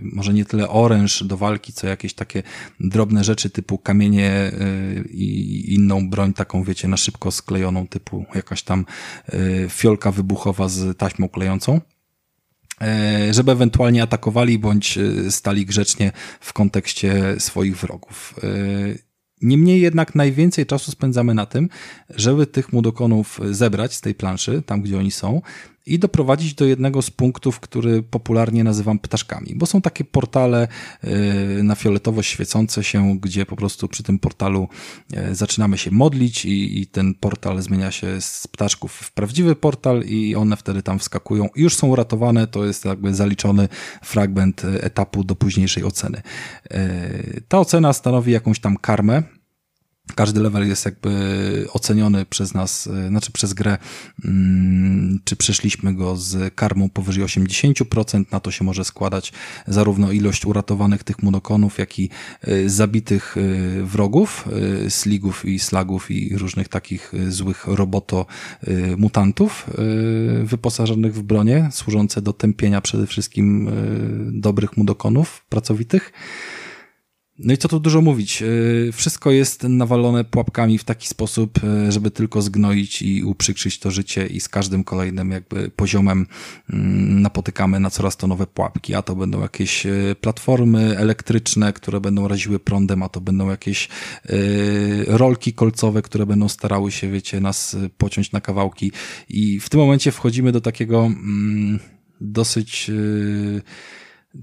może nie tyle oręż do walki, co jakieś takie drobne rzeczy typu kamienie i inną broń, taką wiecie, na szybko sklejoną, typu jakaś tam fiolka wybuchowa wybuchowa z taśmą klejącą e, żeby ewentualnie atakowali bądź e, stali grzecznie w kontekście swoich wrogów. E, niemniej jednak najwięcej czasu spędzamy na tym, żeby tych mudokonów zebrać z tej planszy, tam gdzie oni są, i doprowadzić do jednego z punktów, który popularnie nazywam ptaszkami, bo są takie portale y, na fioletowo świecące się, gdzie po prostu przy tym portalu y, zaczynamy się modlić i, i ten portal zmienia się z ptaszków w prawdziwy portal i one wtedy tam wskakują i już są uratowane, to jest jakby zaliczony fragment etapu do późniejszej oceny. Ta ocena stanowi jakąś tam karmę, każdy level jest jakby oceniony przez nas, e, znaczy przez grę, mm, czy przeszliśmy go z karmą powyżej 80%. Na to się może składać zarówno ilość uratowanych tych monokonów, jak i e, zabitych e, wrogów, sligów i slagów i różnych takich złych roboto mutantów wyposażonych w bronie, służące do tępienia przede wszystkim dobrych mudokonów pracowitych. No i co tu dużo mówić. E, wszystko jest nawalone pułapkami w taki sposób, e, żeby tylko zgnoić i uprzykrzyć to życie i z każdym kolejnym jakby poziomem mm, napotykamy na coraz to nowe pułapki. A to będą jakieś e, platformy elektryczne, które będą raziły prądem, a to będą jakieś rolki kolcowe, które będą starały się, wiecie, nas pociąć na kawałki. I w tym momencie wchodzimy do takiego mm, dosyć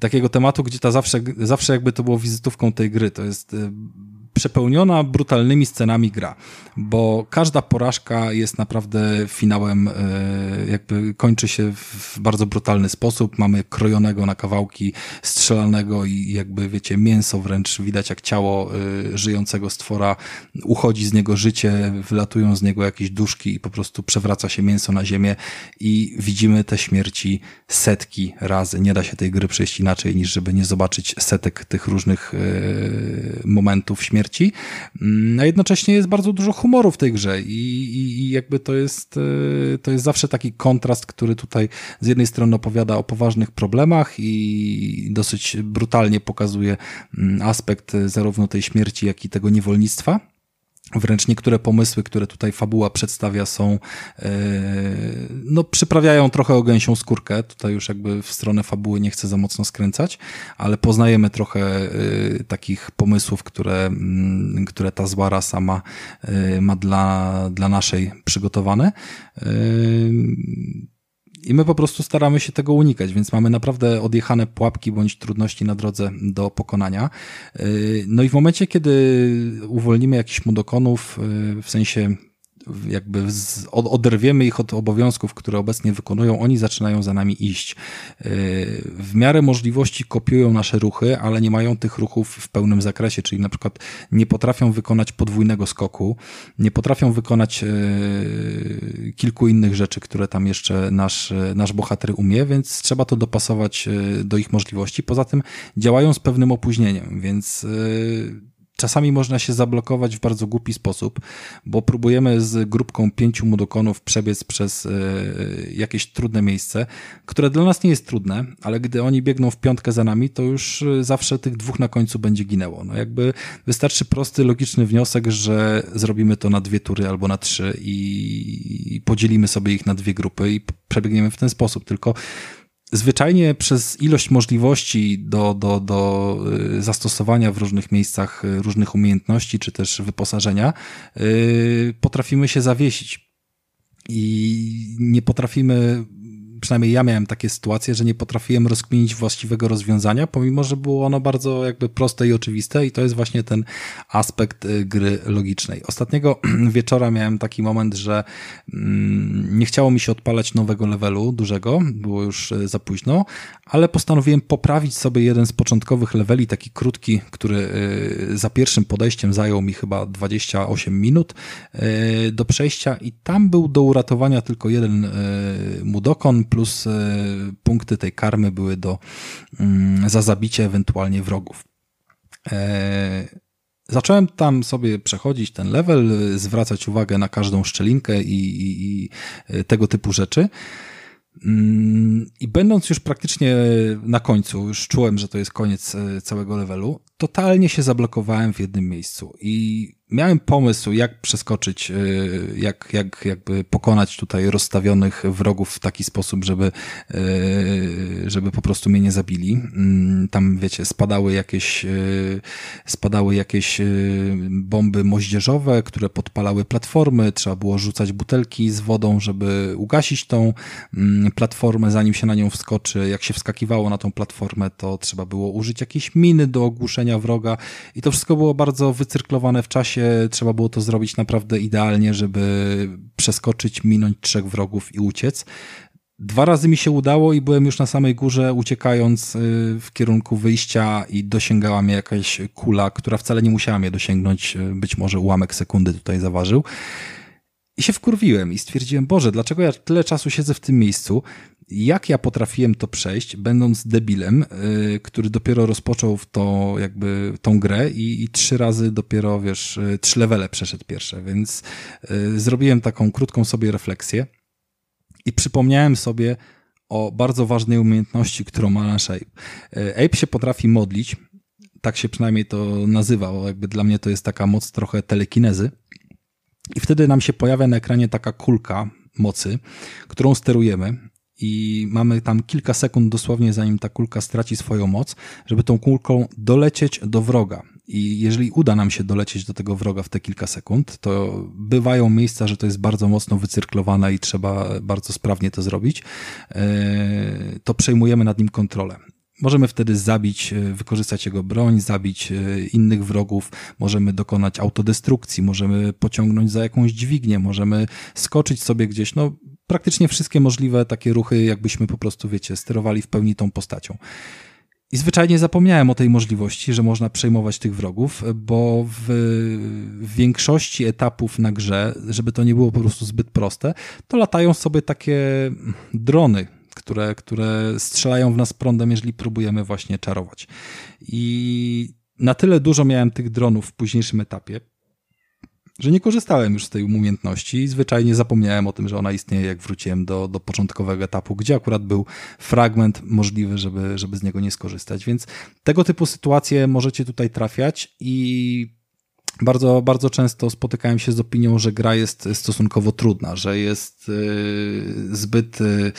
takiego tematu, gdzie ta zawsze, zawsze jakby to było wizytówką tej gry. To jest y, przepełniona brutalnymi scenami gra, bo każda porażka jest naprawdę finałem, e, jakby kończy się w bardzo brutalny sposób. Mamy krojonego na kawałki, strzelanego i jakby, wiecie, mięso wręcz widać jak ciało e, żyjącego stwora, uchodzi z niego życie, wylatują z niego jakieś duszki i po prostu przewraca się mięso na ziemię i widzimy te śmierci setki razy. Nie da się tej gry przejść inaczej niż żeby nie zobaczyć setek tych różnych e, momentów śmierci. Mm, a jednocześnie jest bardzo dużo humoru w tej grze i, i, i jakby to jest, e, to jest zawsze taki kontrast, który tutaj z jednej strony opowiada o poważnych problemach i dosyć brutalnie pokazuje mm, aspekt zarówno tej śmierci, jak i tego niewolnictwa Wręcz niektóre pomysły, które tutaj fabuła przedstawia są, e, no przyprawiają trochę o gęsią skórkę. Tutaj już jakby w stronę fabuły nie chcę za mocno skręcać, ale poznajemy trochę e, takich pomysłów, które, mm, które ta zła rasa ma, e, ma dla, dla naszej przygotowane. I my po prostu staramy się tego unikać, więc mamy naprawdę odjechane pułapki bądź trudności na drodze do pokonania. Y, no i w momencie, kiedy uwolnimy jakiś mudokonów, y, w sensie jakby z, oderwiemy ich od obowiązków, które obecnie wykonują, oni zaczynają za nami iść. Yy, w miarę możliwości kopiują nasze ruchy, ale nie mają tych ruchów w pełnym zakresie, czyli na przykład nie potrafią wykonać podwójnego skoku, nie potrafią wykonać yy, kilku innych rzeczy, które tam jeszcze nasz, nasz bohater umie, więc trzeba to dopasować do ich możliwości. Poza tym działają z pewnym opóźnieniem, więc Czasami można się zablokować w bardzo głupi sposób, bo próbujemy z grupką pięciu mudokonów przebiec przez e, jakieś trudne miejsce, które dla nas nie jest trudne, ale gdy oni biegną w piątkę za nami, to już e, zawsze tych dwóch na końcu będzie ginęło. No jakby wystarczy prosty, logiczny wniosek, że zrobimy to na dwie tury albo na trzy i podzielimy sobie ich na dwie grupy i przebiegniemy w ten sposób. Tylko zwyczajnie przez ilość możliwości do, do, do y, zastosowania w różnych miejscach y, różnych umiejętności czy też wyposażenia y, potrafimy się zawiesić. I nie potrafimy przynajmniej ja miałem takie sytuacje, że nie potrafiłem rozkminić właściwego rozwiązania, pomimo, że było ono bardzo jakby proste i oczywiste i to jest właśnie ten aspekt y, gry logicznej. Ostatniego wieczora miałem taki moment, że mm, nie chciało mi się odpalać nowego levelu dużego, było już y, za późno, ale postanowiłem poprawić sobie jeden z początkowych leveli, taki krótki, który y, za pierwszym podejściem zajął mi chyba 28 minut do przejścia i tam był do uratowania tylko jeden mudokon plus e, punkty tej karmy były do, mm, za zabicie ewentualnie wrogów. E, zacząłem tam sobie przechodzić ten level, zwracać uwagę na każdą szczelinkę i, i, i tego typu rzeczy. Mm, I będąc już praktycznie na końcu, już czułem, że to jest koniec całego levelu, totalnie się zablokowałem w jednym miejscu i miałem pomysł, jak przeskoczyć, y, jak, jak jakby pokonać tutaj rozstawionych wrogów w taki sposób, żeby, y, żeby po prostu mnie nie zabili. Mm, tam, wiecie, spadały jakieś, y, spadały jakieś bomby moździerzowe, które podpalały platformy, trzeba było rzucać butelki z wodą, żeby ugasić tą mm, platformę, zanim się na nią wskoczy. Jak się wskakiwało na tą platformę, to trzeba było użyć jakiejś miny do ogłuszenia wroga i to wszystko było bardzo wycyrklowane w czasie trzeba było to zrobić naprawdę idealnie, żeby przeskoczyć, minąć trzech wrogów i uciec. Dwa razy mi się udało i byłem już na samej górze, uciekając y, w kierunku wyjścia i dosięgała mnie jakaś kula, która wcale nie musiała mnie dosięgnąć, y, być może ułamek sekundy tutaj zaważył. I się wkurwiłem i stwierdziłem, Boże, dlaczego ja tyle czasu siedzę w tym miejscu? Jak ja potrafiłem to przejść, będąc debilem, yy, który dopiero rozpoczął w to, jakby tą grę i, i trzy razy dopiero, wiesz, yy, trzy levele przeszedł pierwsze, więc yy, zrobiłem taką krótką sobie refleksję i przypomniałem sobie o bardzo ważnej umiejętności, którą ma nasz Ape. Yy, Ape się potrafi modlić, tak się przynajmniej to nazywa, bo jakby dla mnie to jest taka moc trochę telekinezy i wtedy nam się pojawia na ekranie taka kulka mocy, którą sterujemy i mamy tam kilka sekund dosłownie, zanim ta kulka straci swoją moc, żeby tą kulką dolecieć do wroga. I jeżeli uda nam się dolecieć do tego wroga w te kilka sekund, to bywają miejsca, że to jest bardzo mocno wycyrklowane i trzeba bardzo sprawnie to zrobić, e, to przejmujemy nad nim kontrolę. Możemy wtedy zabić, e, wykorzystać jego broń, zabić e, innych wrogów, możemy dokonać autodestrukcji, możemy pociągnąć za jakąś dźwignię, możemy skoczyć sobie gdzieś, no praktycznie wszystkie możliwe takie ruchy, jakbyśmy po prostu, wiecie, sterowali w pełni tą postacią. I zwyczajnie zapomniałem o tej możliwości, że można przejmować tych wrogów, bo w, w, większości etapów na grze, żeby to nie było po prostu zbyt proste, to latają sobie takie drony, które, które strzelają w nas prądem, jeżeli próbujemy właśnie czarować. I na tyle dużo miałem tych dronów w późniejszym etapie, że nie korzystałem już z tej umiejętności i zwyczajnie zapomniałem o tym, że ona istnieje, jak wróciłem do, do początkowego etapu, gdzie akurat był fragment możliwy, żeby, żeby z niego nie skorzystać. Więc tego typu sytuacje możecie tutaj trafiać i bardzo, bardzo często spotykałem się z opinią, że gra jest stosunkowo trudna, że jest y, zbyt, y,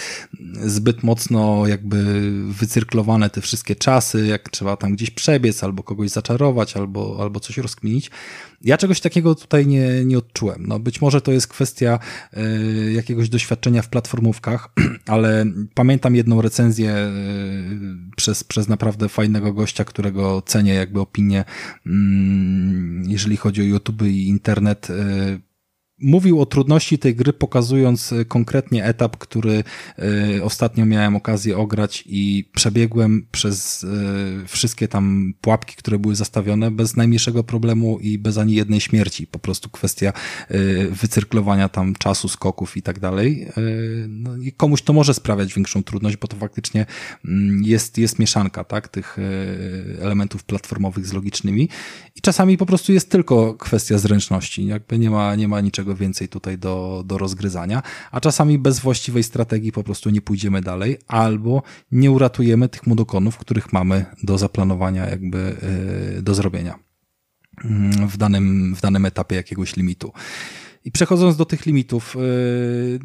zbyt mocno jakby wycyrklowane te wszystkie czasy, jak trzeba tam gdzieś przebiec, albo kogoś zaczarować, albo, albo coś rozkminić. Ja czegoś takiego tutaj nie, nie odczułem. No być może to jest kwestia y, jakiegoś doświadczenia w platformówkach, ale pamiętam jedną recenzję przez, przez naprawdę fajnego gościa, którego cenię jakby opinię, y, jeżeli chodzi o YouTube i internet. Mówił o trudności tej gry, pokazując e, konkretnie etap, który e, ostatnio miałem okazję ograć i przebiegłem przez e, wszystkie tam pułapki, które były zastawione bez najmniejszego problemu i bez ani jednej śmierci. Po prostu kwestia wycyrklowania tam czasu, skoków i tak dalej. No i komuś to może sprawiać większą trudność, bo to faktycznie mm, jest, jest mieszanka, tak, tych elementów platformowych z logicznymi i czasami po prostu jest tylko kwestia zręczności. Jakby nie ma, nie ma niczego niczego więcej tutaj do, do rozgryzania, a czasami bez właściwej strategii po prostu nie pójdziemy dalej, albo nie uratujemy tych mudokonów, których mamy do zaplanowania, jakby yy, do zrobienia mm, w danym, w danym etapie jakiegoś limitu. I przechodząc do tych limitów, yy,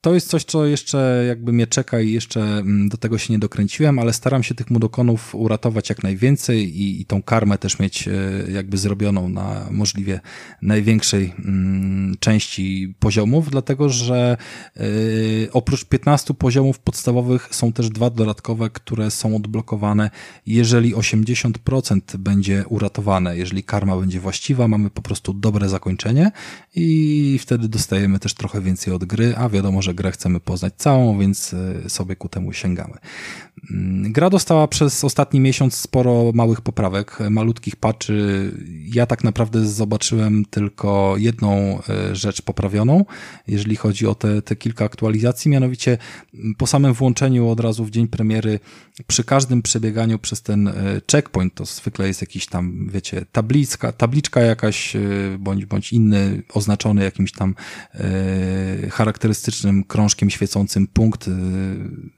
to jest coś, co jeszcze jakby mnie czeka i jeszcze mm, do tego się nie dokręciłem, ale staram się tych mudokonów uratować jak najwięcej i, i tą karmę też mieć e, jakby zrobioną na możliwie największej mm, części poziomów, dlatego że y, oprócz 15 poziomów podstawowych są też dwa dodatkowe, które są odblokowane, jeżeli 80% będzie uratowane, jeżeli karma będzie właściwa, mamy po prostu dobre zakończenie i wtedy dostajemy też trochę więcej od gry, a wiadomo, że że grę chcemy poznać całą, więc e, sobie ku temu sięgamy. Mm, gra dostała przez ostatni miesiąc sporo małych poprawek, malutkich patchy. Ja tak naprawdę zobaczyłem tylko jedną e, rzecz poprawioną, jeżeli chodzi o te, te kilka aktualizacji, mianowicie mm, po samym włączeniu od razu w dzień premiery, przy każdym przebieganiu przez ten e, checkpoint, to zwykle jest jakiś tam, wiecie, tabliczka, tabliczka jakaś, bądź, bądź inny oznaczony jakimś tam charakterystycznym krążkiem świecącym punkt. Y,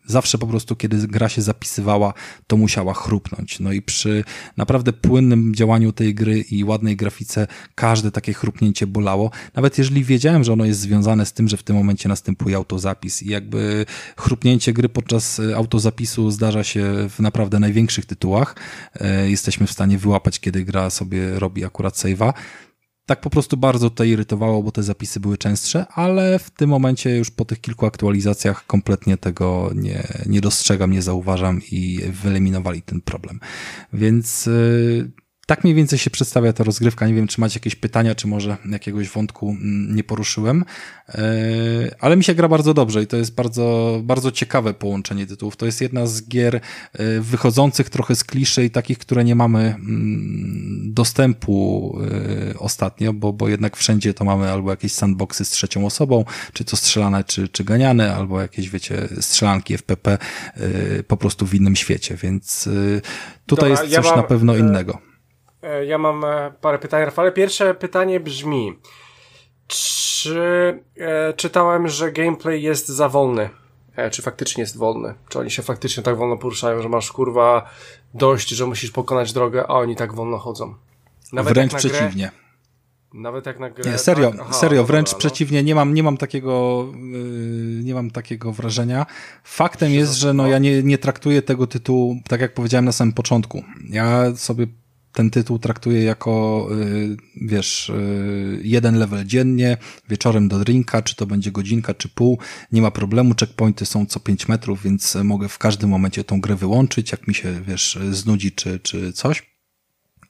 zawsze po prostu, kiedy gra się zapisywała, to musiała chrupnąć. No i przy naprawdę płynnym działaniu tej gry i ładnej grafice, każde takie chrupnięcie bolało. Nawet jeżeli wiedziałem, że ono jest związane z tym, że w tym momencie następuje autozapis i jakby chrupnięcie gry podczas y, autozapisu zdarza się w naprawdę największych tytułach. Y, jesteśmy w stanie wyłapać, kiedy gra sobie robi akurat save'a tak po prostu bardzo to irytowało, bo te zapisy były częstsze, ale w tym momencie już po tych kilku aktualizacjach kompletnie tego nie, nie dostrzegam, nie zauważam i wyeliminowali ten problem. Więc yy, tak mniej więcej się przedstawia ta rozgrywka. Nie wiem, czy macie jakieś pytania, czy może jakiegoś wątku mm, nie poruszyłem, e, ale mi się gra bardzo dobrze i to jest bardzo, bardzo ciekawe połączenie tytułów. To jest jedna z gier e, wychodzących trochę z kliszy i takich, które nie mamy mm, dostępu e, ostatnio, bo, bo jednak wszędzie to mamy albo jakieś sandboxy z trzecią osobą, czy to strzelane, czy, czy ganiane, albo jakieś, wiecie, strzelanki FPP po prostu w innym świecie, więc tutaj Dobra, jest coś ja mam, na pewno innego. E, ja mam e, parę pytań, Rafale. Pierwsze pytanie brzmi, czy e, czytałem, że gameplay jest za wolny? E, czy faktycznie jest wolny? Czy oni się faktycznie tak wolno poruszają, że masz kurwa dość, że musisz pokonać drogę, a oni tak wolno chodzą? Nawet Wręcz przeciwnie. Nawet jak na grę. Nie, serio, tak? Aha, serio, wręcz dobra, no. przeciwnie, nie mam, nie mam takiego, yy, nie mam takiego wrażenia. Faktem jest, że no ja nie, nie traktuję tego tytułu, tak jak powiedziałem na samym początku. Ja sobie ten tytuł traktuję jako, y, wiesz, y, jeden level dziennie, wieczorem do drinka, czy to będzie godzinka, czy pół, nie ma problemu, checkpointy są co 5 metrów, więc mogę w każdym momencie tą grę wyłączyć, jak mi się, wiesz, znudzi, czy, czy coś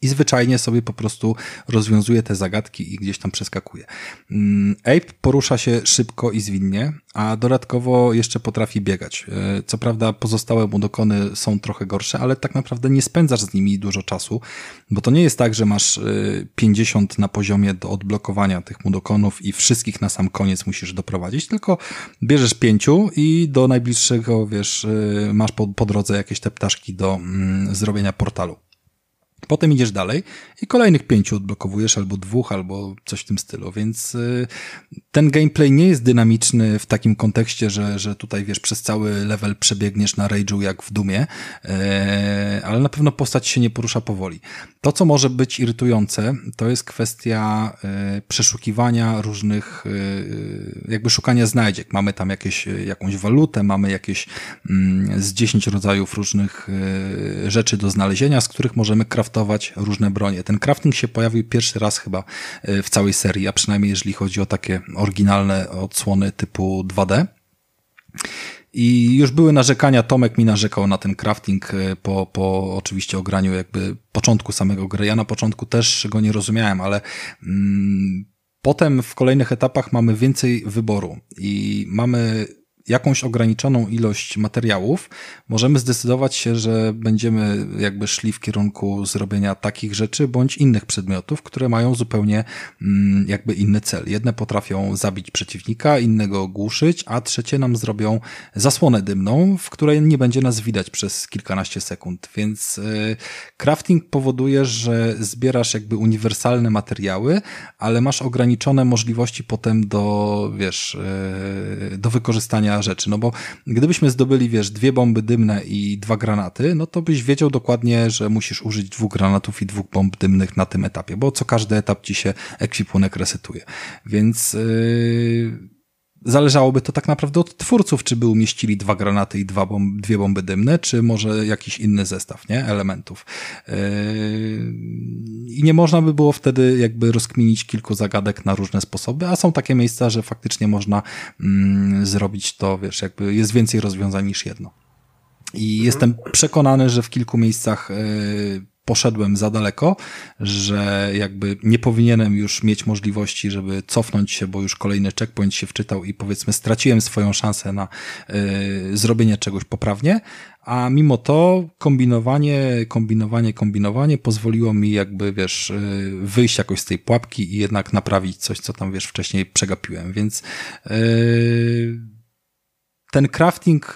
i zwyczajnie sobie po prostu rozwiązuje te zagadki i gdzieś tam przeskakuje. Mm, Ape porusza się szybko i zwinnie, a dodatkowo jeszcze potrafi biegać. E, co prawda pozostałe mu dokony są trochę gorsze, ale tak naprawdę nie spędzasz z nimi dużo czasu, bo to nie jest tak, że masz 50 e, na poziomie do odblokowania tych mudokonów i wszystkich na sam koniec musisz doprowadzić, tylko bierzesz pięciu i do najbliższego, wiesz, e, masz po, po drodze jakieś te ptaszki do mm, zrobienia portalu. Potem idziesz dalej i kolejnych pięciu odblokowujesz, albo dwóch, albo coś w tym stylu, więc y, ten gameplay nie jest dynamiczny w takim kontekście, że, że tutaj wiesz, przez cały level przebiegniesz na rage'u jak w Dumie, e, ale na pewno postać się nie porusza powoli. To, co może być irytujące, to jest kwestia e, przeszukiwania różnych, jakby szukania znajdziek. Mamy tam jakieś, jakąś walutę, mamy jakieś mm, z 10 rodzajów różnych rzeczy do znalezienia, z których możemy craftować craftować różne bronie. Ten crafting się pojawił pierwszy raz chyba e, w całej serii, a przynajmniej jeżeli chodzi o takie oryginalne odsłony typu 2D. I już były narzekania, Tomek mi narzekał na ten crafting e, po, po oczywiście ograniu jakby początku samego gry. Ja na początku też go nie rozumiałem, ale mm, potem w kolejnych etapach mamy więcej wyboru i mamy jakąś ograniczoną ilość materiałów, możemy zdecydować się, że będziemy jakby szli w kierunku zrobienia takich rzeczy bądź innych przedmiotów, które mają zupełnie mm, jakby inny cel. Jedne potrafią zabić przeciwnika, innego ogłuszyć, a trzecie nam zrobią zasłonę dymną, w której nie będzie nas widać przez kilkanaście sekund. Więc y, crafting powoduje, że zbierasz jakby uniwersalne materiały, ale masz ograniczone możliwości potem do, wiesz, y, do wykorzystania rzeczy, no bo gdybyśmy zdobyli, wiesz, dwie bomby dymne i dwa granaty, no to byś wiedział dokładnie, że musisz użyć dwóch granatów i dwóch bomb dymnych na tym etapie, bo co każdy etap ci się ekwipunek resetuje. Więc yy, zależałoby to tak naprawdę od twórców, czy by umieścili dwa granaty i dwa bomb, dwie bomby dymne, czy może jakiś inny zestaw, nie? Elementów. Yy... I nie można by było wtedy jakby rozkminić kilku zagadek na różne sposoby, a są takie miejsca, że faktycznie można mm, zrobić to, wiesz, jakby jest więcej rozwiązań niż jedno. I mhm. jestem przekonany, że w kilku miejscach yy, poszedłem za daleko, że jakby nie powinienem już mieć możliwości, żeby cofnąć się, bo już kolejny checkpoint się wczytał i powiedzmy straciłem swoją szansę na y, zrobienie czegoś poprawnie, a mimo to kombinowanie, kombinowanie, kombinowanie pozwoliło mi jakby, wiesz, y, wyjść jakoś z tej pułapki i jednak naprawić coś, co tam, wiesz, wcześniej przegapiłem, więc yy, ten crafting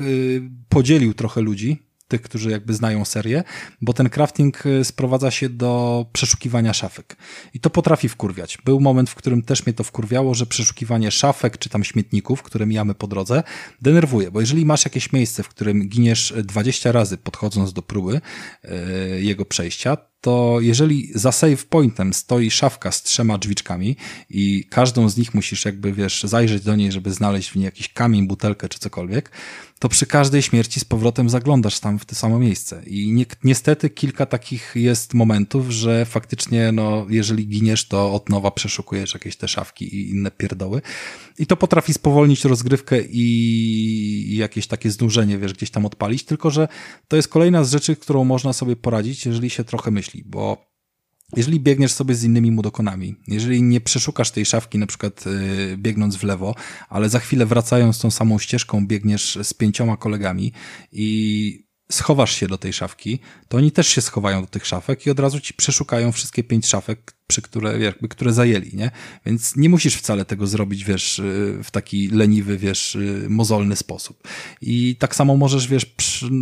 podzielił trochę ludzi, tych, którzy jakby znają serię, bo ten crafting y, sprowadza się do przeszukiwania szafek. I to potrafi wkurwiać. Był moment, w którym też mnie to wkurwiało, że przeszukiwanie szafek czy tam śmietników, które mijamy po drodze, denerwuje, bo jeżeli masz jakieś miejsce, w którym giniesz 20 razy podchodząc do próby yy, jego przejścia, to jeżeli za save pointem stoi szafka z trzema drzwiczkami i każdą z nich musisz jakby, wiesz, zajrzeć do niej, żeby znaleźć w niej jakiś kamień, butelkę czy cokolwiek, to przy każdej śmierci z powrotem zaglądasz tam w to samo miejsce. I ni niestety kilka takich jest momentów, że faktycznie, no, jeżeli giniesz, to od nowa przeszukujesz jakieś te szafki i inne pierdoły. I to potrafi spowolnić rozgrywkę i jakieś takie znużenie, wiesz, gdzieś tam odpalić, tylko że to jest kolejna z rzeczy, którą można sobie poradzić, jeżeli się trochę myśli, bo jeżeli biegniesz sobie z innymi mudokonami, jeżeli nie przeszukasz tej szafki na przykład yy, biegnąc w lewo, ale za chwilę wracając tą samą ścieżką biegniesz z pięcioma kolegami i schowasz się do tej szafki, to oni też się schowają do tych szafek i od razu ci przeszukają wszystkie pięć szafek, przy które, jakby, które zajęli, nie? Więc nie musisz wcale tego zrobić, wiesz, y, w taki leniwy, wiesz, y, mozolny sposób. I tak samo możesz, wiesz,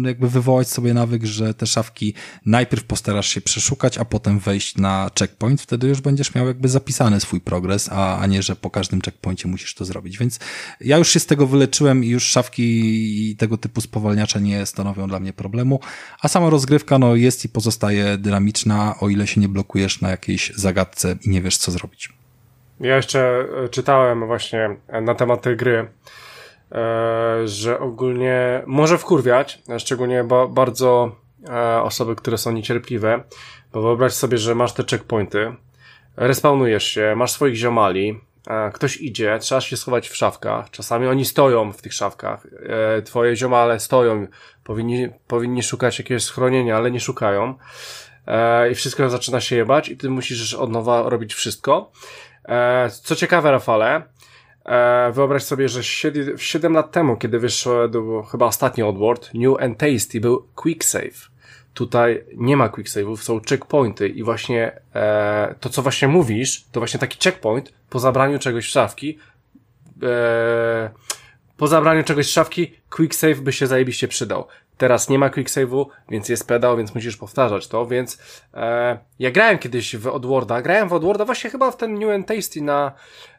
jakby wywołać sobie nawyk, że te szafki najpierw postarasz się przeszukać, a potem wejść na checkpoint, wtedy już będziesz miał jakby zapisany swój progres, a, a nie, że po każdym checkpoincie musisz to zrobić. Więc ja już się z tego wyleczyłem i już szafki i tego typu spowalniacze nie stanowią dla mnie problemu, a sama rozgrywka, no, jest i pozostaje dynamiczna, o ile się nie blokujesz na jakiejś zagadce zagadce i nie wiesz, co zrobić. Ja jeszcze e, czytałem właśnie na temat tej gry, e, że ogólnie może wkurwiać, szczególnie bardzo e, osoby, które są niecierpliwe, bo wyobraź sobie, że masz te checkpointy, respawnujesz się, masz swoich ziomali, e, ktoś idzie, trzeba się schować w szafkach, czasami oni stoją w tych szafkach, e, twoje ziomale stoją, powinni, powinni szukać jakiegoś schronienia, ale nie szukają e, i wszystko zaczyna się jebać i ty musisz od nowa robić wszystko. E, co ciekawe, Rafale, e, wyobraź sobie, że 7, 7 lat temu, kiedy wyszedł chyba ostatni Oddworld, New and Tasty był Quick Save. Tutaj nie ma quick save'ów, są checkpointy i właśnie e, to, co właśnie mówisz, to właśnie taki checkpoint po zabraniu czegoś z szafki, e, po zabraniu czegoś z szafki, quick save by się zajebiście przydał. Teraz nie ma quick save'u, więc jest pedał, więc musisz powtarzać to, więc e, ja grałem kiedyś w Oddworda, grałem w Oddworda właśnie chyba w ten New and Tasty na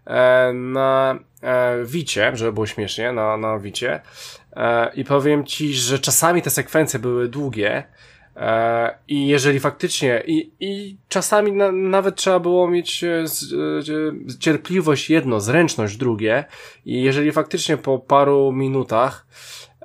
e, na e, Wicie, żeby było śmiesznie, na, na Wicie. E, i powiem Ci, że czasami te sekwencje były długie, E, I jeżeli faktycznie, i, i czasami na, nawet trzeba było mieć e, z, z, cierpliwość jedno, zręczność drugie, i jeżeli faktycznie po paru minutach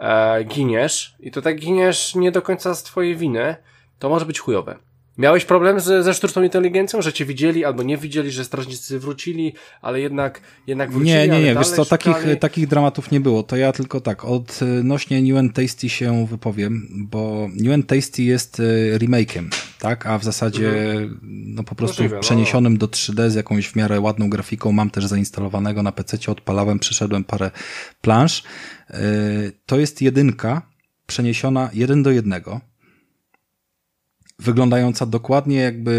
e, giniesz, i to tak giniesz nie do końca z twojej winy, to może być chujowe. Miałeś problem z, ze sztuczną inteligencją, że cię widzieli albo nie widzieli, że strażnicy wrócili, ale jednak, jednak wrócili? Nie, nie, nie, wiesz co, takich, takich dramatów nie było. To ja tylko tak, odnośnie New and Tasty się wypowiem, bo New and Tasty jest e, remake'iem, tak? A w zasadzie mhm. no po prostu Możliwe, no. przeniesionym no. do 3D z jakąś w miarę ładną grafiką. Mam też zainstalowanego na PC, odpalałem, przeszedłem parę plansz. E, to jest jedynka przeniesiona jeden do jednego wyglądająca dokładnie jakby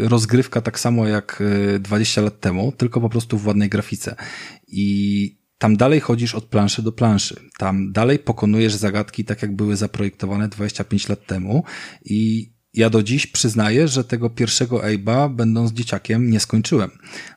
y, rozgrywka tak samo jak 20 y, lat temu, tylko po prostu w ładnej grafice. I tam dalej chodzisz od planszy do planszy. Tam dalej pokonujesz zagadki tak jak były zaprojektowane 25 lat temu i ja do dziś przyznaję, że tego pierwszego Abe'a, będąc dzieciakiem, nie skończyłem,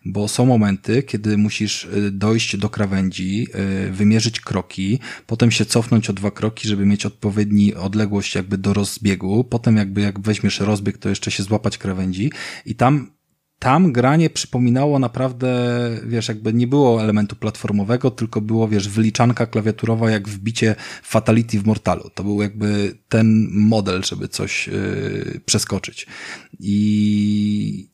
bo są momenty, kiedy musisz y, dojść do krawędzi, y, wymierzyć kroki, potem się cofnąć o dwa kroki, żeby mieć odpowiedni odległość jakby do rozbiegu, potem jakby jak weźmiesz rozbieg, to jeszcze się złapać krawędzi i tam tam granie przypominało naprawdę, wiesz, jakby nie było elementu platformowego, tylko było, wiesz, wyliczanka klawiaturowa jak wbicie Fatality w Mortalu. To był jakby ten model, żeby coś yy, przeskoczyć. I,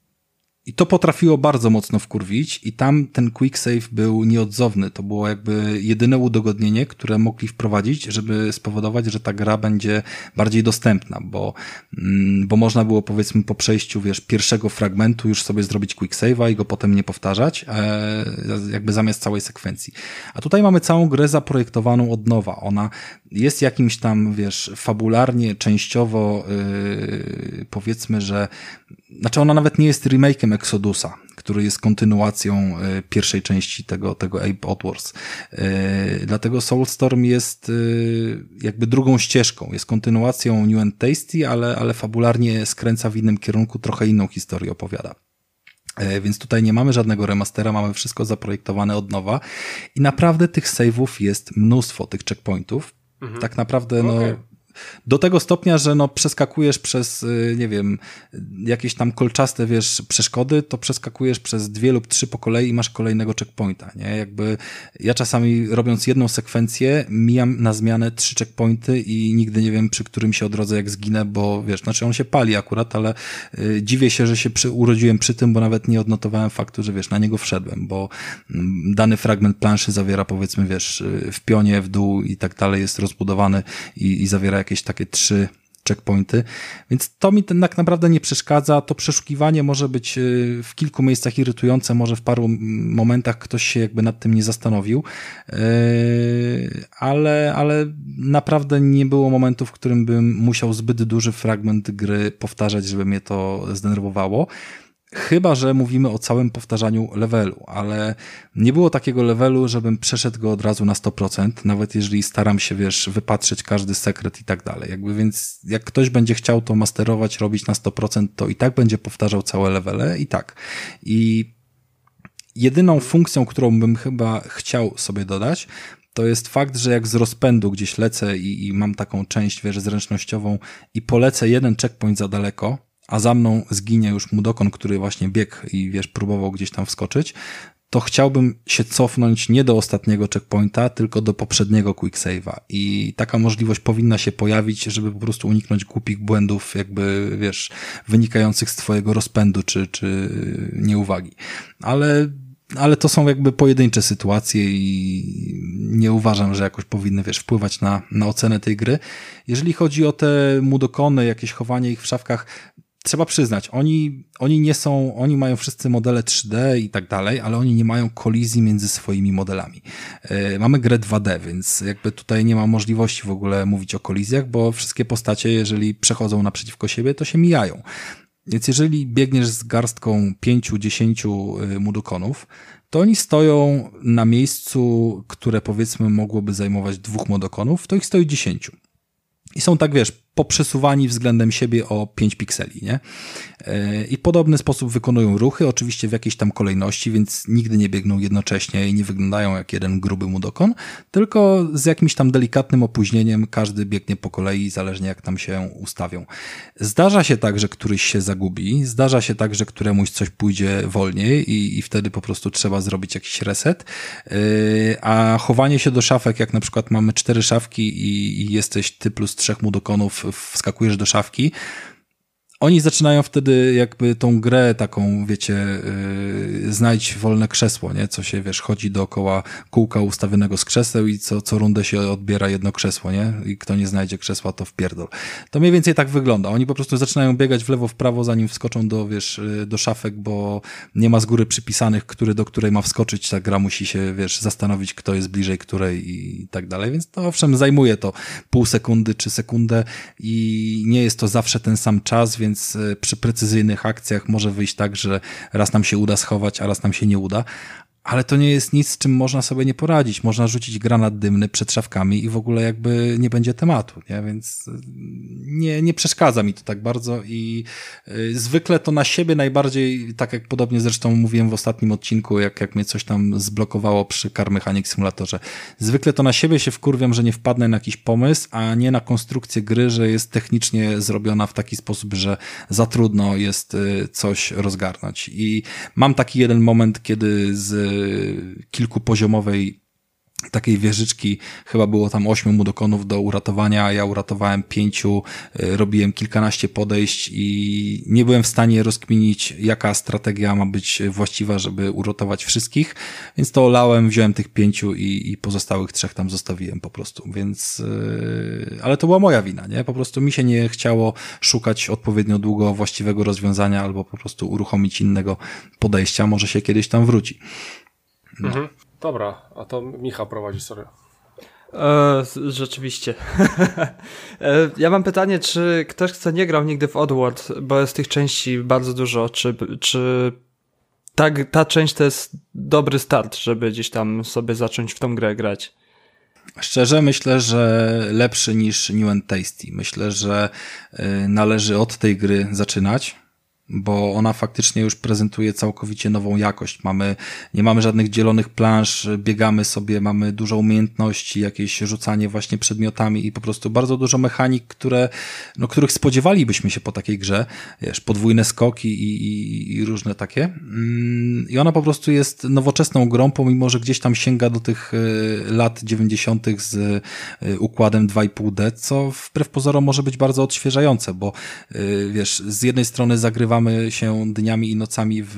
i to potrafiło bardzo mocno wkurwić i tam ten quick save był nieodzowny. To było jakby jedyne udogodnienie, które mogli wprowadzić, żeby spowodować, że ta gra będzie bardziej dostępna, bo, mm, bo można było powiedzmy po przejściu, wiesz, pierwszego fragmentu już sobie zrobić quick save'a i go potem nie powtarzać, e, jakby zamiast całej sekwencji. A tutaj mamy całą grę zaprojektowaną od nowa. Ona jest jakimś tam, wiesz, fabularnie, częściowo, yy, powiedzmy, że znaczy ona nawet nie jest remake'em Exodusa, który jest kontynuacją y, pierwszej części tego, tego Ape Outwars. Y, dlatego Soulstorm jest y, jakby drugą ścieżką, jest kontynuacją New and Tasty, ale, ale fabularnie skręca w innym kierunku, trochę inną historię opowiada. Więc tutaj nie mamy żadnego remastera, mamy wszystko zaprojektowane od nowa i naprawdę tych save'ów jest mnóstwo, tych checkpointów. Mhm. Tak naprawdę, no, okay. Do tego stopnia, że no przeskakujesz przez, y, nie wiem, jakieś tam kolczaste, wiesz, przeszkody, to przeskakujesz przez dwie lub trzy po kolei i masz kolejnego checkpointa, nie? Jakby ja czasami robiąc jedną sekwencję, mijam na zmianę trzy checkpointy i nigdy nie wiem, przy którym się odrodzę, jak zginę, bo wiesz, znaczy on się pali akurat, ale y, dziwię się, że się przy, urodziłem przy tym, bo nawet nie odnotowałem faktu, że wiesz, na niego wszedłem, bo y, dany fragment planszy zawiera powiedzmy, wiesz, y, w pionie, w dół i tak dalej jest rozbudowany i, i zawiera jakieś takie trzy checkpointy, więc to mi tak naprawdę nie przeszkadza. To przeszukiwanie może być y, w kilku miejscach irytujące, może w paru momentach ktoś się jakby nad tym nie zastanowił, y, ale, ale naprawdę nie było momentu, w którym bym musiał zbyt duży fragment gry powtarzać, żeby mnie to zdenerwowało. Chyba, że mówimy o całym powtarzaniu levelu, ale nie było takiego levelu, żebym przeszedł go od razu na 100%, nawet jeżeli staram się, wiesz, wypatrzeć każdy sekret i tak dalej. Jakby więc jak ktoś będzie chciał to masterować, robić na 100%, to i tak będzie powtarzał całe levele i tak. I jedyną funkcją, którą bym chyba chciał sobie dodać, to jest fakt, że jak z rozpędu gdzieś lecę i, i mam taką część, wiesz, zręcznościową i polecę jeden checkpoint za daleko, a za mną zginie już Mudokon, który właśnie biegł i wiesz, próbował gdzieś tam wskoczyć, to chciałbym się cofnąć nie do ostatniego checkpointa, tylko do poprzedniego quick save'a. I taka możliwość powinna się pojawić, żeby po prostu uniknąć głupich błędów, jakby, wiesz, wynikających z twojego rozpędu czy, czy nieuwagi. Ale ale to są jakby pojedyncze sytuacje i nie uważam, że jakoś powinny, wiesz, wpływać na, na ocenę tej gry. Jeżeli chodzi o te mudokony, jakieś chowanie ich w szafkach, trzeba przyznać, oni, oni nie są, oni mają wszyscy modele 3D i tak dalej, ale oni nie mają kolizji między swoimi modelami. Yy, mamy grę 2D, więc jakby tutaj nie ma możliwości w ogóle mówić o kolizjach, bo wszystkie postacie, jeżeli przechodzą naprzeciwko siebie, to się mijają. Więc jeżeli biegniesz z garstką pięciu, dziesięciu y, mudokonów, to oni stoją na miejscu, które powiedzmy mogłoby zajmować dwóch modokonów, to ich stoi dziesięciu. I są tak, wiesz, poprzesuwani względem siebie o 5 pikseli, nie? E, I podobny sposób wykonują ruchy, oczywiście w jakiejś tam kolejności, więc nigdy nie biegną jednocześnie i nie wyglądają jak jeden gruby mudokon, tylko z jakimś tam delikatnym opóźnieniem każdy biegnie po kolei, zależnie jak tam się ustawią. Zdarza się tak, że któryś się zagubi, zdarza się tak, że któremuś coś pójdzie wolniej i, i wtedy po prostu trzeba zrobić jakiś reset, e, a chowanie się do szafek, jak na przykład mamy cztery szafki i, i jesteś ty plus trzech mudokonów wskakujesz do szafki, oni zaczynają wtedy jakby tą grę taką, wiecie, yy, znajdź wolne krzesło, nie? Co się, wiesz, chodzi dookoła kółka ustawionego z krzeseł i co, co rundę się odbiera jedno krzesło, nie? I kto nie znajdzie krzesła, to wpierdol. To mniej więcej tak wygląda. Oni po prostu zaczynają biegać w lewo, w prawo, zanim wskoczą do, wiesz, yy, do szafek, bo nie ma z góry przypisanych, który do której ma wskoczyć. Ta gra musi się, wiesz, zastanowić, kto jest bliżej której i tak dalej. Więc to owszem, zajmuje to pół sekundy czy sekundę i nie jest to zawsze ten sam czas, więc więc e, przy precyzyjnych akcjach może wyjść tak, że raz nam się uda schować, a raz nam się nie uda, ale to nie jest nic, z czym można sobie nie poradzić. Można rzucić granat dymny przed szafkami i w ogóle jakby nie będzie tematu, nie? Więc y, nie, nie przeszkadza mi to tak bardzo i y, zwykle to na siebie najbardziej, tak jak podobnie zresztą mówiłem w ostatnim odcinku, jak, jak mnie coś tam zblokowało przy Car Mechanic Simulatorze. Zwykle to na siebie się wkurwiam, że nie wpadnę na jakiś pomysł, a nie na konstrukcję gry, że jest technicznie zrobiona w taki sposób, że za trudno jest y, coś rozgarnąć. I mam taki jeden moment, kiedy z kilkupoziomowej takiej wieżyczki, chyba było tam ośmiu mudokonów do uratowania, ja uratowałem pięciu, y, robiłem kilkanaście podejść i nie byłem w stanie rozkminić, jaka strategia ma być właściwa, żeby uratować wszystkich, więc to olałem, wziąłem tych pięciu i, i pozostałych trzech tam zostawiłem po prostu, więc, yy, ale to była moja wina, nie? Po prostu mi się nie chciało szukać odpowiednio długo właściwego rozwiązania albo po prostu uruchomić innego podejścia, może się kiedyś tam wróci. No. Mhm. Dobra, a to Michał prowadzi, sorry. E, rzeczywiście. e, ja mam pytanie, czy ktoś, kto nie grał nigdy w Oddworld, bo jest tych części bardzo dużo, czy, czy ta, ta część to jest dobry start, żeby gdzieś tam sobie zacząć w tą grę grać? Szczerze myślę, że lepszy niż New and Tasty. Myślę, że y, należy od tej gry zaczynać bo ona faktycznie już prezentuje całkowicie nową jakość. Mamy, nie mamy żadnych dzielonych plansz, biegamy sobie, mamy dużo umiejętności, jakieś rzucanie właśnie przedmiotami i po prostu bardzo dużo mechanik, które, no, których spodziewalibyśmy się po takiej grze, wiesz, podwójne skoki i, i, i różne takie. Mm, I ona po prostu jest nowoczesną grą, pomimo, że gdzieś tam sięga do tych y, lat 90. z y, układem 2,5D, co wbrew pozorom może być bardzo odświeżające, bo y, wiesz, z jednej strony zagrywa wpatrywamy się dniami i nocami w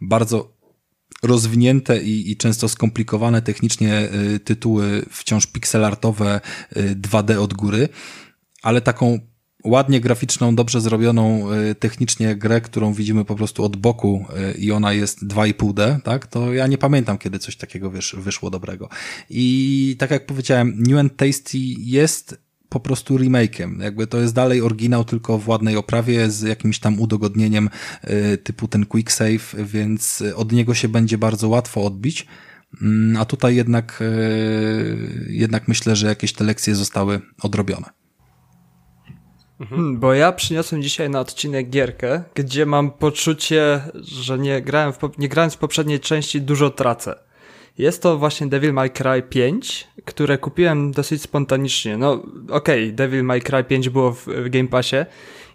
bardzo rozwinięte i, i często skomplikowane technicznie y, tytuły, wciąż pixelartowe 2D y, od góry, ale taką ładnie graficzną, dobrze zrobioną y, technicznie grę, którą widzimy po prostu od boku i ona jest 2,5D, tak? To ja nie pamiętam, kiedy coś takiego wiesz, wyszło dobrego. I tak jak powiedziałem, New and Tasty jest po prostu remake'iem. Jakby to jest dalej oryginał, tylko w ładnej oprawie z jakimś tam udogodnieniem y, typu ten quick save, więc od niego się będzie bardzo łatwo odbić. Mm, a tutaj jednak, y, jednak myślę, że jakieś te lekcje zostały odrobione. Hmm, bo ja przyniosłem dzisiaj na odcinek gierkę, gdzie mam poczucie, że nie grałem w, nie grając w poprzedniej części dużo tracę. Jest to właśnie Devil May Cry 5, które kupiłem dosyć spontanicznie. No okej, okay, Devil May Cry 5 było w, w Game Passie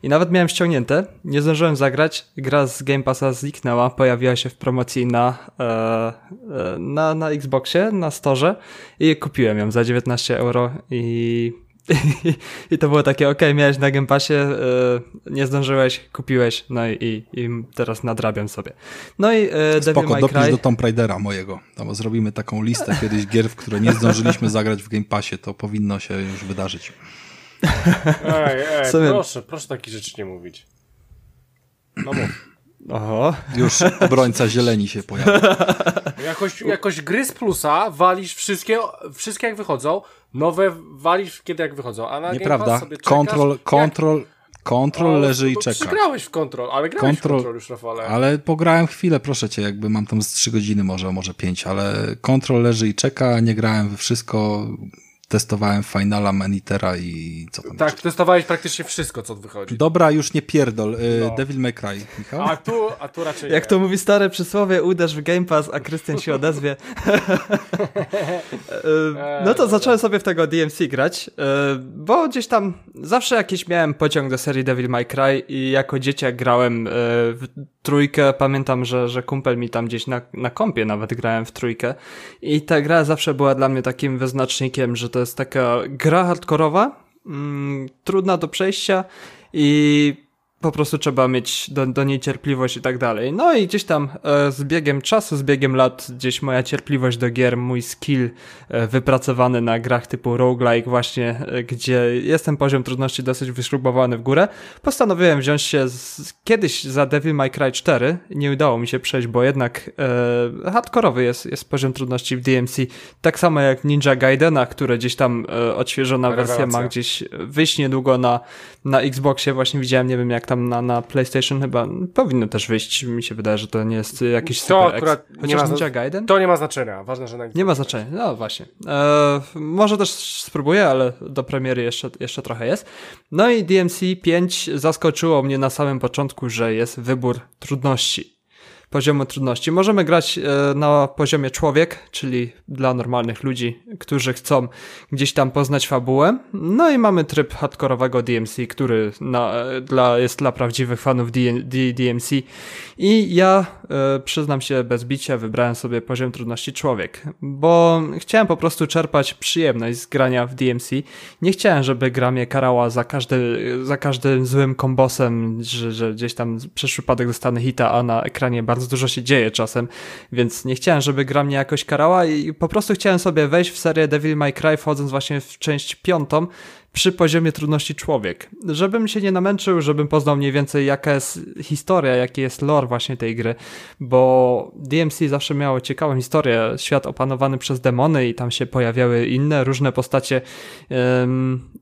i nawet miałem ściągnięte. Nie zdążyłem zagrać. Gra z Game Passa zniknęła, pojawiła się w promocji na, e, e na, na Xboxie, na Storze i kupiłem ją za 19 euro i I to było takie, ok, miałeś na Game Passie, yy, nie zdążyłeś, kupiłeś, no i, i teraz nadrabiam sobie. No i yy, Spoko, Devil May Cry... do Tomb Raidera mojego. Tam zrobimy taką listę kiedyś gier, w które nie zdążyliśmy zagrać w Game Passie, to powinno się już wydarzyć. Ej, ej, sobie... proszę, proszę takich rzeczy nie mówić. No mów. Oho. Już obrońca zieleni się pojawił. Jakoś, jakoś gry z plusa walisz wszystkie, wszystkie jak wychodzą, nowe walisz kiedy jak wychodzą, a na Nieprawda. control, jak... Control leży i czeka. Przegrałeś w Control, ale grałeś control, w Control już, Rafale. Ale pograłem chwilę, proszę cię, jakby mam tam z 3 godziny może, może 5, ale Control leży i czeka, nie grałem we wszystko, testowałem Finala, Manitera i co tam Tak, jeszcze? testowałeś praktycznie wszystko, co wychodzi. Dobra, już nie pierdol. Y, no. Devil May Cry, Michał? A tu, a tu raczej Jak nie. to mówi stare przysłowie, uderz w Game Pass, a Krystian się odezwie. Y, no to zacząłem sobie w tego DMC grać, y, bo gdzieś tam zawsze jakiś miałem pociąg do serii Devil May Cry i jako dzieciak grałem w trójkę. Pamiętam, że, że kumpel mi tam gdzieś na, na kompie nawet grałem w trójkę i ta gra zawsze była dla mnie takim wyznacznikiem, że to jest taka gra hardkorowa, mm, trudna do przejścia i po prostu trzeba mieć do, do niej cierpliwość i tak dalej. No i gdzieś tam e, z biegiem czasu, z biegiem lat, gdzieś moja cierpliwość do gier, mój skill e, wypracowany na grach typu roguelike właśnie, e, gdzie jest ten poziom trudności dosyć wyśrubowany w górę, postanowiłem wziąć się z, kiedyś za Devil May Cry 4. Nie udało mi się przejść, bo jednak e, hardkorowy jest, jest poziom trudności w DMC. Tak samo jak Ninja Gaidena, które gdzieś tam e, odświeżona Rewelacja. wersja ma gdzieś wyjść niedługo na, na Xboxie. Właśnie widziałem, nie wiem jak tam na, na PlayStation chyba powinno też wyjść. Mi się wydaje, że to nie jest jakiś to super akurat nie ma, Ninja Gaiden? To nie ma znaczenia. Ważne, że na Nie ma znaczenia. No właśnie. E, może też spróbuję, ale do premiery jeszcze, jeszcze trochę jest. No i DMC 5 zaskoczyło mnie na samym początku, że jest wybór trudności poziomu trudności. Możemy grać e, na poziomie człowiek, czyli dla normalnych ludzi, którzy chcą gdzieś tam poznać fabułę. No i mamy tryb hardkorowego DMC, który na, dla, jest dla prawdziwych fanów D, D, DMC. I ja e, przyznam się bez bicia, wybrałem sobie poziom trudności człowiek, bo chciałem po prostu czerpać przyjemność z grania w DMC. Nie chciałem, żeby gra mnie karała za, każdy, za każdym złym kombosem, że, że gdzieś tam przez przypadek dostanę hita, a na ekranie bardzo bardzo dużo się dzieje czasem, więc nie chciałem, żeby gra mnie jakoś karała i po prostu chciałem sobie wejść w serię Devil May Cry, wchodząc właśnie w część piątą, przy poziomie trudności człowiek. Żebym się nie namęczył, żebym poznał mniej więcej jaka jest historia, jaki jest lore właśnie tej gry, bo DMC zawsze miało ciekawą historię, świat opanowany przez demony i tam się pojawiały inne różne postacie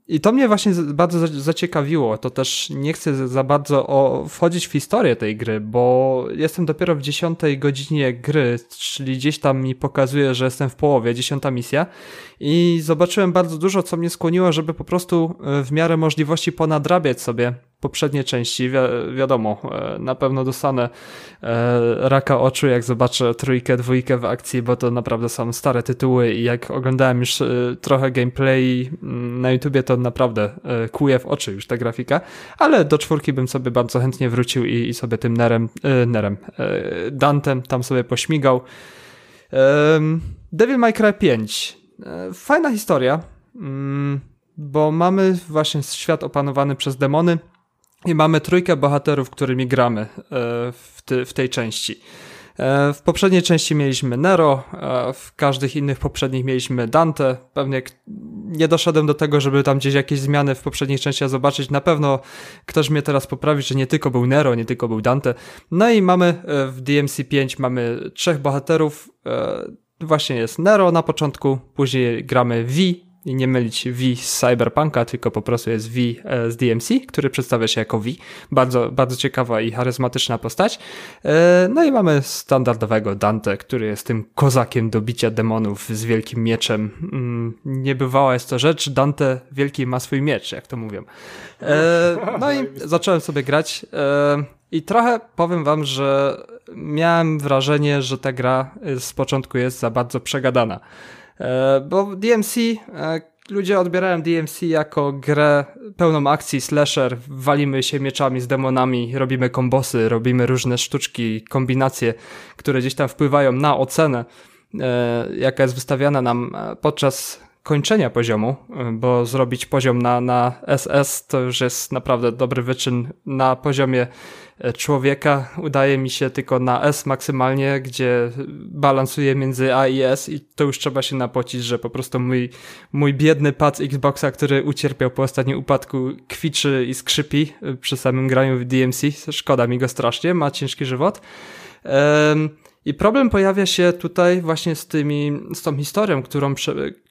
i to mnie właśnie bardzo zaciekawiło. To też nie chcę za bardzo wchodzić w historię tej gry, bo jestem dopiero w dziesiątej godzinie gry, czyli gdzieś tam mi pokazuje, że jestem w połowie, dziesiąta misja i zobaczyłem bardzo dużo, co mnie skłoniło, żeby po prostu e, w miarę możliwości ponadrabiać sobie poprzednie części. Wi wiadomo, e, na pewno dostanę e, raka oczu, jak zobaczę trójkę, dwójkę w akcji, bo to naprawdę są stare tytuły i jak oglądałem już trochę gameplay mm, na YouTubie, to naprawdę kuje w oczy już ta grafika, ale do czwórki bym sobie bardzo chętnie wrócił i, i sobie tym Nerem, Nerem, Dantem tam sobie pośmigał. Devil May Cry 5 E, fajna historia, mm, bo mamy właśnie świat opanowany przez demony i mamy trójkę bohaterów, którymi gramy e, w, ty, w tej części. E, w poprzedniej części mieliśmy Nero, w każdych innych poprzednich mieliśmy Dante. Pewnie nie doszedłem do tego, żeby tam gdzieś jakieś zmiany w poprzednich częściach zobaczyć. Na pewno ktoś mnie teraz poprawi, że nie tylko był Nero, nie tylko był Dante. No i mamy w DMC5 mamy trzech bohaterów właśnie jest Nero na początku, później gramy V i nie mylić V z Cyberpunka, tylko po prostu jest V e, z DMC, który przedstawia się jako V. Bardzo, bardzo ciekawa i charyzmatyczna postać. E, no i mamy standardowego Dante, który jest tym kozakiem do bicia demonów z wielkim mieczem. Mm, niebywała jest to rzecz, Dante wielki ma swój miecz, jak to mówią. E, no i zacząłem sobie grać i trochę powiem wam, że miałem wrażenie, że ta gra z początku jest za bardzo przegadana. E, bo DMC, e, ludzie odbierają DMC jako grę pełną akcji, slasher, walimy się mieczami z demonami, robimy kombosy, robimy różne sztuczki, kombinacje, które gdzieś tam wpływają na ocenę, e, jaka jest wystawiana nam podczas kończenia poziomu, bo zrobić poziom na, na SS to już jest naprawdę dobry wyczyn. Na poziomie człowieka udaje mi się tylko na S maksymalnie, gdzie balansuję między A i S i to już trzeba się napocić, że po prostu mój, mój biedny pad Xboxa, który ucierpiał po ostatnim upadku, kwiczy i skrzypi e, przy samym graniu w DMC. Szkoda mi go strasznie, ma ciężki żywot. Um, i problem pojawia się tutaj właśnie z tymi, z tą historią, którą,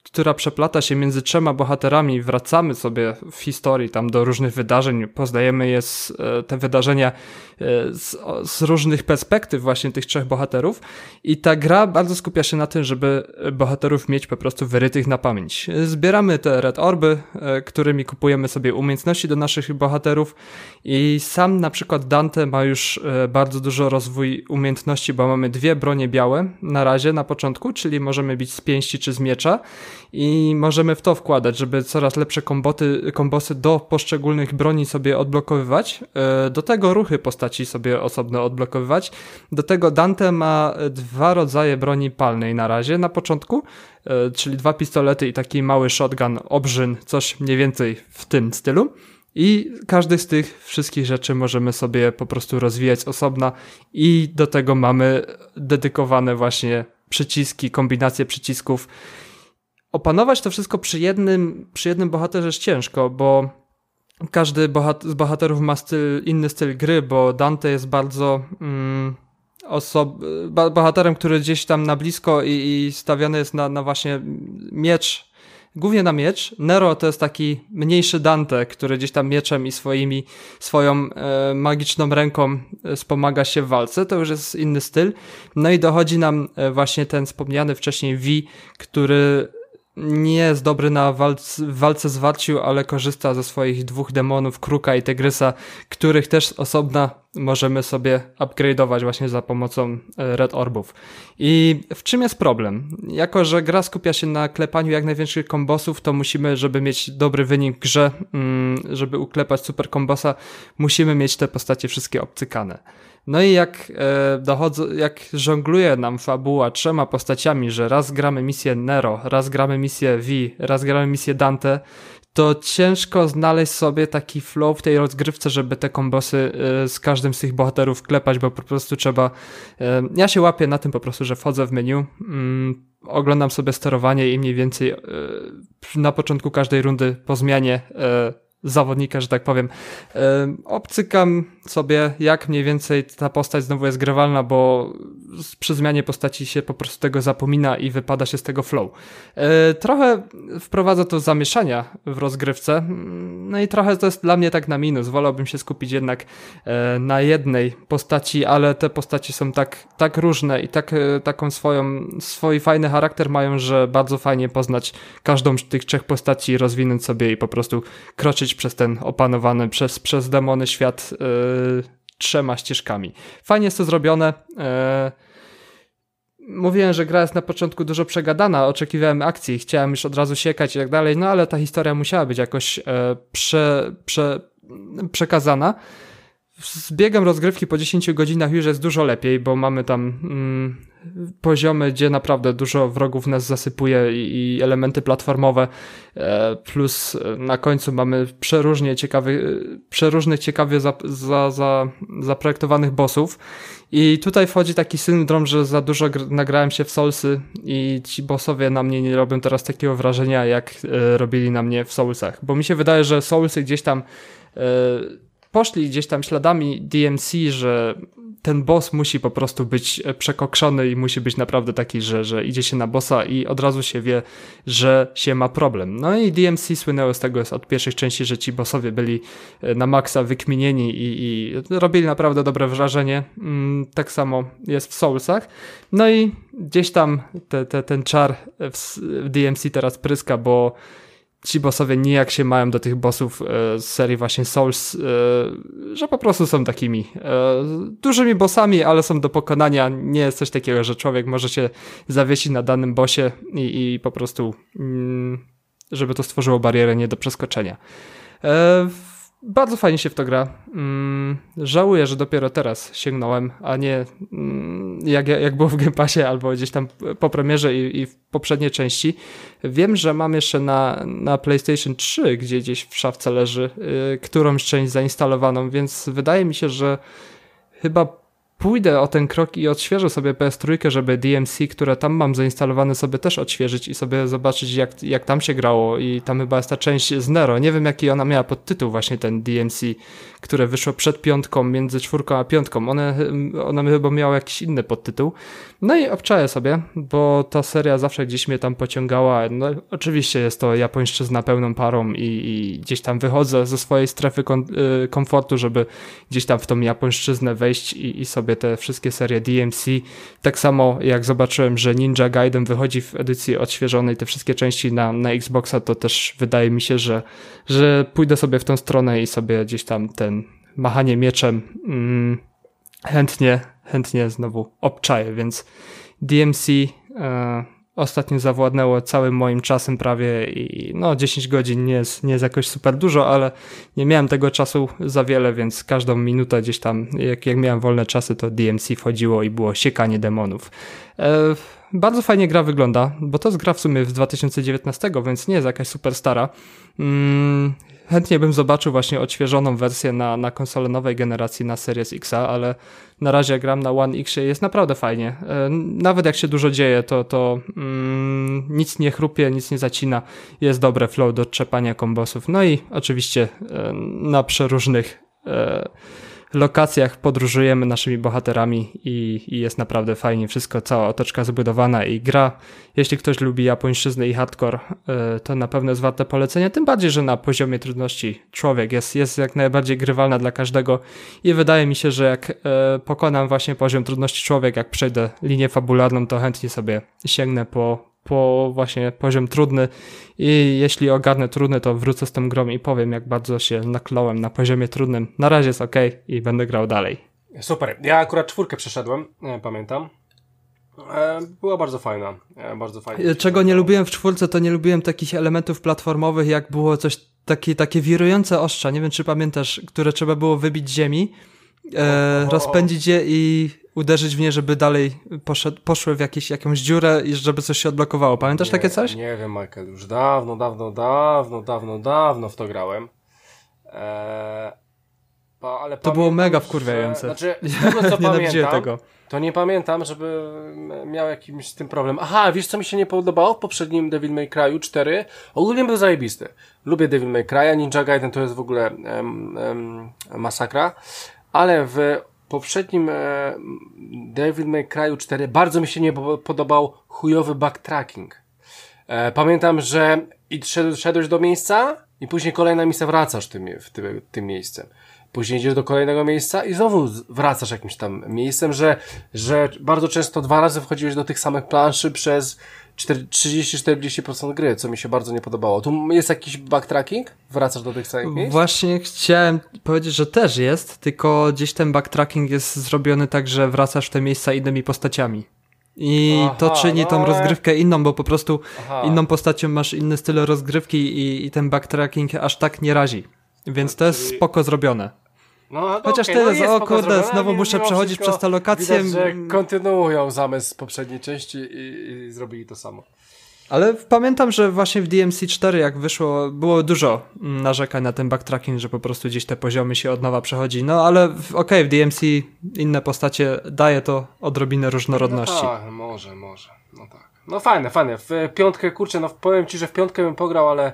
która przeplata się między trzema bohaterami. Wracamy sobie w historii tam do różnych wydarzeń, poznajemy je z, e, te wydarzenia e, z, z, różnych perspektyw właśnie tych trzech bohaterów i ta gra bardzo skupia się na tym, żeby bohaterów mieć po prostu wyrytych na pamięć. Zbieramy te red orby, e, którymi kupujemy sobie umiejętności do naszych bohaterów i sam na przykład Dante ma już bardzo dużo rozwój umiejętności, bo mamy dwie bronie białe na razie na początku, czyli możemy bić z pięści czy z miecza i możemy w to wkładać, żeby coraz lepsze komboty, kombosy do poszczególnych broni sobie odblokowywać. E, do tego ruchy postaci sobie osobno odblokowywać. Do tego Dante ma dwa rodzaje broni palnej na razie, na początku, e, czyli dwa pistolety i taki mały shotgun, obrzyn, coś mniej więcej w tym stylu. I każdy z tych wszystkich rzeczy możemy sobie po prostu rozwijać osobna i do tego mamy dedykowane właśnie przyciski, kombinacje przycisków opanować to wszystko przy jednym, przy jednym bohaterze jest ciężko, bo każdy bohat z bohaterów ma styl, inny styl gry, bo Dante jest bardzo mm, osob bohaterem, który gdzieś tam na blisko i, i stawiany jest na, na właśnie miecz, głównie na miecz. Nero to jest taki mniejszy Dante, który gdzieś tam mieczem i swoimi, swoją e, magiczną ręką e, wspomaga się w walce. To już jest inny styl. No i dochodzi nam e, właśnie ten wspomniany wcześniej V, który nie jest dobry na walce, walce z Warciu, ale korzysta ze swoich dwóch demonów, Kruka i Tygrysa, których też osobna możemy sobie upgrade'ować właśnie za pomocą e, Red Orbów. I w czym jest problem? Jako, że gra skupia się na klepaniu jak największych kombosów, to musimy, żeby mieć dobry wynik grze, mm, żeby uklepać super kombosa, musimy mieć te postacie wszystkie obcykane. No i jak e, dochodzą, jak żongluje nam fabuła trzema postaciami, że raz gramy misję Nero, raz gramy misję V, raz gramy misję Dante, to ciężko znaleźć sobie taki flow w tej rozgrywce, żeby te kombosy e, z każdym z tych bohaterów klepać, bo po prostu trzeba. E, ja się łapię na tym po prostu, że wchodzę w menu, mm, oglądam sobie sterowanie i mniej więcej na początku każdej rundy po zmianie zawodnika, że tak powiem. Obcykam sobie, jak mniej więcej ta postać znowu jest grywalna, bo przy zmianie postaci się po prostu tego zapomina i wypada się z tego flow. E, trochę wprowadza to zamieszania w rozgrywce, no i trochę to jest dla mnie tak na minus. Wolałbym się skupić jednak e, na jednej postaci, ale te postaci są tak, tak różne i tak, e, taką swoją, swój fajny charakter mają, że bardzo fajnie poznać każdą z tych trzech postaci, rozwinąć sobie i po prostu kroczyć przez ten opanowany przez, przez demony świat trzema ścieżkami. Fajnie jest to zrobione. Yy, mówiłem, że gra jest na początku dużo przegadana, oczekiwałem akcji, chciałem już od razu siekać i tak dalej, no ale ta historia musiała być jakoś yy, prze, prze, przekazana. Z biegiem rozgrywki po 10 godzinach już jest dużo lepiej, bo mamy tam mm, poziomy, gdzie naprawdę dużo wrogów nas zasypuje i, elementy platformowe, e, plus na końcu mamy przeróżnie ciekawy, przeróżnych ciekawie za, za, za, zaprojektowanych bossów. I tutaj wchodzi taki syndrom, że za dużo nagrałem się w Soulsy i ci bossowie na mnie nie robią teraz takiego wrażenia, jak e, robili na mnie w Soulsach. Bo mi się wydaje, że Soulsy gdzieś tam e, poszli gdzieś tam śladami DMC, że ten boss musi po prostu być e, przekokszony i musi być naprawdę taki, że, że idzie się na bossa i od razu się wie, że się ma problem. No i DMC słynęło z tego od pierwszych części, że ci bossowie byli e, na maksa wykminieni i, i robili naprawdę dobre wrażenie. Mm, tak samo jest w Soulsach. No i gdzieś tam te, te, ten czar w DMC teraz pryska, bo ci bossowie nijak się mają do tych bossów e, z serii właśnie Souls, e, że po prostu są takimi e, dużymi bossami, ale są do pokonania. Nie jest coś takiego, że człowiek może się zawiesić na danym bossie i, i po prostu, mm, żeby to stworzyło barierę nie do przeskoczenia. Bardzo fajnie się w to gra. Mm, żałuję, że dopiero teraz sięgnąłem, a nie mm, jak, jak było w Game Passie albo gdzieś tam po premierze i, i w poprzedniej części. Wiem, że mam jeszcze na, na PlayStation 3, gdzie gdzieś w szafce leży, y, którąś część zainstalowaną, więc wydaje mi się, że chyba pójdę o ten krok i odświeżę sobie PS3, żeby DMC, które tam mam zainstalowane, sobie też odświeżyć i sobie zobaczyć, jak, jak tam się grało. I tam chyba jest ta część z Nero. Nie wiem, jaki ona miała podtytuł, właśnie ten DMC, które wyszło przed piątką, między czwórką a piątką. One, one chyba miały jakiś inny podtytuł. No i obczaję sobie, bo ta seria zawsze gdzieś mnie tam pociągała. No, oczywiście jest to japońszczyzna pełną parą i, i gdzieś tam wychodzę ze swojej strefy kom, y, komfortu, żeby gdzieś tam w tą japońszczyznę wejść i, i sobie te wszystkie serie DMC. Tak samo jak zobaczyłem, że Ninja Gaiden wychodzi w edycji odświeżonej, te wszystkie części na, na Xboxa, to też wydaje mi się, że, że pójdę sobie w tą stronę i sobie gdzieś tam ten machanie mieczem mm, chętnie, chętnie znowu obczaję, więc DMC e, ostatnio zawładnęło całym moim czasem prawie i no 10 godzin nie jest, nie jest jakoś super dużo, ale nie miałem tego czasu za wiele, więc każdą minutę gdzieś tam, jak, jak miałem wolne czasy, to DMC wchodziło i było siekanie demonów. E, bardzo fajnie gra wygląda, bo to jest gra w sumie z 2019, więc nie jest jakaś super stara. Mm, chętnie bym zobaczył właśnie odświeżoną wersję na, na konsolę nowej generacji, na Series X, ale na razie gram na One X jest naprawdę fajnie. E, nawet jak się dużo dzieje, to, to mm, nic nie chrupie, nic nie zacina. Jest dobre flow do trzepania kombosów. No i oczywiście e, na przeróżnych e, lokacjach podróżujemy naszymi bohaterami i, i, jest naprawdę fajnie wszystko, cała otoczka zbudowana i gra. Jeśli ktoś lubi japońszczyznę i hardcore, e, to na pewno jest warte polecenia, tym bardziej, że na poziomie trudności człowiek jest, jest jak najbardziej grywalna dla każdego i wydaje mi się, że jak e, pokonam właśnie poziom trudności człowiek, jak przejdę linię fabularną, to chętnie sobie sięgnę po, po właśnie poziom trudny i jeśli ogarnę trudny, to wrócę z tą grą i powiem, jak bardzo się nakląłem na poziomie trudnym. Na razie jest ok i będę grał dalej. Super. Ja akurat czwórkę przeszedłem, pamiętam. E, była bardzo fajna. E, bardzo fajna. Czego nie lubiłem w czwórce, to nie lubiłem takich elementów platformowych, jak było coś takie, takie wirujące ostrza, nie wiem czy pamiętasz, które trzeba było wybić ziemi, e, rozpędzić je i uderzyć w nie, żeby dalej poszedł, poszły w jakieś, jakąś dziurę i żeby coś się odblokowało. Pamiętasz nie, takie coś? Nie wiem, Michael. Już dawno, dawno, dawno, dawno, dawno w to grałem. Eee, ale to było mega wkurwiające. Że, znaczy, z tego co pamiętam, tego. to nie pamiętam, żeby miał jakimś z tym problem. Aha, wiesz co mi się nie podobało w poprzednim Devil May Cry'u 4? Ogólnie był zajebisty. Lubię Devil May Cry'a, Ninja Gaiden to jest w ogóle um, um, masakra, ale w poprzednim e, Devil May Cry 4 bardzo mi się nie podobał chujowy backtracking. E, pamiętam, że i szedłeś do miejsca i później kolejna misja wracasz tym, w tym, tym miejscem. Później idziesz do kolejnego miejsca i znowu wracasz jakimś tam miejscem, że, że bardzo często dwa razy wchodziłeś do tych samych planszy przez 30-40% gry, co mi się bardzo nie podobało. Tu jest jakiś backtracking? Wracasz do tych samych miejsc? Właśnie chciałem powiedzieć, że też jest, tylko gdzieś ten backtracking jest zrobiony tak, że wracasz w te miejsca innymi postaciami. I Aha, to czyni no tą ale... rozgrywkę inną, bo po prostu Aha. inną postacią masz inny styl rozgrywki i, i ten backtracking aż tak nie razi. Więc to jest spoko zrobione. No, no Chociaż okay, teraz, no o kurde, znowu muszę przechodzić przez tę lokację. Widać, że kontynuują zamysł z poprzedniej części i, i zrobili to samo. Ale pamiętam, że właśnie w DMC 4 jak wyszło, było dużo narzekań na ten backtracking, że po prostu gdzieś te poziomy się od nowa przechodzi. No ale okej, okay, w DMC inne postacie daje to odrobinę różnorodności. No tak, może, może. No tak. No fajne, fajne. W piątkę, kurczę, no powiem ci, że w piątkę bym pograł, ale,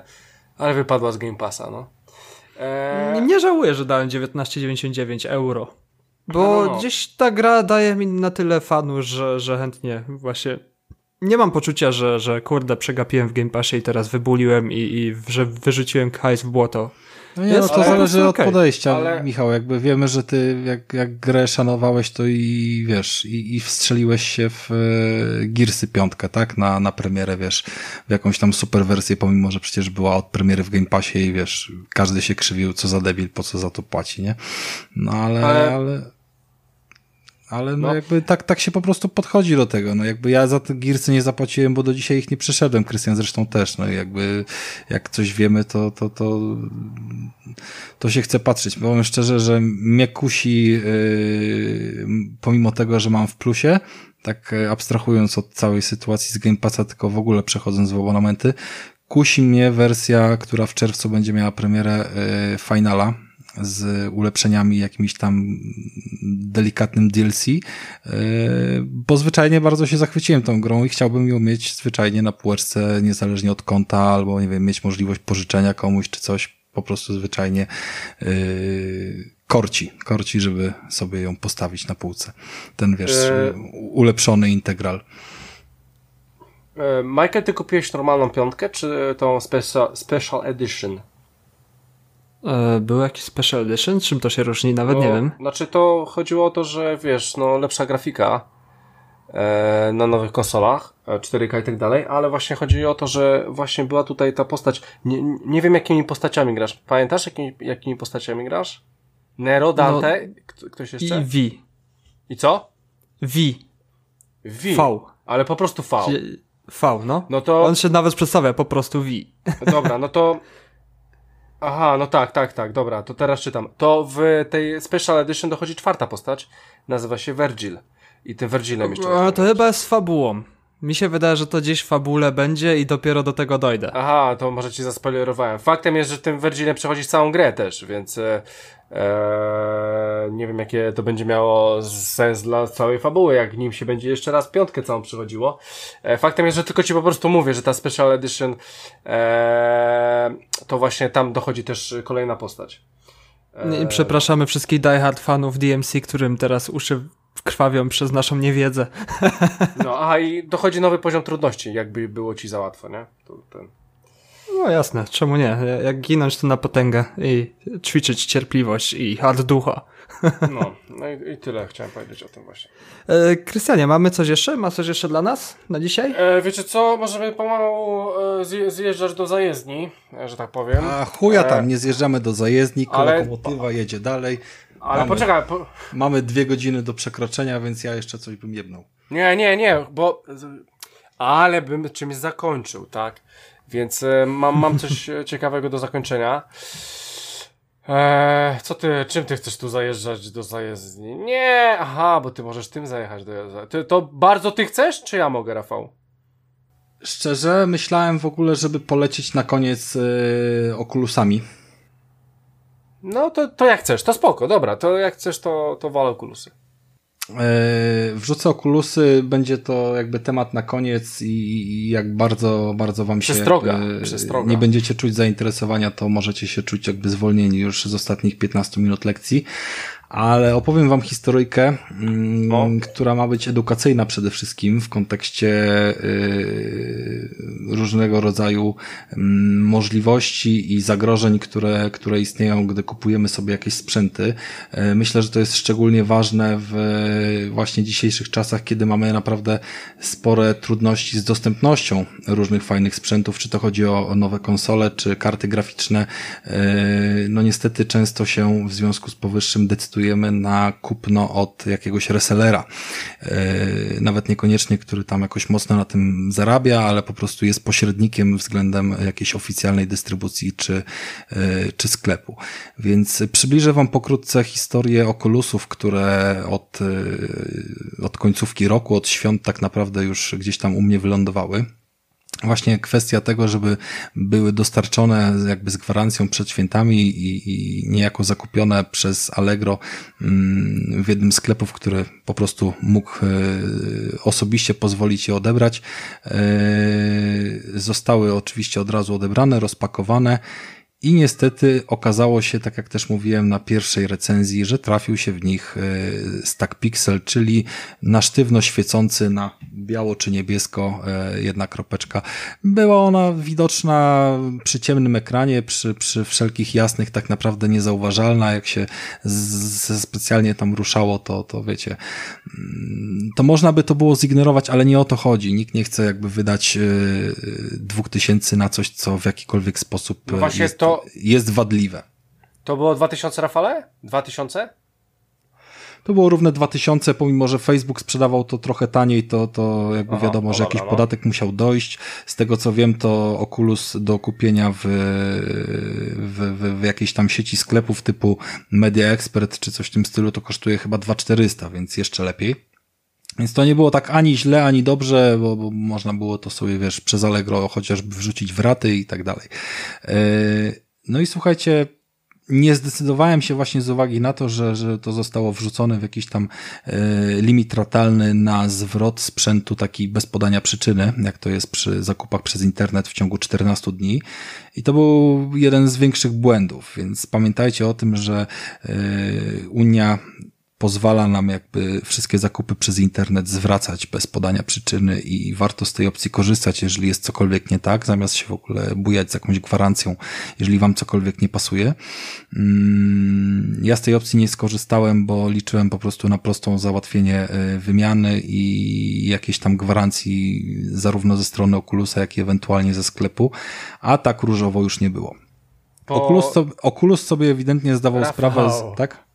ale wypadła z Game Passa, no. Eee... Nie żałuję, że dałem 19,99 euro. Bo no, no. gdzieś ta gra daje mi na tyle fanu, że, że chętnie właśnie nie mam poczucia, że, że kurde, przegapiłem w Game Passie i teraz wybuliłem i, i że wyrzuciłem hajs w błoto. No nie, no to zależy od podejścia, ale... Michał, jakby wiemy, że ty jak, jak grę szanowałeś, to i wiesz, i, i wstrzeliłeś się w e, Gearsy piątkę, tak? Na, na premierę, wiesz, w jakąś tam super wersję, pomimo, że przecież była od premiery w Game Passie i wiesz, każdy się krzywił, co za debil, po co za to płaci, nie? No ale, ale... ale ale no, no, jakby tak, tak się po prostu podchodzi do tego. No jakby ja za te Gearsy nie zapłaciłem, bo do dzisiaj ich nie przeszedłem. Krystian zresztą też. No jakby jak coś wiemy, to, to, to, to się chce patrzeć. Powiem szczerze, że mnie kusi, yy, pomimo tego, że mam w plusie, tak abstrahując od całej sytuacji z Game Passa, tylko w ogóle przechodząc w abonamenty, kusi mnie wersja, która w czerwcu będzie miała premierę yy, Finala, z ulepszeniami, jakimś tam delikatnym DLC, yy, bo zwyczajnie bardzo się zachwyciłem tą grą i chciałbym ją mieć zwyczajnie na półeczce, niezależnie od konta, albo nie wiem, mieć możliwość pożyczenia komuś czy coś, po prostu zwyczajnie yy, korci, korci, żeby sobie ją postawić na półce. Ten, wiesz, e... ulepszony integral. E, Michael, ty kupiłeś normalną piątkę, czy tą special, special edition? E, był jakiś special edition? Czym to się różni? Nawet no, nie wiem. Znaczy to chodziło o to, że wiesz, no lepsza grafika e, na nowych konsolach, 4K e, i tak dalej, ale właśnie chodzi o to, że właśnie była tutaj ta postać. Nie, nie wiem jakimi postaciami grasz. Pamiętasz jakimi, jakimi postaciami grasz? Nero, Dante, no, ktoś jeszcze? I V. I co? V. V. V. Ale po prostu V. V, no. no to... On się nawet przedstawia po prostu V. Dobra, no to Aha, no tak, tak, tak, dobra, to teraz czytam. To w tej Special Edition dochodzi czwarta postać, nazywa się Virgil. I tym Virgilem jeszcze. A to chyba jest fabułą. Mi się wydaje, że to gdzieś w fabule będzie i dopiero do tego dojdę. Aha, to może ci zaspoilerowałem. Faktem jest, że tym Virgilem przechodzisz całą grę też, więc e, e, nie wiem, jakie to będzie miało sens dla całej fabuły, jak nim się będzie jeszcze raz piątkę całą przychodziło. E, faktem jest, że tylko ci po prostu mówię, że ta Special Edition e, to właśnie tam dochodzi też kolejna postać. Przepraszamy wszystkich diehard fanów DMC, którym teraz uszy krwawią przez naszą niewiedzę. No, a i dochodzi nowy poziom trudności, jakby było ci za łatwo, nie? To, ten. No jasne, czemu nie? Jak ginąć to na potęgę i ćwiczyć cierpliwość i hard ducha. No, no i, i, tyle chciałem powiedzieć o tym właśnie. E, Krystianie, mamy coś jeszcze? Ma coś jeszcze dla nas na dzisiaj? E, wiecie co, możemy pomału e, zjeżdżać do zajezdni, e, że tak powiem. A chuja tam, e, nie zjeżdżamy do zajezdni, ale... lokomotywa jedzie dalej. Ale mamy, poczekaj. Po... Mamy dwie godziny do przekroczenia, więc ja jeszcze coś bym jebnął. Nie, nie, nie, bo... Ale bym czymś zakończył, tak? Więc e, mam, mam coś ciekawego do zakończenia. Eee, co ty, czym ty chcesz tu zajeżdżać do zajezdni? Nie, aha, bo ty możesz tym zajechać do ty, To bardzo ty chcesz, czy ja mogę, Rafał? Szczerze, myślałem w ogóle, żeby polecieć na koniec yy, okulusami. No to, to jak chcesz, to spoko, dobra, to jak chcesz, to, to wal okulusy. E, wrzucę okulusy, będzie to jakby temat na koniec i jak bardzo, bardzo wam się przestroga, e, przestroga. nie będziecie czuć zainteresowania, to możecie się czuć jakby zwolnieni już z ostatnich 15 minut lekcji ale opowiem wam historyjkę, mm, która ma być edukacyjna przede wszystkim w kontekście y, różnego rodzaju mm, możliwości i zagrożeń, które, które istnieją, gdy kupujemy sobie jakieś sprzęty. Y, myślę, że to jest szczególnie ważne w właśnie dzisiejszych czasach, kiedy mamy naprawdę spore trudności z dostępnością różnych fajnych sprzętów, czy to chodzi o nowe konsole, czy karty graficzne. Y, no niestety często się w związku z powyższym decyduje na kupno od jakiegoś resellera. E, nawet niekoniecznie, który tam jakoś mocno na tym zarabia, ale po prostu jest pośrednikiem względem jakiejś oficjalnej dystrybucji czy, e, czy sklepu. Więc przybliżę Wam pokrótce historię Oculusów, które od, e, od końcówki roku, od świąt tak naprawdę już gdzieś tam u mnie wylądowały właśnie kwestia tego, żeby były dostarczone jakby z gwarancją przed świętami i, i niejako zakupione przez Allegro mm, w jednym z sklepów, który po prostu mógł e, osobiście pozwolić je odebrać. E, zostały oczywiście od razu odebrane, rozpakowane i niestety okazało się, tak jak też mówiłem na pierwszej recenzji, że trafił się w nich e, stack pixel, czyli na sztywno świecący na biało czy niebiesko e, jedna kropeczka. Była ona widoczna przy ciemnym ekranie, przy, przy wszelkich jasnych tak naprawdę niezauważalna. Jak się z, specjalnie tam ruszało, to, to wiecie, mm, to można by to było zignorować, ale nie o to chodzi. Nikt nie chce jakby wydać e, dwóch tysięcy na coś, co w jakikolwiek sposób no jest to jest wadliwe. To było 2000, Rafale? 2000? To było równe 2000, pomimo że Facebook sprzedawał to trochę taniej, to, to jakby Aha, wiadomo, że jakiś no. podatek musiał dojść. Z tego co wiem, to Oculus do kupienia w, w, w, w jakiejś tam sieci sklepów typu Media Expert czy coś w tym stylu to kosztuje chyba 2400, więc jeszcze lepiej. Więc to nie było tak ani źle, ani dobrze, bo, bo można było to sobie, wiesz, przez Allegro chociażby wrzucić w raty i tak dalej. Yy, no i słuchajcie, nie zdecydowałem się właśnie z uwagi na to, że, że to zostało wrzucone w jakiś tam e, limit ratalny na zwrot sprzętu taki bez podania przyczyny, jak to jest przy zakupach przez internet w ciągu 14 dni. I to był jeden z większych błędów, więc pamiętajcie o tym, że e, Unia pozwala nam jakby wszystkie zakupy przez internet zwracać bez podania przyczyny i warto z tej opcji korzystać, jeżeli jest cokolwiek nie tak, zamiast się w ogóle bujać z jakąś gwarancją, jeżeli wam cokolwiek nie pasuje. Mm, ja z tej opcji nie skorzystałem, bo liczyłem po prostu na prostą załatwienie e, wymiany i jakieś tam gwarancji zarówno ze strony Oculusa, jak i ewentualnie ze sklepu, a tak różowo już nie było. Bo... Oculus, Oculus sobie ewidentnie zdawał Rafał. sprawę, z, tak?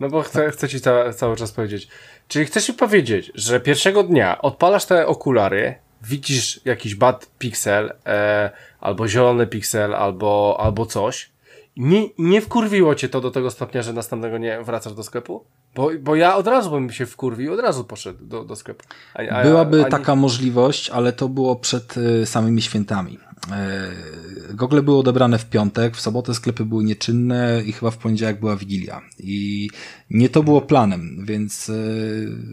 No bo chcę, chcę ci ca cały czas powiedzieć. Czyli chcesz mi powiedzieć, że pierwszego dnia odpalasz te okulary, widzisz jakiś bad pixel, e, albo zielony pixel, albo, albo coś. Nie, nie wkurwiło cię to do tego stopnia, że następnego nie wracasz do sklepu? Bo, bo ja od razu bym się wkurwił i od razu poszedł do, do sklepu. A, a, Byłaby ani... taka możliwość, ale to było przed y, samymi świętami. E, gogle były odebrane w piątek, w sobotę sklepy były nieczynne i chyba w poniedziałek była Wigilia. I nie to było planem, więc e,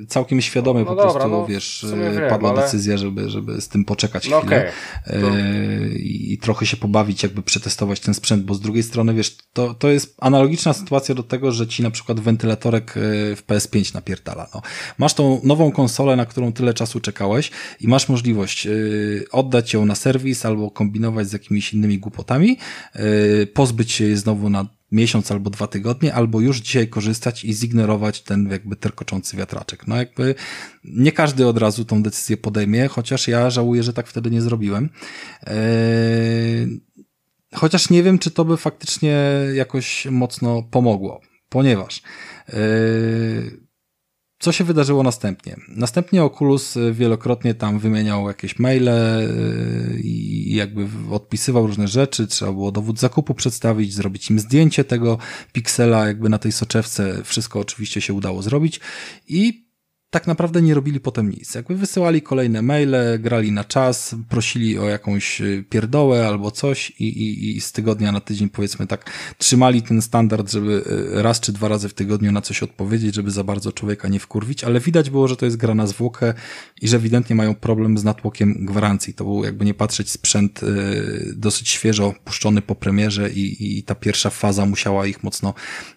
całkiem świadomie no, no po dobra, prostu, no, wiesz, wiem, padła ale... decyzja, żeby, żeby z tym poczekać no chwilę okay. to... i trochę się pobawić, jakby przetestować ten sprzęt, bo z drugiej strony, wiesz, to, to jest analogiczna sytuacja do tego, że ci na przykład wentylatorek w PS5 napierdala. No. Masz tą nową konsolę, na którą tyle czasu czekałeś i masz możliwość oddać ją na serwis albo kombinować z jakimiś innymi głupotami, yy, pozbyć się jej znowu na miesiąc albo dwa tygodnie, albo już dzisiaj korzystać i zignorować ten jakby terkoczący wiatraczek. No jakby nie każdy od razu tą decyzję podejmie, chociaż ja żałuję, że tak wtedy nie zrobiłem. Yy, chociaż nie wiem, czy to by faktycznie jakoś mocno pomogło, ponieważ yy, co się wydarzyło następnie? Następnie Oculus y, wielokrotnie tam wymieniał jakieś maile y, i jakby odpisywał różne rzeczy. Trzeba było dowód zakupu przedstawić, zrobić im zdjęcie tego piksela jakby na tej soczewce. Wszystko oczywiście się udało zrobić i tak naprawdę nie robili potem nic. Jakby wysyłali kolejne maile, grali na czas, prosili o jakąś y, pierdołę albo coś i, i, i z tygodnia na tydzień powiedzmy tak trzymali ten standard, żeby y, raz czy dwa razy w tygodniu na coś odpowiedzieć, żeby za bardzo człowieka nie wkurwić, ale widać było, że to jest gra na zwłokę i że ewidentnie mają problem z natłokiem gwarancji. To był jakby nie patrzeć sprzęt y, dosyć świeżo puszczony po premierze i, i ta pierwsza faza musiała ich mocno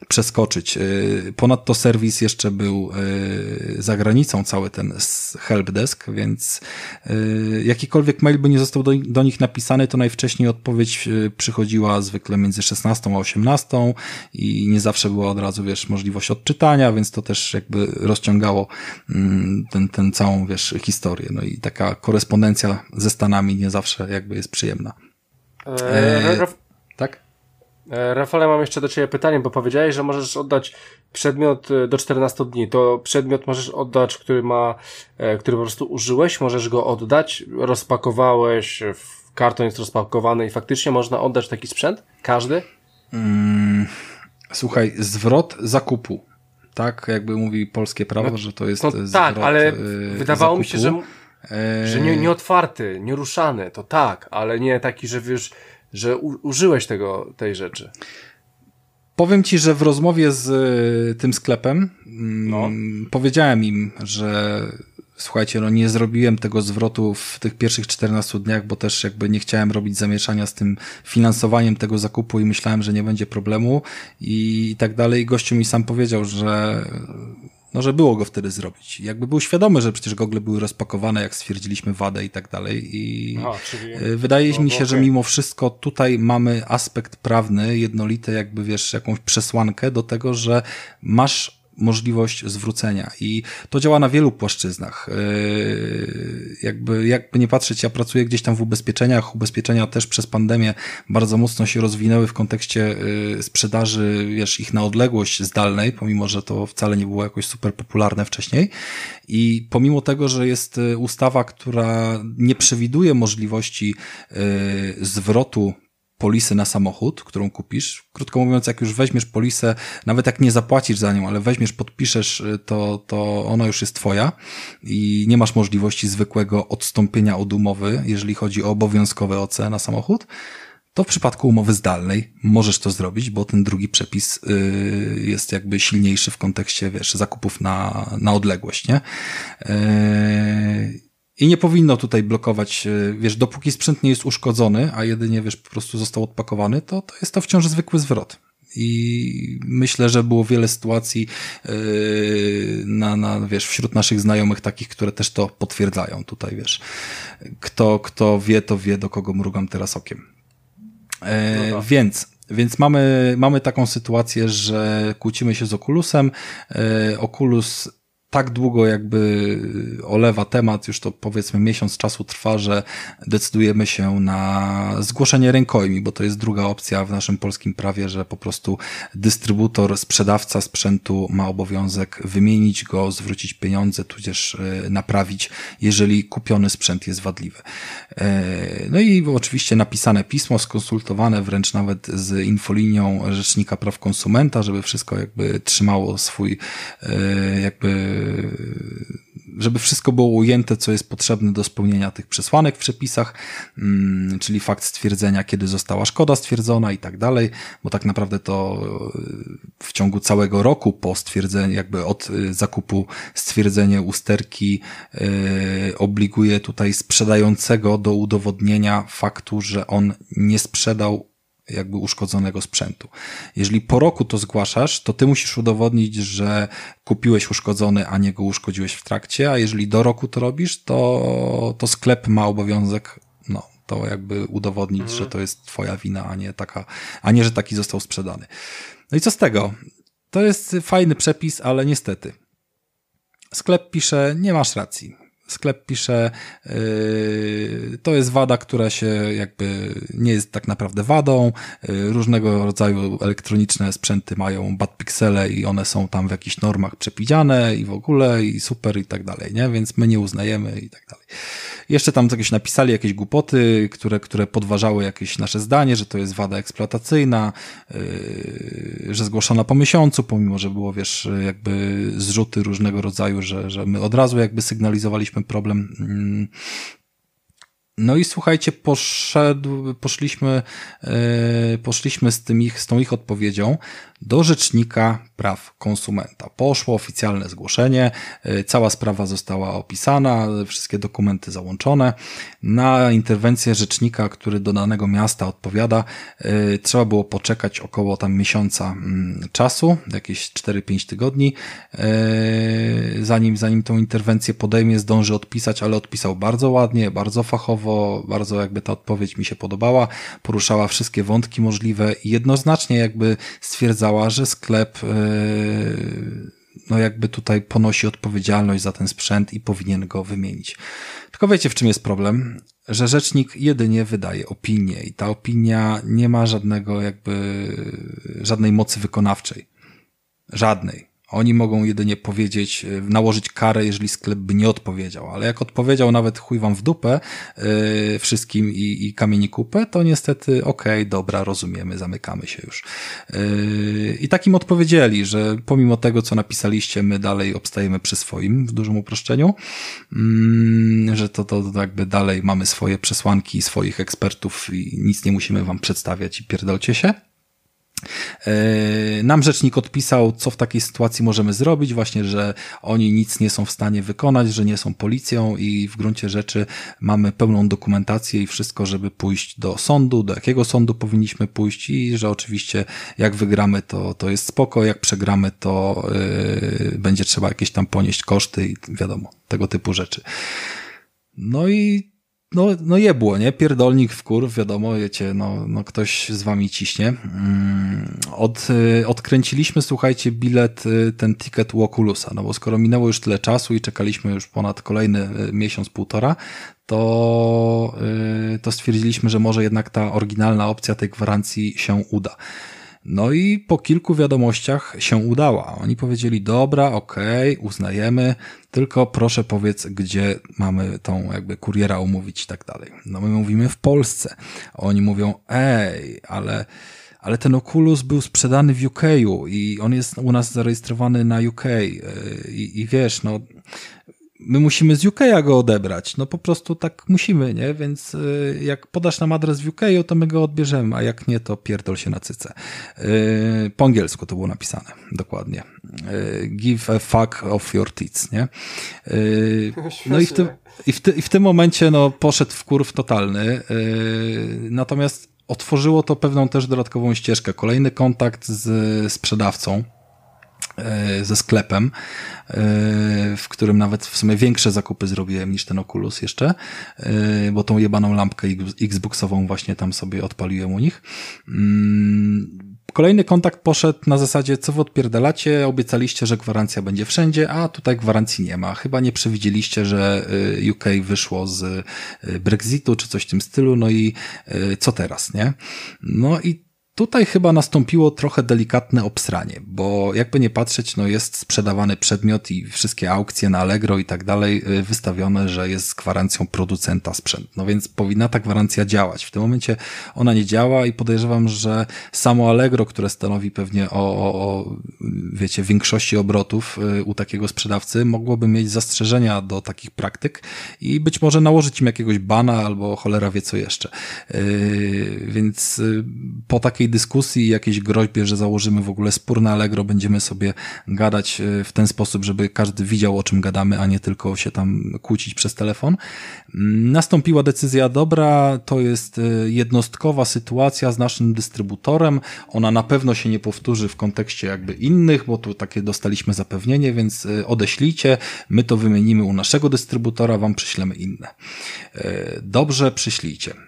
przeskoczyć. Ponadto serwis jeszcze był zagraniczny granicą cały ten helpdesk, więc y, jakikolwiek mail by nie został do, do, nich napisany, to najwcześniej odpowiedź y, przychodziła zwykle między 16 a 18 i nie zawsze była od razu, wiesz, możliwość odczytania, więc to też jakby rozciągało mm, ten, ten całą, wiesz, historię. No i taka korespondencja ze Stanami nie zawsze jakby jest przyjemna. E, e, tak? E, Rafale, mam jeszcze do Ciebie pytanie, bo powiedziałeś, że możesz oddać przedmiot e, do 14 dni. To przedmiot możesz oddać, który ma, e, który po prostu użyłeś, możesz go oddać, rozpakowałeś, karton jest rozpakowany i faktycznie można oddać taki sprzęt? Każdy? Mm, słuchaj, zwrot zakupu. Tak, jakby mówi polskie prawo, no, że to jest no, zwrot Tak, ale wydawało zakupu. mi się, że, że nie, nie otwarty, nieruszany, to tak, ale nie taki, że wiesz, że u, użyłeś tego, tej rzeczy. Powiem ci, że w rozmowie z y, tym sklepem mm, no. powiedziałem im, że słuchajcie, no nie zrobiłem tego zwrotu w tych pierwszych 14 dniach, bo też jakby nie chciałem robić zamieszania z tym finansowaniem tego zakupu i myślałem, że nie będzie problemu i tak dalej. Gościu mi sam powiedział, że no, że było go wtedy zrobić. Jakby był świadomy, że przecież gogle były rozpakowane, jak stwierdziliśmy wadę i tak dalej. I Aha, czyli... E, wydaje no, mi się, okay. że mimo wszystko tutaj mamy aspekt prawny, jednolity, jakby wiesz, jakąś przesłankę do tego, że masz możliwość zwrócenia. I to działa na wielu płaszczyznach. Yy, jakby, jakby nie patrzeć, ja pracuję gdzieś tam w ubezpieczeniach, ubezpieczenia też przez pandemię bardzo mocno się rozwinęły w kontekście yy, sprzedaży, wiesz, ich na odległość zdalnej, pomimo, że to wcale nie było jakoś super popularne wcześniej. I pomimo tego, że jest yy, ustawa, która nie przewiduje możliwości zwrotu polisę na samochód, którą kupisz. Krótko mówiąc, jak już weźmiesz polisę, nawet jak nie zapłacisz za nią, ale weźmiesz, podpiszesz, y, to, to ona już jest twoja i nie masz możliwości zwykłego odstąpienia od umowy, jeżeli chodzi o obowiązkowe OC na samochód to w przypadku umowy zdalnej możesz to zrobić, bo ten drugi przepis y, jest jakby silniejszy w kontekście, wiesz, zakupów na, na odległość, nie? Y, i nie powinno tutaj blokować, e, wiesz, dopóki sprzęt nie jest uszkodzony, a jedynie, wiesz, po prostu został odpakowany, to, to jest to wciąż zwykły zwrot. I myślę, że było wiele sytuacji yy, na, na, wiesz, wśród naszych znajomych takich, które też to potwierdzają tutaj, wiesz. Kto, kto wie, to wie, do kogo mrugam teraz okiem. E, no więc, więc mamy, mamy taką sytuację, że kłócimy się z Oculusem. E, Oculus tak długo jakby olewa temat, już to powiedzmy miesiąc czasu trwa, że decydujemy się na zgłoszenie rękojmi, bo to jest druga opcja w naszym polskim prawie, że po prostu dystrybutor, sprzedawca sprzętu ma obowiązek wymienić go, zwrócić pieniądze, tudzież e, naprawić, jeżeli kupiony sprzęt jest wadliwy. E, no i oczywiście napisane pismo, skonsultowane wręcz nawet z infolinią Rzecznika Praw Konsumenta, żeby wszystko jakby trzymało swój e, jakby żeby wszystko było ujęte, co jest potrzebne do spełnienia tych przesłanek w przepisach, mm, czyli fakt stwierdzenia, kiedy została szkoda stwierdzona i tak dalej, bo tak naprawdę to e, w ciągu całego roku po stwierdzeniu, jakby od e, zakupu stwierdzenie usterki obliguje tutaj sprzedającego do udowodnienia faktu, że on nie sprzedał jakby uszkodzonego sprzętu. Jeżeli po roku to zgłaszasz, to ty musisz udowodnić, że kupiłeś uszkodzony, a nie go uszkodziłeś w trakcie, a jeżeli do roku to robisz, to, to sklep ma obowiązek, no, to jakby udowodnić, mhm. że to jest twoja wina, a nie taka, a nie, że taki został sprzedany. No i co z tego? To jest fajny przepis, ale niestety. Sklep pisze, nie masz racji sklep pisze, yy, to jest wada, która się jakby nie jest tak naprawdę wadą. Yy, różnego rodzaju elektroniczne sprzęty mają bad pixele i one są tam w jakichś normach przepidziane i w ogóle i super i tak dalej, nie? Więc my nie uznajemy i tak dalej. Jeszcze tam jakieś napisali jakieś głupoty, które, które podważały jakieś nasze zdanie, że to jest wada eksploatacyjna, yy, że zgłoszona po miesiącu, pomimo, że było, wiesz, jakby zrzuty różnego rodzaju, że, że my od razu jakby sygnalizowaliśmy problem. Mm, no i słuchajcie, poszedł, poszliśmy, yy, poszliśmy z, tym ich, z tą ich odpowiedzią do Rzecznika Praw Konsumenta. Poszło oficjalne zgłoszenie, y, cała sprawa została opisana, wszystkie dokumenty załączone. Na interwencję Rzecznika, który do danego miasta odpowiada, y, trzeba było poczekać około tam miesiąca mm, czasu, jakieś 4-5 tygodni, y, zanim, zanim tą interwencję podejmie, zdąży odpisać, ale odpisał bardzo ładnie, bardzo fachowo, bardzo jakby ta odpowiedź mi się podobała, poruszała wszystkie wątki możliwe i jednoznacznie jakby stwierdzała, że sklep e, no jakby tutaj ponosi odpowiedzialność za ten sprzęt i powinien go wymienić. Tylko wiecie, w czym jest problem? Że rzecznik jedynie wydaje opinię i ta opinia nie ma żadnego jakby, żadnej mocy wykonawczej. Żadnej. Oni mogą jedynie powiedzieć, e, nałożyć karę, jeżeli sklep by nie odpowiedział, ale jak odpowiedział nawet chuj wam w dupę yy, wszystkim i, i kamieni kupę, to niestety okej, okay, dobra, rozumiemy, zamykamy się już. Yy, I takim odpowiedzieli, że pomimo tego, co napisaliście, my dalej obstajemy przy swoim, w dużym uproszczeniu, yy, że to, to, to jakby dalej mamy swoje przesłanki, swoich ekspertów i nic nie musimy wam przedstawiać i pierdolcie się. E, nam rzecznik odpisał, co w takiej sytuacji możemy zrobić, właśnie, że oni nic nie są w stanie wykonać, że nie są policją i w gruncie rzeczy mamy pełną dokumentację i wszystko, żeby pójść do sądu, do jakiego sądu powinniśmy pójść i że oczywiście jak wygramy, to, to jest spoko, jak przegramy, to yy, będzie trzeba jakieś tam ponieść koszty i wiadomo, tego typu rzeczy. No i no, no jebło, nie? Pierdolnik w kur, wiadomo, wiecie, no, no ktoś z wami ciśnie. Mm, od, y, odkręciliśmy, słuchajcie, bilet, y, ten ticket u Oculusa, no bo skoro minęło już tyle czasu i czekaliśmy już ponad kolejny y, miesiąc, półtora, to, to stwierdziliśmy, że może jednak ta oryginalna opcja tej gwarancji się uda. No i po kilku wiadomościach się udała. Oni powiedzieli, dobra, okej, okay, uznajemy, tylko proszę powiedz, gdzie mamy tą jakby kuriera umówić i tak dalej. No my mówimy w Polsce. Oni mówią, ej, ale ale ten Oculus był sprzedany w UK i on jest u nas zarejestrowany na UK i, i wiesz, no my musimy z UK go odebrać. No po prostu tak musimy, nie? Więc y, jak podasz nam adres w UK, to my go odbierzemy, a jak nie, to pierdol się na cyce. Y, po angielsku to było napisane, dokładnie. Y, give a fuck of your tits, nie? No i w tym, i w, ty, i w tym momencie no, poszedł w kurw totalny. Natomiast otworzyło to pewną też dodatkową ścieżkę. Kolejny kontakt z sprzedawcą, ze sklepem, e, w którym nawet w sumie większe zakupy zrobiłem niż ten Oculus jeszcze, e, bo tą jebaną lampkę Xboxową właśnie tam sobie odpaliłem u nich. Mm, kolejny kontakt poszedł na zasadzie, co wy odpierdalacie, obiecaliście, że gwarancja będzie wszędzie, a tutaj gwarancji nie ma. Chyba nie przewidzieliście, że UK wyszło z Brexitu, czy coś w tym stylu, no i co teraz, nie? No i Tutaj chyba nastąpiło trochę delikatne obsranie, bo jakby nie patrzeć, no jest sprzedawany przedmiot i wszystkie aukcje na Allegro i tak dalej y, wystawione, że jest z gwarancją producenta sprzęt. No więc powinna ta gwarancja działać. W tym momencie ona nie działa i podejrzewam, że samo Allegro, które stanowi pewnie o, o, o wiecie, większości obrotów y, u takiego sprzedawcy, mogłoby mieć zastrzeżenia do takich praktyk i być może nałożyć im jakiegoś bana albo cholera wie co jeszcze. Yy, więc y, po takiej dyskusji i jakiejś groźbie, że założymy w ogóle spór na Allegro, będziemy sobie gadać e, w ten sposób, żeby każdy widział o czym gadamy, a nie tylko się tam kłócić przez telefon. Mm, nastąpiła decyzja, dobra, to jest e, jednostkowa sytuacja z naszym dystrybutorem, ona na pewno się nie powtórzy w kontekście jakby innych, bo tu takie dostaliśmy zapewnienie, więc e, odeślijcie, my to wymienimy u naszego dystrybutora, wam przyślemy inne. Dobrze, przyślijcie.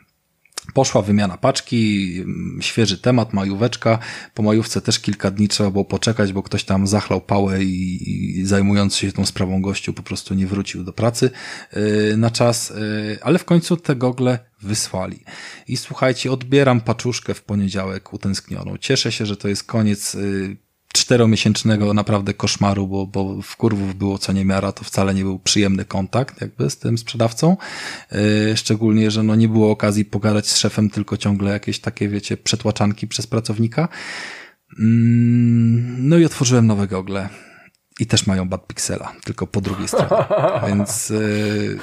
Poszła wymiana paczki, świeży temat, majóweczka. Po majówce też kilka dni trzeba było poczekać, bo ktoś tam zachlał pałę i, i zajmując się tą sprawą gościu po prostu nie wrócił do pracy yy, na czas, yy, ale w końcu te gogle wysłali. I słuchajcie, odbieram paczuszkę w poniedziałek utęsknioną. Cieszę się, że to jest koniec yy, czteromiesięcznego naprawdę koszmaru, bo, bo w kurwów było co niemiara, to wcale nie był przyjemny kontakt jakby z tym sprzedawcą. Yy, szczególnie, że no nie było okazji pogadać z szefem, tylko ciągle jakieś takie, wiecie, przetłaczanki przez pracownika. Yy, no i otworzyłem nowe gogle i też mają bad pixela, tylko po drugiej stronie. Więc y,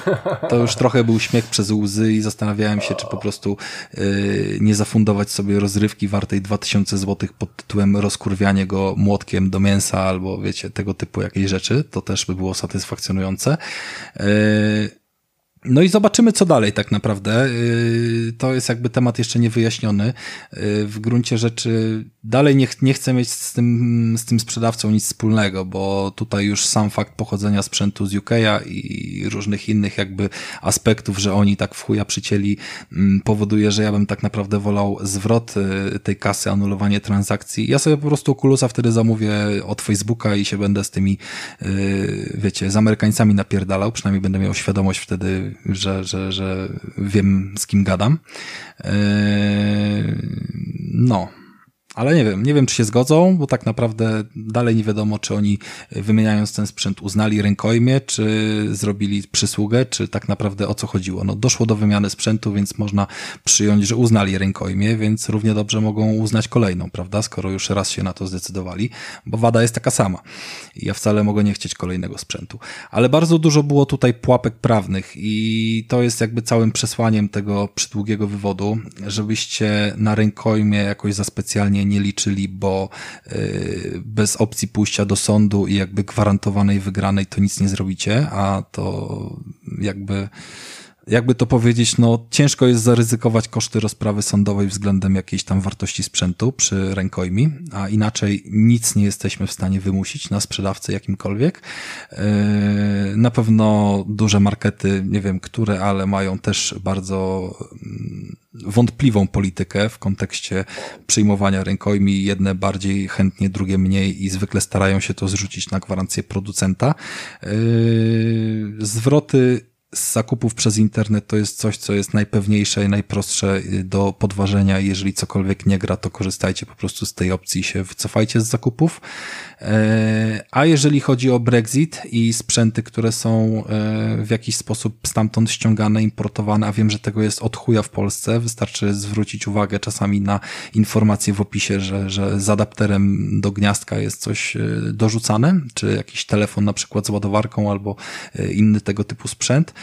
to już trochę był śmiech przez łzy i zastanawiałem się, czy po prostu y, nie zafundować sobie rozrywki wartej 2000 zł pod tytułem rozkurwianie go młotkiem do mięsa albo wiecie, tego typu jakieś rzeczy. To też by było satysfakcjonujące. Y, no i zobaczymy, co dalej tak naprawdę. Y, to jest jakby temat jeszcze niewyjaśniony. Y, w gruncie rzeczy dalej nie, nie chcę mieć z tym, z tym sprzedawcą nic wspólnego, bo tutaj już sam fakt pochodzenia sprzętu z UK'a i różnych innych jakby aspektów, że oni tak w chuja mm, powoduje, że ja bym tak naprawdę wolał zwrot y, tej kasy, anulowanie transakcji. Ja sobie po prostu Oculusa wtedy zamówię od Facebooka i się będę z tymi, wiecie, z Amerykańcami napierdalał, przynajmniej będę miał świadomość wtedy, że, że, że wiem z kim gadam. Yy, no, ale nie wiem, nie wiem czy się zgodzą, bo tak naprawdę dalej nie wiadomo, czy oni wymieniając ten sprzęt uznali rękojmie, czy zrobili przysługę, czy tak naprawdę o co chodziło. No doszło do wymiany sprzętu, więc można przyjąć, że uznali rękojmie, więc równie dobrze mogą uznać kolejną, prawda, skoro już raz się na to zdecydowali, bo wada jest taka sama. Ja wcale mogę nie chcieć kolejnego sprzętu. Ale bardzo dużo było tutaj pułapek prawnych i to jest jakby całym przesłaniem tego przydługiego wywodu, żebyście na rękojmie jakoś za specjalnie nie liczyli, bo yy, bez opcji pójścia do sądu i jakby gwarantowanej wygranej to nic nie zrobicie, a to jakby jakby to powiedzieć, no ciężko jest zaryzykować koszty rozprawy sądowej względem jakiejś tam wartości sprzętu przy rękojmi, a inaczej nic nie jesteśmy w stanie wymusić na sprzedawcy jakimkolwiek. Yy, na pewno duże markety, nie wiem które, ale mają też bardzo mm, wątpliwą politykę w kontekście przyjmowania rękojmi. Jedne bardziej chętnie, drugie mniej i zwykle starają się to zrzucić na gwarancję producenta. Yy, zwroty z zakupów przez internet to jest coś, co jest najpewniejsze i najprostsze do podważenia. Jeżeli cokolwiek nie gra, to korzystajcie po prostu z tej opcji i się wycofajcie z zakupów. E, a jeżeli chodzi o Brexit i sprzęty, które są e, w jakiś sposób stamtąd ściągane, importowane, a wiem, że tego jest od chuja w Polsce, wystarczy zwrócić uwagę czasami na informacje w opisie, że, że z adapterem do gniazdka jest coś e, dorzucane, czy jakiś telefon na przykład z ładowarką albo inny tego typu sprzęt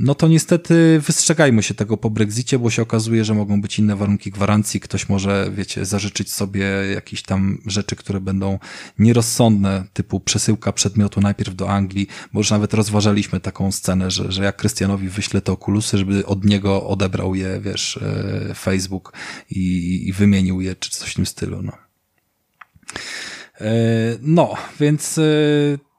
no to niestety wystrzegajmy się tego po Brexicie, bo się okazuje, że mogą być inne warunki gwarancji. Ktoś może, wiecie, zażyczyć sobie jakieś tam rzeczy, które będą nierozsądne, typu przesyłka przedmiotu najpierw do Anglii, bo już nawet rozważaliśmy taką scenę, że, że jak Krystianowi wyśle te okulusy, żeby od niego odebrał je, wiesz, e, Facebook i, i wymienił je, czy coś w tym stylu, no. E, no, więc e,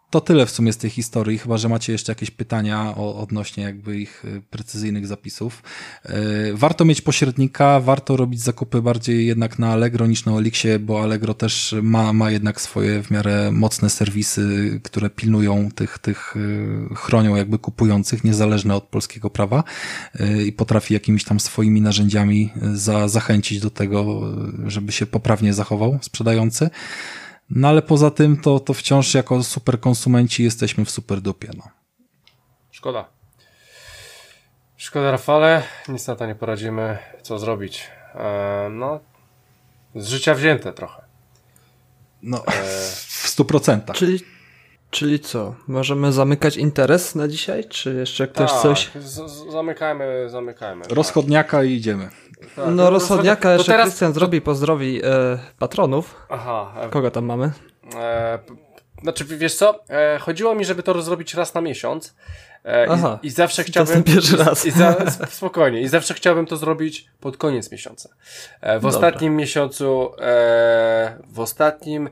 to tyle w sumie z tej historii, chyba że macie jeszcze jakieś pytania o, odnośnie jakby ich y, precyzyjnych zapisów. Yy, warto mieć pośrednika, warto robić zakupy bardziej jednak na Allegro niż na Elixie, bo Allegro też ma, ma jednak swoje w miarę mocne serwisy, które pilnują tych, tych yy, chronią jakby kupujących, niezależne od polskiego prawa i potrafi jakimiś tam swoimi narzędziami za, zachęcić do tego, żeby się poprawnie zachował sprzedający. No ale poza tym to, to wciąż jako super konsumenci jesteśmy w super dupie. No. Szkoda. Szkoda Rafale, nic na to nie poradzimy, co zrobić. E, no, z życia wzięte trochę. No, e... w stu procentach. Czyli, czyli co? Możemy zamykać interes na dzisiaj? Czy jeszcze ktoś tak, coś? Z zamykajmy, zamykajmy. Rozchodniaka tak. i idziemy. Tak, no, rozchodniaka jeszcze teraz... Krystian zrobi, pozdrowi e, patronów. Aha. E... Kogo tam mamy? E, znaczy, wiesz co? E, chodziło mi, żeby to zrobić raz na miesiąc. E, Aha, i, I zawsze chciałbym. To pierwszy raz. I za, spokojnie. I zawsze chciałbym to zrobić pod koniec miesiąca. E, w Dobra. ostatnim miesiącu, e, w ostatnim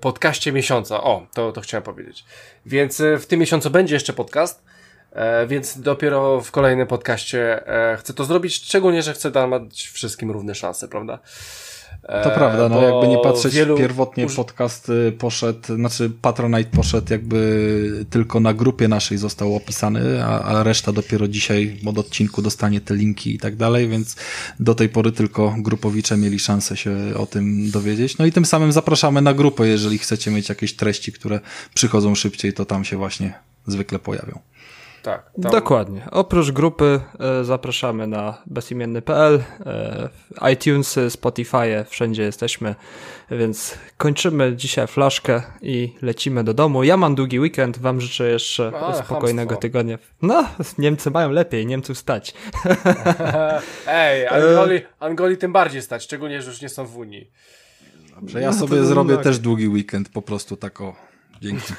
podcaście miesiąca. O, to, to chciałem powiedzieć. Więc e, w tym miesiącu będzie jeszcze podcast. E, więc dopiero w kolejnym podcaście e, chcę to zrobić, szczególnie, że chcę dać wszystkim równe szanse, prawda? E, to prawda, no jakby nie patrzeć, wielu... pierwotnie podcast y, poszedł, znaczy Patronite poszedł jakby tylko na grupie naszej został opisany, a, a reszta dopiero dzisiaj od odcinku dostanie te linki i tak dalej, więc do tej pory tylko grupowicze mieli szansę się o tym dowiedzieć. No i tym samym zapraszamy na grupę, jeżeli chcecie mieć jakieś treści, które przychodzą szybciej, to tam się właśnie zwykle pojawią. Tak. Tam... Dokładnie. Oprócz grupy e, zapraszamy na bezimienny.pl, e, iTunes, Spotify, wszędzie jesteśmy, więc kończymy dzisiaj flaszkę i lecimy do domu. Ja mam długi weekend, wam życzę jeszcze A, spokojnego hamstwo. tygodnia. No, Niemcy mają lepiej, Niemców stać. Ej, Angoli, Angoli tym bardziej stać, szczególnie, że już nie są w Unii. Dobrze, ja no, sobie zrobię tak. też długi weekend, po prostu tak o Dzięki.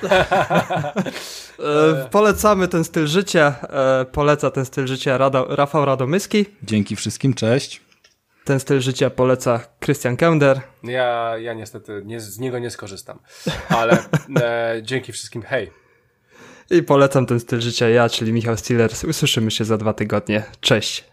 E, polecamy ten styl życia. E, poleca ten styl życia Rado, Rafał Radomyski. Dzięki wszystkim, cześć. Ten styl życia poleca Christian Kender. Ja, ja niestety nie, z niego nie skorzystam, ale e, dzięki wszystkim, hej. I polecam ten styl życia ja, czyli Michał Stillers. Usłyszymy się za dwa tygodnie. Cześć.